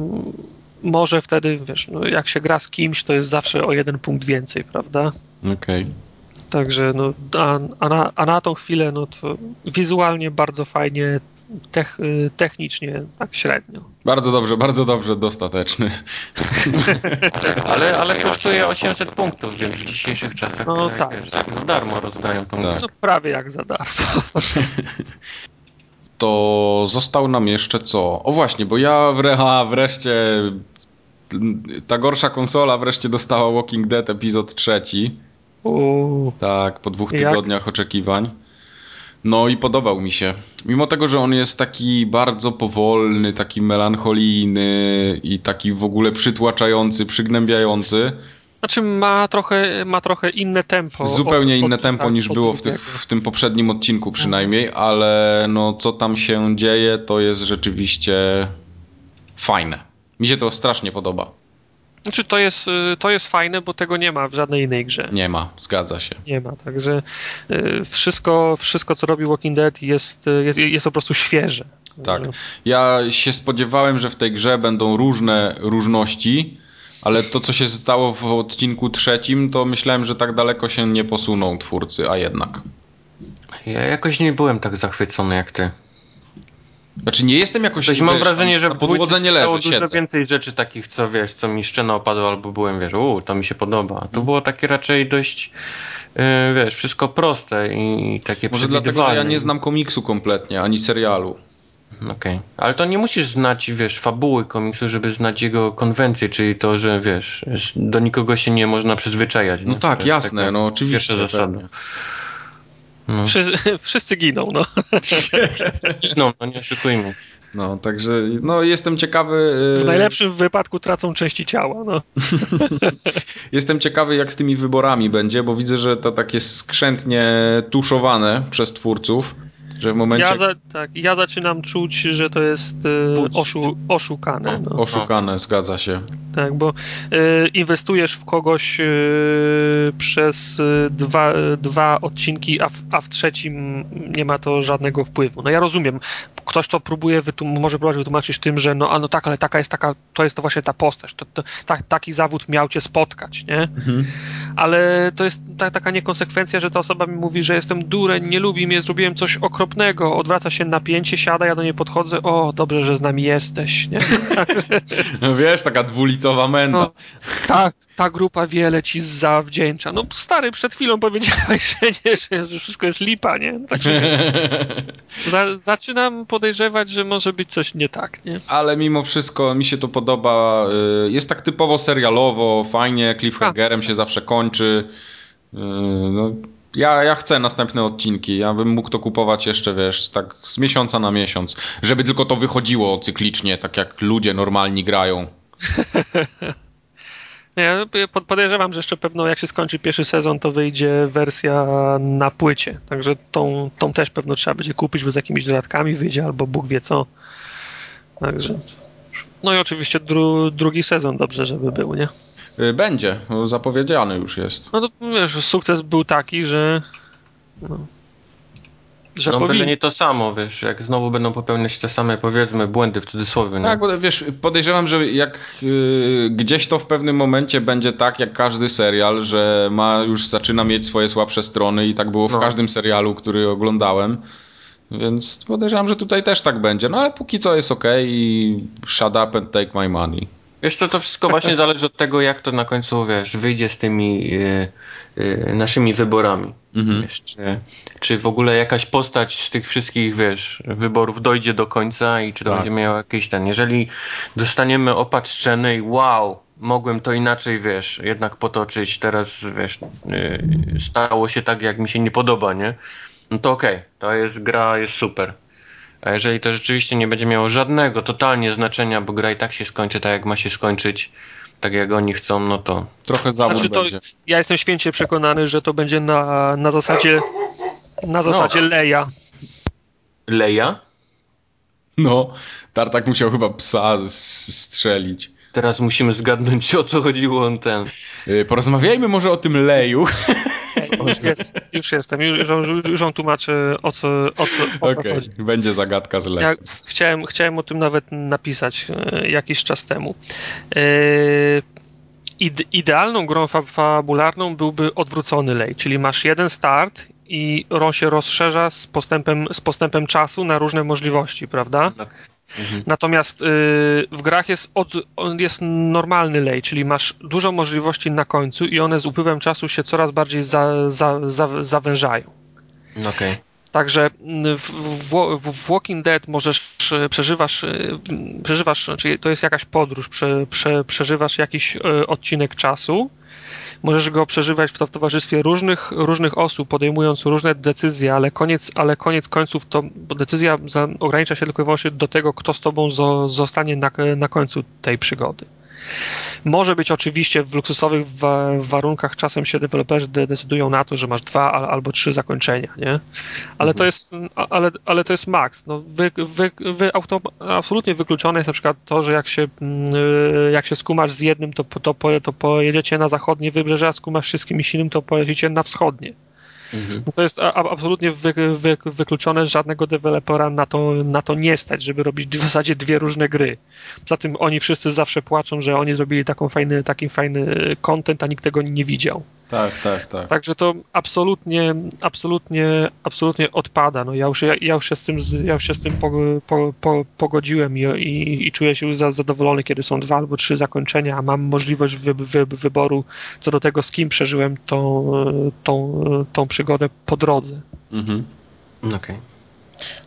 C: może wtedy, wiesz, no jak się gra z kimś, to jest zawsze o jeden punkt więcej, prawda?
D: Okej. Okay.
C: Także no, a, a, na, a na tą chwilę, no to wizualnie bardzo fajnie, tech, technicznie tak średnio.
D: Bardzo dobrze, bardzo dobrze, dostateczny.
B: ale, ale kosztuje 800 punktów, więc w dzisiejszych czasach
C: no, tak.
B: Wiesz, no darmo rozdają tą
C: tak. No prawie jak za darmo.
D: to został nam jeszcze co? O właśnie, bo ja wre, a, wreszcie ta gorsza konsola wreszcie dostała Walking Dead epizod trzeci.
C: Uuu.
D: Tak, po dwóch tygodniach Jak? oczekiwań. No i podobał mi się. Mimo tego, że on jest taki bardzo powolny, taki melancholijny i taki w ogóle przytłaczający, przygnębiający.
C: Znaczy ma trochę, ma trochę inne tempo.
D: Zupełnie od, inne od, tempo niż było w, ty, w, tym poprzednim odcinku przynajmniej, ale no co tam się dzieje, to jest rzeczywiście fajne. Mi się to strasznie podoba.
C: Znaczy to jest, y, to jest fajne, bo tego nie ma w żadnej innej grze.
D: Nie ma, zgadza się.
C: Nie ma, także y, wszystko, wszystko co robi Walking Dead jest, y, jest, jest po prostu świeże.
D: Tak. Ja się spodziewałem, że w tej grze będą różne różności, ale to, co się stało w odcinku trzecim, to myślałem, że tak daleko się nie posuną twórcy, a jednak.
B: Ja jakoś nie byłem tak zachwycony jak ty.
D: Znaczy nie jestem jakoś...
B: Coś mam wrażenie, że
D: podłodze nie leży,
B: dużo siedzę. więcej rzeczy takich, co wiesz, co mi szczena opadło, albo byłem, wiesz, u, to mi się podoba. To mhm. było takie raczej dość, yy, wiesz, wszystko proste i takie
D: Może dlatego, że ja nie znam komiksu kompletnie, ani serialu.
B: Okej, okay. ale to nie musisz znać, wiesz, fabuły komiksu, żeby znać jego konwencję, czyli to, że wiesz, do nikogo się nie można przyzwyczajać.
D: No
B: nie?
D: tak, jasne, no oczywiście.
B: Pierwsza zasada.
C: No. Wszyscy, wszyscy giną, no.
B: No, no nie oszukujmy.
D: No, także no, jestem ciekawy.
C: W y, najlepszym wypadku tracą części ciała. No.
D: jestem ciekawy, jak z tymi wyborami będzie, bo widzę, że to takie skrzętnie tuszowane przez twórców. Że w momencie...
C: ja, za, tak, ja zaczynam czuć, że to jest e, oszu, oszukane. No.
D: Oszukane, zgadza się.
C: Tak, bo e, inwestujesz w kogoś e, przez dwa, dwa odcinki, a w, a w trzecim nie ma to żadnego wpływu. No ja rozumiem, ktoś to próbuje, wytłum- może próbować wytłumaczyć tym, że no, a no tak, ale taka jest taka, to jest to właśnie ta postać, to, to, ta, taki zawód miał cię spotkać, nie? Mhm. Ale to jest ta, taka niekonsekwencja, że ta osoba mi mówi, że jestem dureń, nie lubi mnie, zrobiłem coś okropnego, odwraca się napięcie, siada, ja do niej podchodzę, o, dobrze, że z nami jesteś, nie?
D: no wiesz, taka dwulicowa menda. No,
C: tak, ta grupa wiele ci zawdzięcza. No stary, przed chwilą powiedziałeś, że nie, że wszystko jest lipa, nie? Tak za, zaczynam podejrzewać, że może być coś nie tak, nie?
D: Ale mimo wszystko mi się to podoba. Y, jest tak typowo serialowo, fajnie, cliffhangerem się zawsze kończy. Y, no, ja, ja chcę następne odcinki. Ja bym mógł to kupować jeszcze, wiesz, tak z miesiąca na miesiąc. Żeby tylko to wychodziło cyklicznie, tak jak ludzie normalni grają.
C: Ja podejrzewam, że jeszcze pewno jak się skończy pierwszy sezon, to wyjdzie wersja na płycie. Także tą, tą też pewno trzeba będzie kupić, bo z jakimiś dodatkami wyjdzie, albo Bóg wie co. Także. No i oczywiście dru, drugi sezon dobrze, żeby był, nie?
D: Y, będzie, zapowiedziany już jest.
C: No to wiesz, sukces był taki, że. No,
B: że no powinni... nie to samo, wiesz, jak znowu będą popełniać te same, powiedzmy, błędy w cudzysłowie.
D: Tak, bo wiesz, podejrzewam, że jak yy, gdzieś to w pewnym momencie będzie tak, jak każdy serial, że ma już zaczyna mieć swoje słabsze strony i tak było w no. każdym serialu, który oglądałem. Więc podejrzewam, że tutaj też tak będzie. No ale póki co jest ok i shut up and take my money.
B: Wiesz co, to wszystko właśnie zależy od tego, jak to na końcu, wiesz, wyjdzie z tymi y, y, naszymi wyborami. Mhm. Wiesz, czy, czy w ogóle jakaś postać z tych wszystkich, wiesz, wyborów dojdzie do końca i czy to tak. będzie miało jakieś ten, jeżeli dostaniemy opatrzczeny i wow, mogłem to inaczej, wiesz, jednak potoczyć, teraz, wiesz, y, stało się tak, jak mi się nie podoba, nie? No to okej, okay, to jest gra, jest super. A jeżeli to rzeczywiście nie będzie miało żadnego totalnie znaczenia, bo gra i tak się skończy tak, jak ma się skończyć, tak jak oni chcą, no to...
D: Trochę zawód znaczy to, będzie.
C: Ja jestem święcie przekonany, że to będzie na, na zasadzie na zasadzie no. Leja.
B: Leja?
D: No, Tartak musiał chyba psa strzelić.
B: Teraz musimy zgadnąć, o co chodziło on ten.
D: Y, porozmawiajmy może o tym Leju.
C: już, jest, już jestem, już, już, już wam tłumaczę o co, o co, o
D: okay.
C: co chodzi.
D: Będzie zagadka z
C: Ja chciałem, chciałem o tym nawet napisać e, jakiś czas temu. E, ide- idealną grą fa- fabularną byłby odwrócony lej, czyli masz jeden start i on się rozszerza z postępem, z postępem czasu na różne możliwości, prawda?
B: Mhm.
C: Natomiast y, w grach jest, od, jest normalny lej, czyli masz dużo możliwości na końcu i one z upływem czasu się coraz bardziej za, za, za, zawężają.
B: Okej.
C: Także mm, w, w, w Walking Dead możesz, e, przeżywasz, e, przeżywasz, czyli to jest jakaś podróż, prze, prze, przeżywasz jakiś e, odcinek czasu, możesz go przeżywać w, to w towarzystwie różnych, różnych osób, podejmując różne decyzje, ale koniec, ale koniec końców to, decyzja za, ogranicza się tylko i wyłącznie do tego, kto z tobą zo, zostanie na, na końcu tej przygody. Może być oczywiście w luksusowych wa warunkach czasem się deweloperzy de decydują na to, że masz dwa al albo trzy zakończenia, nie? Ale to jest, ale, ale to jest maks. No, wy, wy, wy auto, absolutnie wykluczone jest na przykład to, że jak się, jak się skumasz z jednym, to, to, to pojedziecie na zachodnie wybrzeże, a skumasz kimś innym, to pojedziecie na wschodnie. Mhm. To jest absolutnie wy, wy, wykluczone, żadnego dewelopera na to, na to nie stać, żeby robić w zasadzie dwie różne gry. Poza tym oni wszyscy zawsze płaczą, że oni zrobili taką fajny, taki fajny content, a nikt tego nie widział.
D: Tak, tak, tak.
C: Także to absolutnie, absolutnie, absolutnie odpada. No ja, już, ja, ja już się z tym, ja już się z tym po, po, po, pogodziłem i, i, i, czuję się za, zadowolony, kiedy są dwa albo trzy zakończenia, a mam możliwość wy, wy, wyboru co do tego, z kim przeżyłem tą, tą, tą przygodę po drodze.
B: Mhm. Okej. Okay.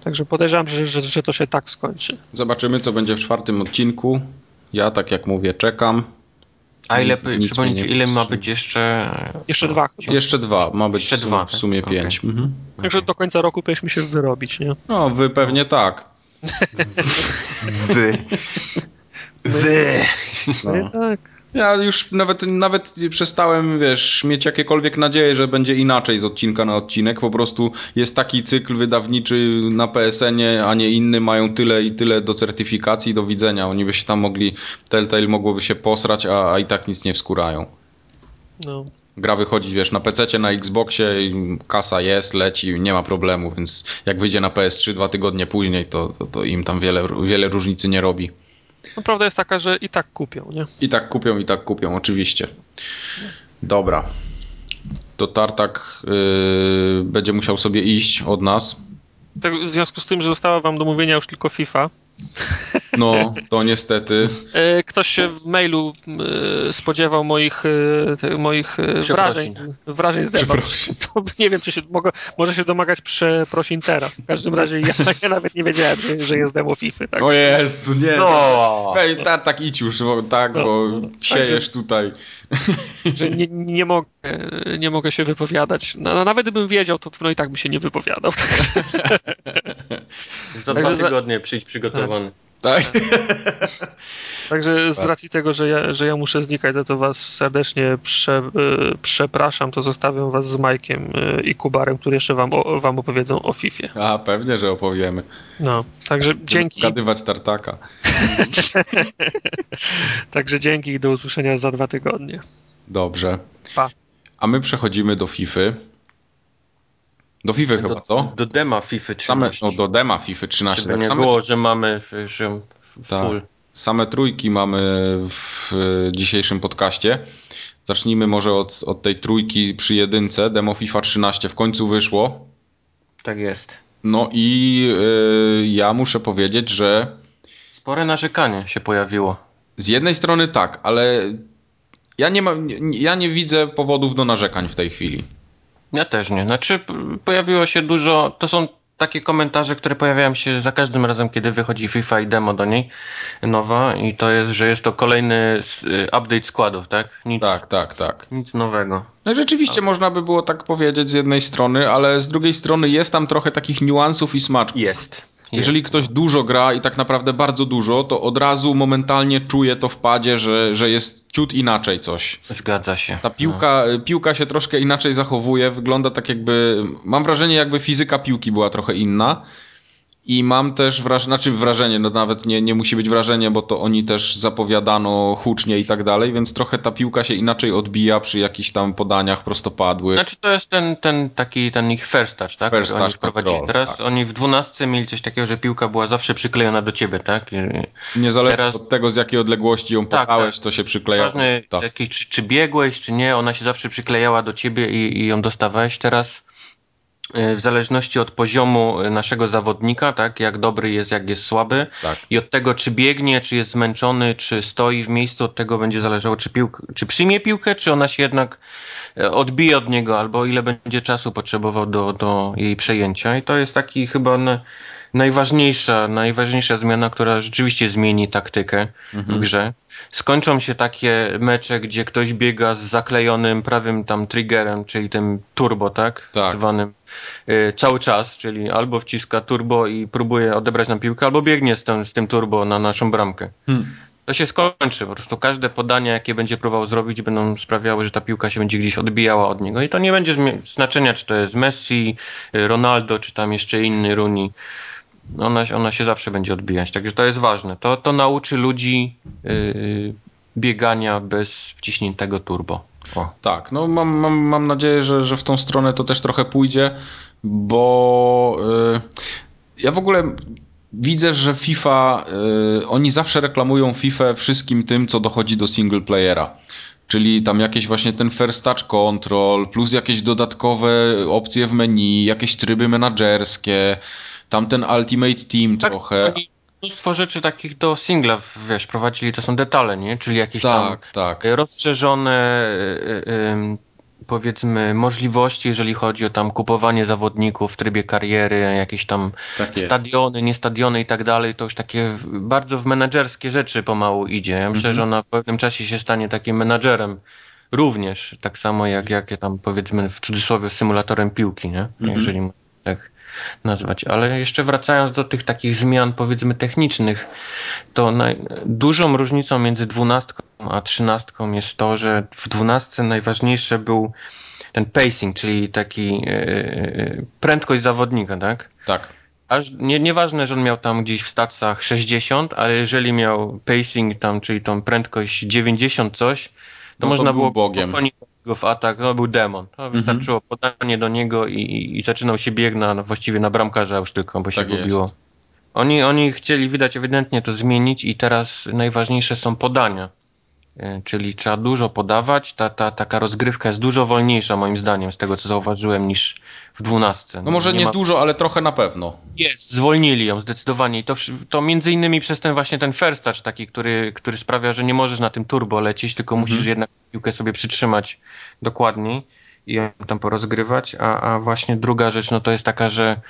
C: Także podejrzewam, że, że, że to się tak skończy.
D: Zobaczymy, co będzie w czwartym odcinku. Ja, tak jak mówię, czekam.
B: A ile, przypomnijcie, ile ma być jeszcze?
C: Jeszcze dwa.
D: Chyba. Jeszcze dwa, ma być jeszcze w, dwa, w sumie tak? pięć. Okay. Mhm.
C: Także do końca roku powinniśmy się wyrobić, nie?
D: No, wy pewnie tak.
B: wy. Wy.
C: No. tak.
D: Ja już nawet, nawet przestałem, wiesz, mieć jakiekolwiek nadzieję, że będzie inaczej z odcinka na odcinek. Po prostu jest taki cykl wydawniczy na PSN-ie, a nie inny. Mają tyle i tyle do certyfikacji, do widzenia. Oni by się tam mogli, Telltale mogłoby się posrać, a, a i tak nic nie wskurają.
C: No.
D: Gra wychodzi, wiesz, na PC, na Xboxie, kasa jest, leci, nie ma problemu, więc jak wyjdzie na PS3 dwa tygodnie później, to, to, to im tam wiele, wiele różnicy nie robi.
C: No prawda jest taka, że i tak kupią, nie?
D: I tak kupią, i tak kupią, oczywiście. Dobra. To Tartak yy, będzie musiał sobie iść od nas.
C: Tak, w związku z tym, że została wam do mówienia już tylko FIFA.
D: No, to niestety.
C: Ktoś się w mailu spodziewał moich, moich wrażeń, wrażeń z demo. To nie wiem, czy się mogę, może się domagać przeprosin teraz. W każdym razie ja, ja nawet nie wiedziałem, że jest demo FIFA. Tak?
D: O Jezu, nie. No. Ej, tak, tak idź już, bo, tak, no. bo siejesz tutaj.
C: Że nie, nie, mogę, nie mogę się wypowiadać. No, nawet gdybym wiedział, to no i tak by się nie wypowiadał.
B: Za dwa tygodnie przyjdź przygotowany.
D: Tak.
C: Także z tak. racji tego, że ja, że ja muszę znikać, za to was serdecznie prze, przepraszam, to zostawiam was z Majkiem i Kubarem, który jeszcze wam, o, wam opowiedzą o FIFA.
D: A, pewnie, że opowiemy.
C: No, także dzięki.
D: Gadywać tartaka.
C: także dzięki i do usłyszenia za dwa tygodnie.
D: Dobrze.
C: Pa.
D: A my przechodzimy do FIFA. Do FIFA
B: do,
D: chyba, co?
B: Do dema FIFA 13.
D: Same, no, do dema FIFA 13.
B: Żeby tak, nie same było, że mamy że full.
D: Tak. Same trójki mamy w dzisiejszym podcaście. Zacznijmy może od, od tej trójki przy jedynce. Demo FIFA 13 w końcu wyszło.
B: Tak jest.
D: No i yy, ja muszę powiedzieć, że...
B: Spore narzekanie się pojawiło.
D: Z jednej strony tak, ale ja nie, mam, ja nie widzę powodów do narzekań w tej chwili.
B: Ja też nie. Znaczy, pojawiło się dużo. To są takie komentarze, które pojawiają się za każdym razem, kiedy wychodzi FIFA i demo do niej nowa i to jest, że jest to kolejny update składów, tak?
D: Nic, tak, tak, tak.
B: Nic nowego.
D: No rzeczywiście ale... można by było tak powiedzieć z jednej strony, ale z drugiej strony jest tam trochę takich niuansów i smaczków.
B: Jest.
D: Jeżeli ktoś dużo gra i tak naprawdę bardzo dużo, to od razu momentalnie czuje to w padzie, że, że jest ciut inaczej coś.
B: Zgadza się.
D: Ta piłka, no. piłka się troszkę inaczej zachowuje, wygląda tak jakby, mam wrażenie jakby fizyka piłki była trochę inna I mam też wrażenie, znaczy wrażenie, no nawet nie, nie musi być wrażenie, bo to oni też zapowiadano hucznie i tak dalej, więc trochę ta piłka się inaczej odbija przy jakichś tam podaniach prostopadłych.
B: Znaczy to jest ten, ten taki, ten ich first touch, tak?
D: First
B: oni
D: touch
B: wprowadzili.
D: control,
B: Teraz
D: tak.
B: oni w dwunastce mieli coś takiego, że piłka była zawsze przyklejona do ciebie, tak? I-
D: Niezależnie
B: teraz-
D: od tego, z jakiej odległości ją
B: Tak, tak.
D: to się przykleja.
B: Ważne,
D: tak.
B: jakiej, czy, czy biegłeś, czy nie, ona się zawsze przyklejała do ciebie i, i ją dostawałeś. Teraz w zależności od poziomu y, naszego zawodnika, tak, jak dobry jest, jak jest słaby
D: Tak.
B: i od tego, czy biegnie, czy jest zmęczony, czy stoi w miejscu, od tego będzie zależało, czy, piłk, czy przyjmie piłkę, czy ona się jednak e, odbije od niego, albo ile będzie czasu potrzebował do, do jej przejęcia. I to jest taki chyba najważniejsza, najważniejsza zmiana, która rzeczywiście zmieni taktykę w grze. Skończą się takie mecze, gdzie ktoś biega z zaklejonym prawym tam triggerem, czyli tym turbo, tak?
D: Tak.
B: Zwanym y, cały czas, czyli albo wciska turbo i próbuje odebrać nam piłkę, albo biegnie z tym, z tym turbo na naszą bramkę.
D: Hmm.
B: To się skończy, po prostu każde podania, jakie będzie próbował zrobić, będą sprawiały, że ta piłka się będzie gdzieś odbijała od niego i to nie będzie znaczenia, czy to jest Messi, Ronaldo, czy tam jeszcze inny Rooney. Ona, ona się zawsze będzie odbijać, także to jest ważne. To, to nauczy ludzi yy, biegania bez wciśniętego turbo. O.
D: Tak, no mam, mam, mam nadzieję, że, że w tą stronę to też trochę pójdzie, bo y, ja w ogóle widzę, że FIFA, y, oni zawsze reklamują FIFA wszystkim tym, co dochodzi do single playera. Czyli tam jakieś właśnie ten first touch control, plus jakieś dodatkowe opcje w menu, jakieś tryby menadżerskie, tam ten Ultimate Team trochę.
B: Oni mnóstwo rzeczy takich do singla, wiesz, prowadzili, to są detale, nie? Czyli jakieś
D: Tak, tak.
B: tam rozszerzone y, y, y, powiedzmy możliwości, jeżeli chodzi o tam kupowanie zawodników w trybie kariery, jakieś tam
D: Takie.
B: stadiony, nie stadiony i tak dalej, to już takie bardzo w menedżerskie rzeczy pomału idzie. Ja myślę,
D: Mhm.
B: że ona w pewnym czasie się stanie takim menadżerem również, tak samo jak, jak tam powiedzmy w cudzysłowie symulatorem piłki, nie?
D: Mhm.
B: Jeżeli można tak nazwać. Ale jeszcze wracając do tych takich zmian powiedzmy technicznych, to naj, dużą różnicą między dwunastką a trzynastką jest to, że w dwunastce najważniejsze był ten pacing, czyli taki e, prędkość zawodnika, tak?
D: Tak.
B: Aż nie, nieważne, że on miał tam gdzieś w stacjach 60, ale jeżeli miał pacing tam, czyli tą prędkość 90 coś, to
D: No to
B: można
D: był
B: było
D: Bogiem.
B: spokojnie go w atak, to był demon. To wystarczyło podanie do niego i, i, zaczynał się bieg na, no właściwie na bramkarza już tylko, bo się
D: Tak jest.
B: gubiło. Oni, oni chcieli widać ewidentnie to zmienić i teraz najważniejsze są podania. E, Czyli trzeba dużo podawać, ta, ta taka rozgrywka jest dużo wolniejsza moim zdaniem z tego co zauważyłem niż w dwunastce.
D: No może nie,
B: ma-
D: dużo, ale trochę na pewno.
B: jest, zwolnili ją zdecydowanie i to, to między innymi przez ten właśnie ten first touch taki, który, który sprawia, że nie możesz na tym turbo lecieć, tylko musisz jednak piłkę sobie przytrzymać dokładniej i ją tam porozgrywać, a, a właśnie druga rzecz, no to jest taka, że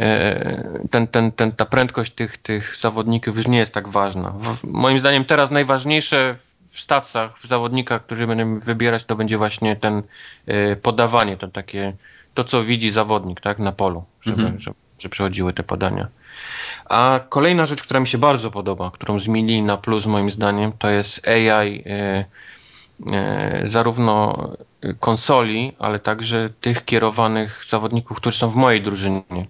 B: e, ten, ten, ten, ta prędkość tych, tych zawodników już nie jest tak ważna. W, moim zdaniem teraz najważniejsze w stacjach, w zawodnikach, którzy będziemy wybierać, to będzie właśnie ten e, podawanie, to takie, to co widzi zawodnik, tak, na polu, żeby,
D: Mhm.
B: żeby, żeby przechodziły te podania. A kolejna rzecz, która mi się bardzo podoba, którą zmienili na plus moim zdaniem, to jest AI e, e, zarówno konsoli, ale także tych kierowanych zawodników, którzy są w mojej drużynie.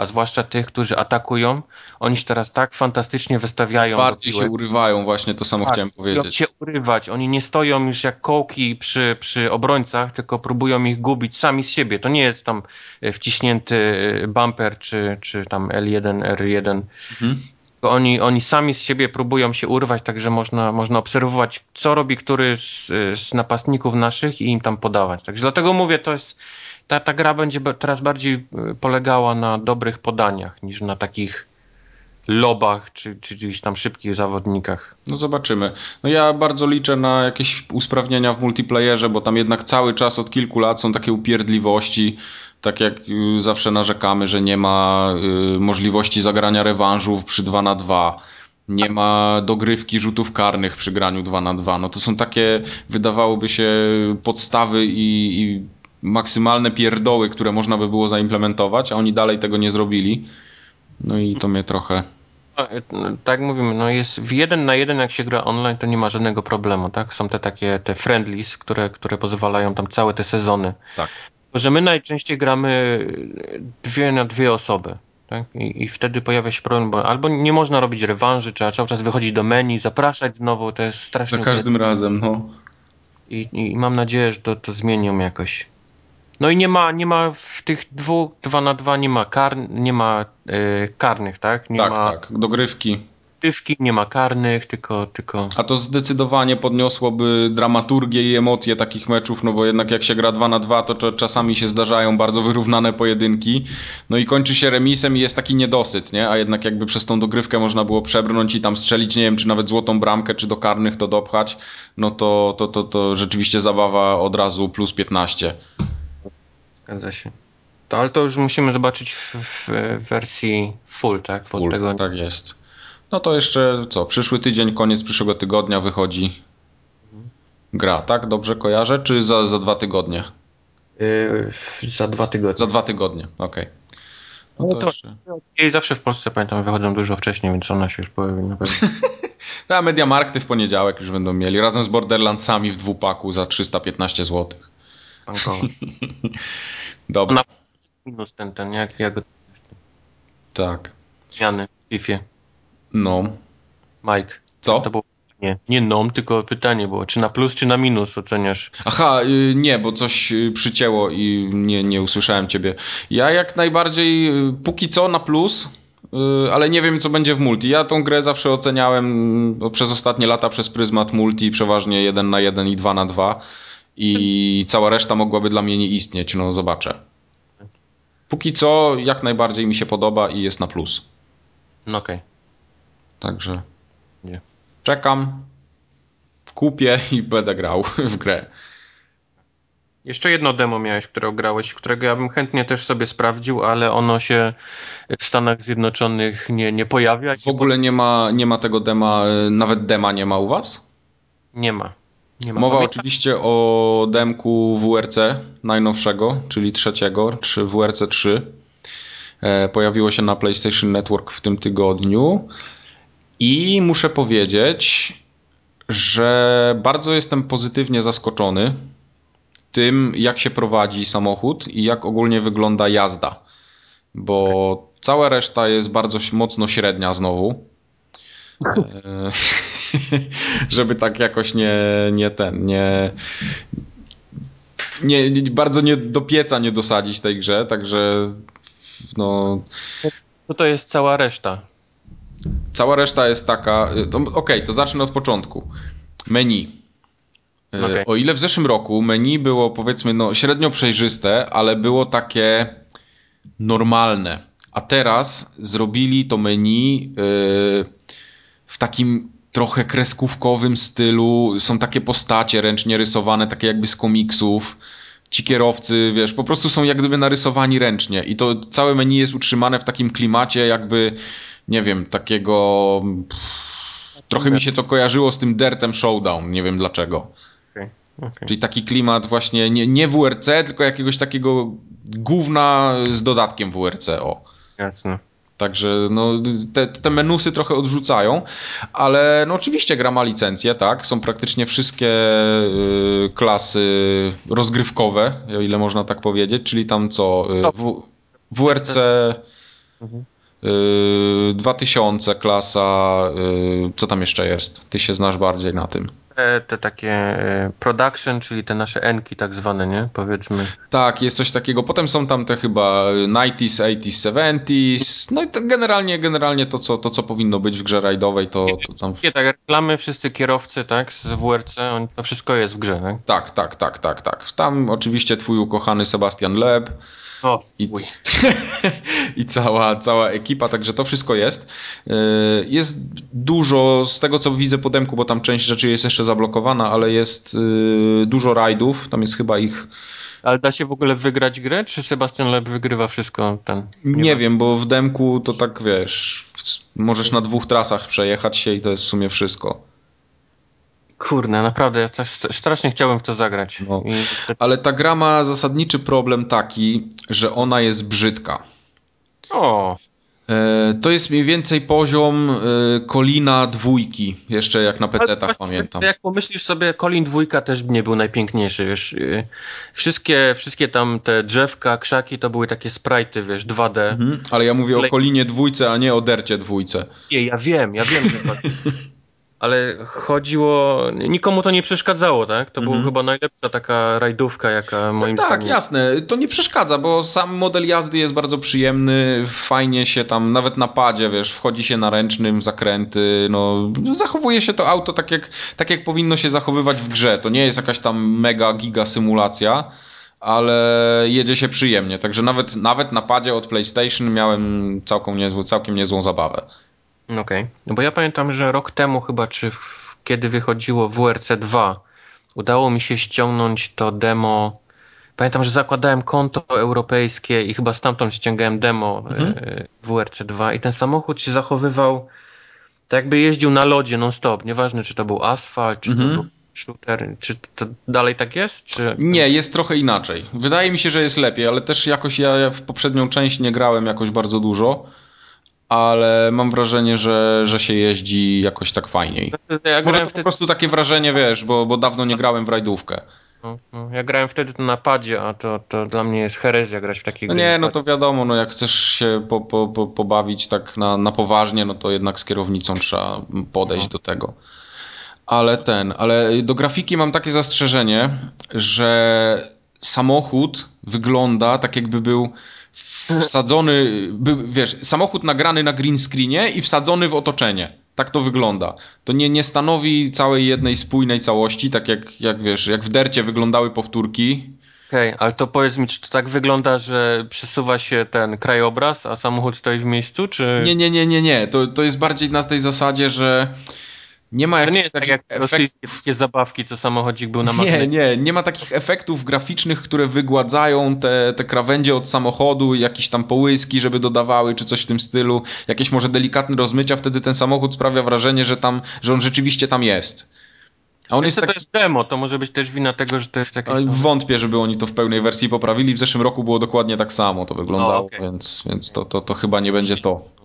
B: A zwłaszcza tych, którzy atakują. Oni się teraz tak fantastycznie wystawiają
D: Bardziej się urywają, właśnie to samo
B: Tak,
D: chciałem powiedzieć.
B: się urywać. Oni nie stoją już jak kołki przy, przy obrońcach, tylko próbują ich gubić sami z siebie. To nie jest tam e, wciśnięty e, bumper czy, czy tam L1, R1.
D: Mhm.
B: Oni, oni sami z siebie próbują się urwać, także można, można obserwować, co robi który z, z napastników naszych i im tam podawać. Także dlatego mówię, to jest, ta, ta gra będzie teraz bardziej e, polegała na dobrych podaniach niż na takich lobach czy, czy gdzieś tam szybkich zawodnikach.
D: No zobaczymy. No ja bardzo liczę na jakieś usprawnienia w multiplayerze, bo tam jednak cały czas od kilku lat są takie upierdliwości, tak jak y, zawsze narzekamy, że nie ma y, możliwości zagrania rewanżu przy 2 na 2 nie ma dogrywki rzutów karnych przy graniu 2 na 2 No to są takie, wydawałoby się, podstawy i, i maksymalne pierdoły, które można by było zaimplementować, a oni dalej tego nie zrobili. No i to mnie trochę...
B: E, Tak mówimy, no jest w jeden na jeden, jak się gra online, to nie ma żadnego problemu, tak? Są te takie te friendlies, które, które pozwalają tam całe te sezony.
D: Tak.
B: Że my najczęściej gramy dwie na dwie osoby. tak? I, I wtedy pojawia się problem, bo albo nie można robić rewanży, trzeba cały czas wychodzić do menu, zapraszać znowu, to jest strasznie...
D: Za każdym razem, no.
B: I, I mam nadzieję, że to, to zmienią jakoś. No i nie ma, nie ma w tych dwóch, dwa na dwa nie ma kar, nie ma e, karnych, tak? Nie
D: tak,
B: ma
D: tak, dogrywki.
B: dogrywki, nie ma karnych, tylko, tylko...
D: A to zdecydowanie podniosłoby dramaturgię i emocje takich meczów, no bo jednak jak się gra 2 na 2, to cza- czasami się zdarzają bardzo wyrównane pojedynki. No i kończy się remisem i jest taki niedosyt, nie? A jednak jakby przez tą dogrywkę można było przebrnąć i tam strzelić, nie wiem, czy nawet złotą bramkę, czy do karnych to dopchać, no to, to, to, to rzeczywiście zabawa od razu plus 15.
B: Zgadza się. To, ale to już musimy zobaczyć w, w wersji full, tak? Pod
D: Full,
B: tego...
D: tak jest. No to jeszcze co, przyszły tydzień, koniec przyszłego tygodnia wychodzi gra, tak? Dobrze kojarzę? Czy za, za dwa tygodnie?
B: Yy, za dwa tygodnie.
D: Za dwa tygodnie, okej. No
B: No
D: to
B: to-
D: jeszcze...
B: I zawsze w Polsce, pamiętam, wychodzą dużo wcześniej, więc ona się już pojawi na pewno.
D: A Mediamarkty w poniedziałek już będą mieli, razem z Borderlandsami w dwupaku za 315 zł.
B: Bankowo.
D: Dobra,
B: Na- Minus ten, ten, jak, jak
D: tak.
B: zmiany w FIFA.
D: No.
B: Mike.
D: Co?
B: To było nie, nie nom, tylko pytanie było, czy na plus, czy na minus oceniasz?
D: Aha, y, nie, bo coś y, przycięło i nie, nie usłyszałem ciebie. Ja jak najbardziej, y, póki co na plus, ale nie wiem co będzie w multi. Ja tą grę zawsze oceniałem mm, przez ostatnie lata przez pryzmat multi, przeważnie 1 na 1 i 2 na 2 i cała reszta mogłaby dla mnie nie istnieć, no zobaczę. Póki co jak najbardziej mi się podoba i jest na plus.
B: No okej.
D: Także
B: Nie.
D: czekam, kupię i będę grał w grę.
B: Jeszcze jedno demo miałeś, które grałeś, którego ja bym chętnie też sobie sprawdził, ale ono się w Stanach Zjednoczonych nie, nie pojawia.
D: W ogóle nie ma, nie ma tego dema, y, nawet dema nie ma u was?
B: Nie ma.
D: Mowa
B: Pamiętam-
D: oczywiście o demku WRC najnowszego, czyli trzeciego, czy WRC 3. E, Pojawiło się na PlayStation Network w tym tygodniu i muszę powiedzieć, że bardzo jestem pozytywnie zaskoczony tym, jak się prowadzi samochód i jak ogólnie wygląda jazda. Bo cała reszta jest bardzo mocno średnia znowu. Żeby tak jakoś nie, nie ten, nie, nie, nie. Bardzo nie do pieca nie dosadzić tej grze, także. No,
B: Co to jest cała reszta?
D: Cała reszta jest taka. y, Okej, to zacznę od początku. Menu. Y,
B: Okej.
D: O ile w zeszłym roku menu było powiedzmy no, średnio przejrzyste, ale było takie normalne. A teraz zrobili to menu y, w takim trochę kreskówkowym stylu. Są takie postacie ręcznie rysowane, takie jakby z komiksów. Ci kierowcy, wiesz, po prostu są jak gdyby narysowani ręcznie. I to całe menu jest utrzymane w takim klimacie, jakby, nie wiem, takiego. Trochę mi się to kojarzyło z tym Dirtem Showdown, nie wiem dlaczego.
B: Okej.
D: Czyli taki klimat właśnie nie, nie WRC, tylko jakiegoś takiego gówna z dodatkiem WRC, o.
B: Jasne.
D: Także no, te, te menusy trochę odrzucają, ale no oczywiście gra ma licencję, tak? Są praktycznie wszystkie y, klasy rozgrywkowe, o ile można tak powiedzieć, czyli tam co? Y, w, WRC
B: Mhm.
D: Y, 2000 klasa, y, co tam jeszcze jest? Ty się znasz bardziej na tym.
B: Te, te takie e, production, czyli te nasze enki tak zwane, nie? Powiedzmy.
D: Tak, jest coś takiego. Potem są tam te chyba 90s, 80s, 70s. No i to generalnie, generalnie to, co, to, co powinno być w grze rajdowej, to, to tam.
B: Wszystkie tak reklamy, wszyscy kierowcy, tak? Z WRC, on, to wszystko jest w grze, tak?
D: Tak, tak, tak, tak, tak. Tam oczywiście twój ukochany Sebastian Leb
B: O,
D: i, i cała, cała ekipa, także to wszystko jest. Yy, Jest dużo, z tego co widzę po demku, bo tam część rzeczy jest jeszcze zablokowana, ale jest yy, dużo rajdów, tam jest chyba ich
B: Ale da się w ogóle wygrać grę, czy Sebastian Leb wygrywa wszystko ten?
D: Nie,
B: ma-
D: wiem, bo w demku to tak wiesz, możesz na dwóch trasach przejechać się i to jest w sumie wszystko.
B: Kurde, naprawdę, ja też strasznie chciałbym w to zagrać.
D: No.
B: I
D: Ale ta gra ma zasadniczy problem taki, że ona jest brzydka.
B: O,
D: E, to jest mniej więcej poziom e, Kolina dwójki, jeszcze jak na PC-tach pamiętam.
B: Jak pomyślisz sobie, Kolin dwójka też nie był najpiękniejszy, wiesz. E, wszystkie, wszystkie tam te drzewka, krzaki to były takie sprite'y, wiesz, 2D. Mhm,
D: ale ja mówię o Kolinie dwójce, a nie o Dercie dwójce.
B: Nie, ja wiem, ja wiem, że to... ale chodziło, nikomu to nie przeszkadzało, tak? To mhm. była chyba najlepsza taka rajdówka, jaka moim
D: Tak, tak jasne. To nie przeszkadza, bo sam model jazdy jest bardzo przyjemny, fajnie się tam, nawet na padzie, wiesz, wchodzi się na ręcznym, zakręty, no, zachowuje się to auto tak jak, tak jak powinno się zachowywać w grze. To nie jest jakaś tam mega giga symulacja, ale jedzie się przyjemnie. Także nawet, nawet na padzie od PlayStation miałem całkiem niezłą, całkiem niezłą zabawę.
B: Okej. Okay. No bo ja pamiętam, że rok temu chyba, czy w, kiedy wychodziło WRC 2, udało mi się ściągnąć to demo. Pamiętam, że zakładałem konto europejskie i chyba stamtąd ściągałem demo mhm. E, WRC 2 i ten samochód się zachowywał tak jakby jeździł na lodzie non-stop. Nieważne, czy to był asfalt, czy mhm. to był shooter. Czy to dalej tak jest? Czy...
D: Nie, jest trochę inaczej. Wydaje mi się, że jest lepiej, ale też jakoś ja w poprzednią część nie grałem jakoś bardzo dużo ale mam wrażenie, że, że się jeździ jakoś tak fajniej. Ja Może to wtedy... po prostu takie wrażenie, wiesz, bo, bo dawno nie grałem w rajdówkę.
B: No, no. Ja grałem wtedy to na padzie, a to, to dla mnie jest herezja grać w takiej
D: no Nie, no to wiadomo, no jak chcesz się po, po, po, pobawić tak na, na poważnie, no to jednak z kierownicą trzeba podejść no. do tego. Ale ten, ale do grafiki mam takie zastrzeżenie, że samochód wygląda tak jakby był wsadzony, wiesz, samochód nagrany na green screenie i wsadzony w otoczenie. Tak to wygląda. To nie, nie stanowi całej jednej spójnej całości, tak jak, jak wiesz, jak w dercie wyglądały powtórki.
B: Okej, okay, ale to powiedz mi, czy to tak wygląda, że przesuwa się ten krajobraz, a samochód stoi w miejscu, czy...
D: Nie, nie, nie, nie, nie. To, to jest bardziej na tej zasadzie, że nie ma jakichś nie
B: tak jak takie zabawki, co samochodzik był na
D: Nie, nie, nie ma takich efektów graficznych, które wygładzają te, te krawędzie od samochodu, jakieś tam połyski, żeby dodawały, czy coś w tym stylu, jakieś może delikatne rozmycia, wtedy ten samochód sprawia wrażenie, że tam, że on rzeczywiście tam jest.
B: A on jest taki... to jest demo, to może być też wina tego, że to jest jakieś...
D: Wątpię, żeby oni to w pełnej wersji poprawili. W zeszłym roku było dokładnie tak samo to wyglądało, o, okay. więc, więc to, to, to chyba nie będzie to.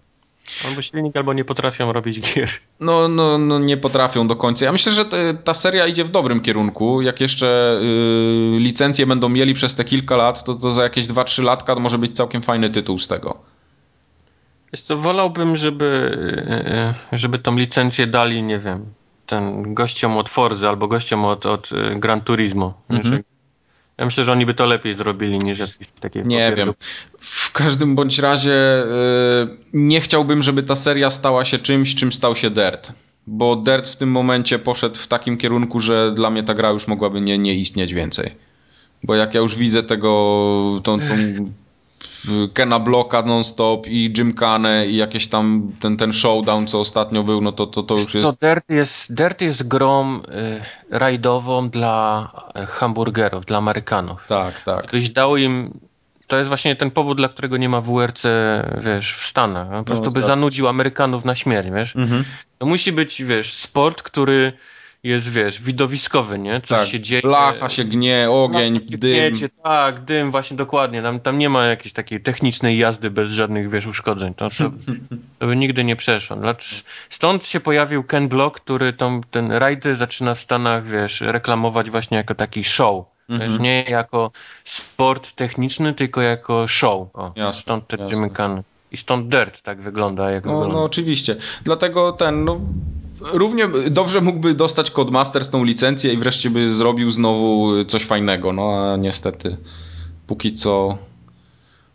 B: Albo silnik, albo nie potrafią robić gier.
D: No, no, no nie potrafią do końca. Ja myślę, że ta seria idzie w dobrym kierunku. Jak jeszcze yy, licencje będą mieli przez te kilka lat, to, to za jakieś 2-3 latka to może być całkiem fajny tytuł z tego.
B: Jest to wolałbym, żeby, yy, żeby tą licencję dali, nie wiem, ten gościom od Forzy albo gościom od, od y, Gran Turismo. Mhm. Ja myślę, że oni by to lepiej zrobili niż jakieś takie.
D: Nie wiem. W każdym bądź razie yy, nie chciałbym, żeby ta seria stała się czymś, czym stał się Dirt. Bo Dirt w tym momencie poszedł w takim kierunku, że dla mnie ta gra już mogłaby nie, nie istnieć więcej. Bo jak ja już widzę tego, tą, tą Kena Blocka non-stop i Jim Kane i jakieś tam ten, ten showdown, co ostatnio był, no to, to, to już jest...
B: Co, Dirt jest, Dirt jest grą y, rajdową dla y, hamburgerów, dla Amerykanów.
D: Tak, tak.
B: Ktoś dał im... To jest właśnie ten powód, dla którego nie ma WRC, wiesz, w Stanach. Po prostu no, by zanudził Amerykanów na śmierć, wiesz. Mhm. To musi być, wiesz, sport, który jest, wiesz, widowiskowy, nie?
D: Coś tak, się dzieje. Blacha się gnie, ogień, się dym. Gniecie,
B: tak, dym, właśnie dokładnie. Tam, tam nie ma jakiejś takiej technicznej jazdy bez żadnych, wiesz, uszkodzeń. To, to, to by nigdy nie przeszło. Stąd się pojawił Ken Block, który tą, ten rajdy zaczyna w Stanach, wiesz, reklamować właśnie jako taki show. Mhm. Wiesz, nie jako sport techniczny, tylko jako show. O, jasne, stąd te jasne. I stąd Dirt tak wygląda, jak
D: no,
B: wygląda.
D: No oczywiście. Dlatego ten, no równie dobrze mógłby dostać Codemaster z tą licencję i wreszcie by zrobił znowu coś fajnego, no a niestety póki co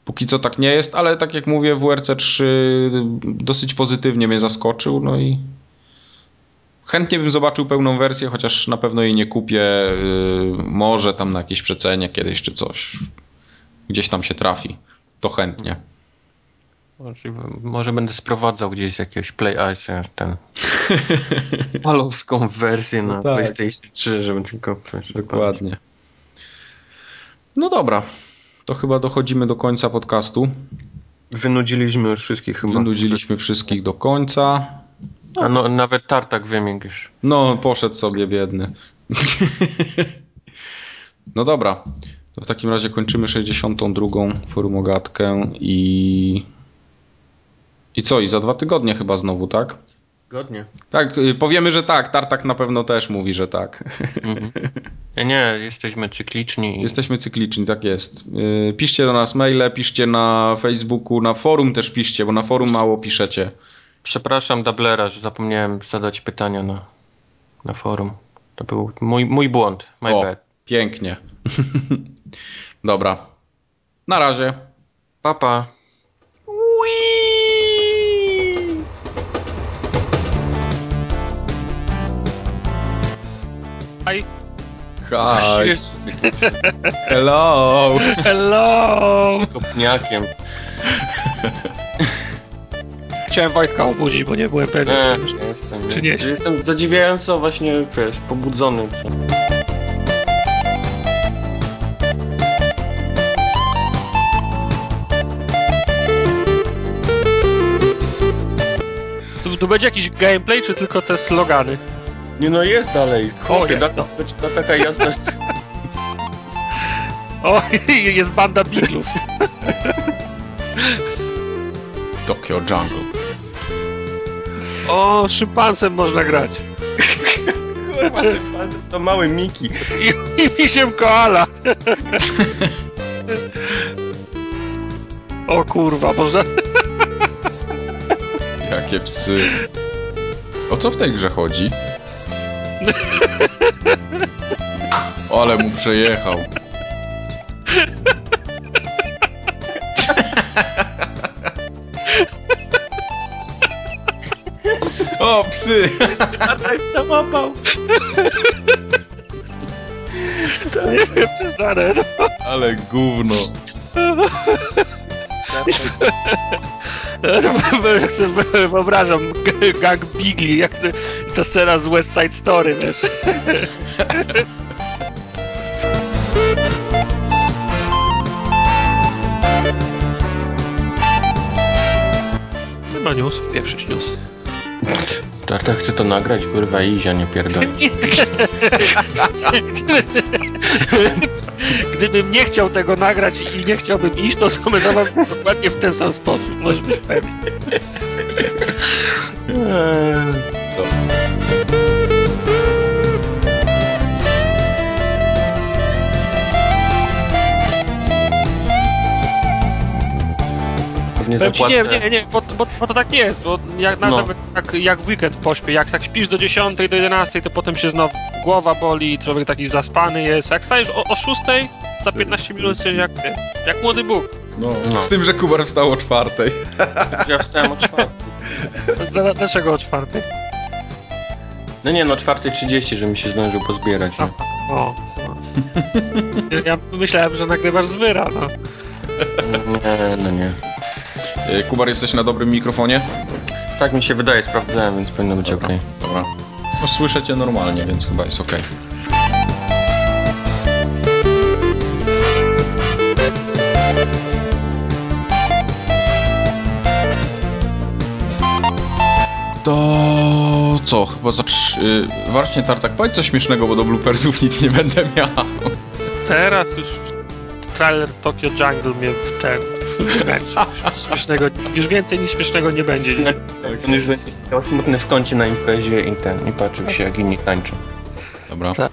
D: póki co tak nie jest, ale tak jak mówię WRC 3 dosyć pozytywnie mnie zaskoczył, no i chętnie bym zobaczył pełną wersję, chociaż na pewno jej nie kupię, y, może tam na jakieś przecenie kiedyś czy coś, gdzieś tam się trafi, to chętnie.
B: Może będę sprowadzał gdzieś jakiegoś Play Ice, ten palowską wersję na no tak. PlayStation 3, żeby tylko...
D: Dokładnie. No dobra, to chyba dochodzimy do końca podcastu.
B: Wynudziliśmy już wszystkich chyba.
D: Wynudziliśmy wszystkich do końca.
B: No. A no, nawet tartak wymięk już.
D: No, poszedł sobie biedny. no dobra, to w takim razie kończymy 62. forumogatkę i I co, i za dwa tygodnie chyba znowu, tak?
B: Godnie.
D: Tak, y, powiemy, że tak. Tartak na pewno też mówi, że tak.
B: Mhm. Nie, jesteśmy cykliczni.
D: Jesteśmy cykliczni, tak jest. Y, Piszcie do nas maile, piszcie na Facebooku, na forum też piszcie, bo na forum mało piszecie.
B: Przepraszam Dublera, że zapomniałem zadać pytania na, na forum. To był mój, mój błąd. My
D: O,
B: bad.
D: pięknie. Dobra. Na razie.
B: Papa.
C: Hi.
D: Hi. Hello.
C: Hello!
B: Kopniakiem.
C: Chciałem Wojtka obudzić, bo nie byłem pewien.
B: Nie,
C: czy-
B: nie jestem.
C: Czy nie?
B: Jestem zadziwiająco właśnie, wiesz, pobudzony.
C: Tu, tu będzie jakiś gameplay, czy tylko te slogany?
B: Nie no, jest dalej.
C: Jest,
B: da,
C: no.
B: da, taka jazda.
C: O, jest banda biglów.
D: Tokyo Jungle.
C: O, szympansem można grać.
B: Kurwa, szympanse to mały Miki.
C: I, i misiem koala. O kurwa, można...
D: Jakie psy. O co w tej grze chodzi? Ale mu przejechał. O, psy!
B: Załapał.
C: Nie wiem, czy znane. No.
D: Ale gówno.
C: Wyobrażam gang Bigli, jak ta scena z West Side Story, wiesz. Ma news, pieprzyć news.
B: Tarta chce to nagrać, kurwa, i Izia nie pierdol.
C: Gdybym nie chciał tego nagrać i nie chciałbym iść, to skomentowałbym dokładnie w ten sam sposób. Możesz być pewien. Ci,
B: zapłacę.
C: nie, nie, nie, bo, bo, bo to tak nie jest, bo jak,
B: No.
C: nawet tak, jak w weekend pośpię, jak tak śpisz do 10, do 11, to potem się znowu głowa boli, człowiek taki zaspany jest. Jak stajesz o, o 6, za 15 minut się jak, jak młody Bóg.
D: No.
B: No.
D: Z tym, że Kubar wstał o czwartej.
B: Ja wstałem o czwartej.
C: Dla- Dlaczego o 4?
B: No nie, no 4.30, żebym się zdążył pozbierać. Nie?
C: O, no. Ja- Ja myślałem, że nagrywasz z wyra, no.
B: nie, no nie.
D: Y, Kubar, jesteś na dobrym mikrofonie?
B: Tak mi się wydaje, sprawdzałem, więc powinno być ok.
D: Dobra. No słyszę cię normalnie, więc chyba jest ok. To co? Chyba zacz... Y, właśnie Tartak, powiedz coś śmiesznego, bo do bloopersów nic nie będę miał.
C: Teraz już trailer Tokyo Jungle mnie w ten wręcz. Śmiesznego, już więcej niż śmiesznego nie będzie.
B: On już będzie smutny w kącie na imprezie i ten, i patrzył się jak inni tańczą.
D: Dobra.
C: Tak.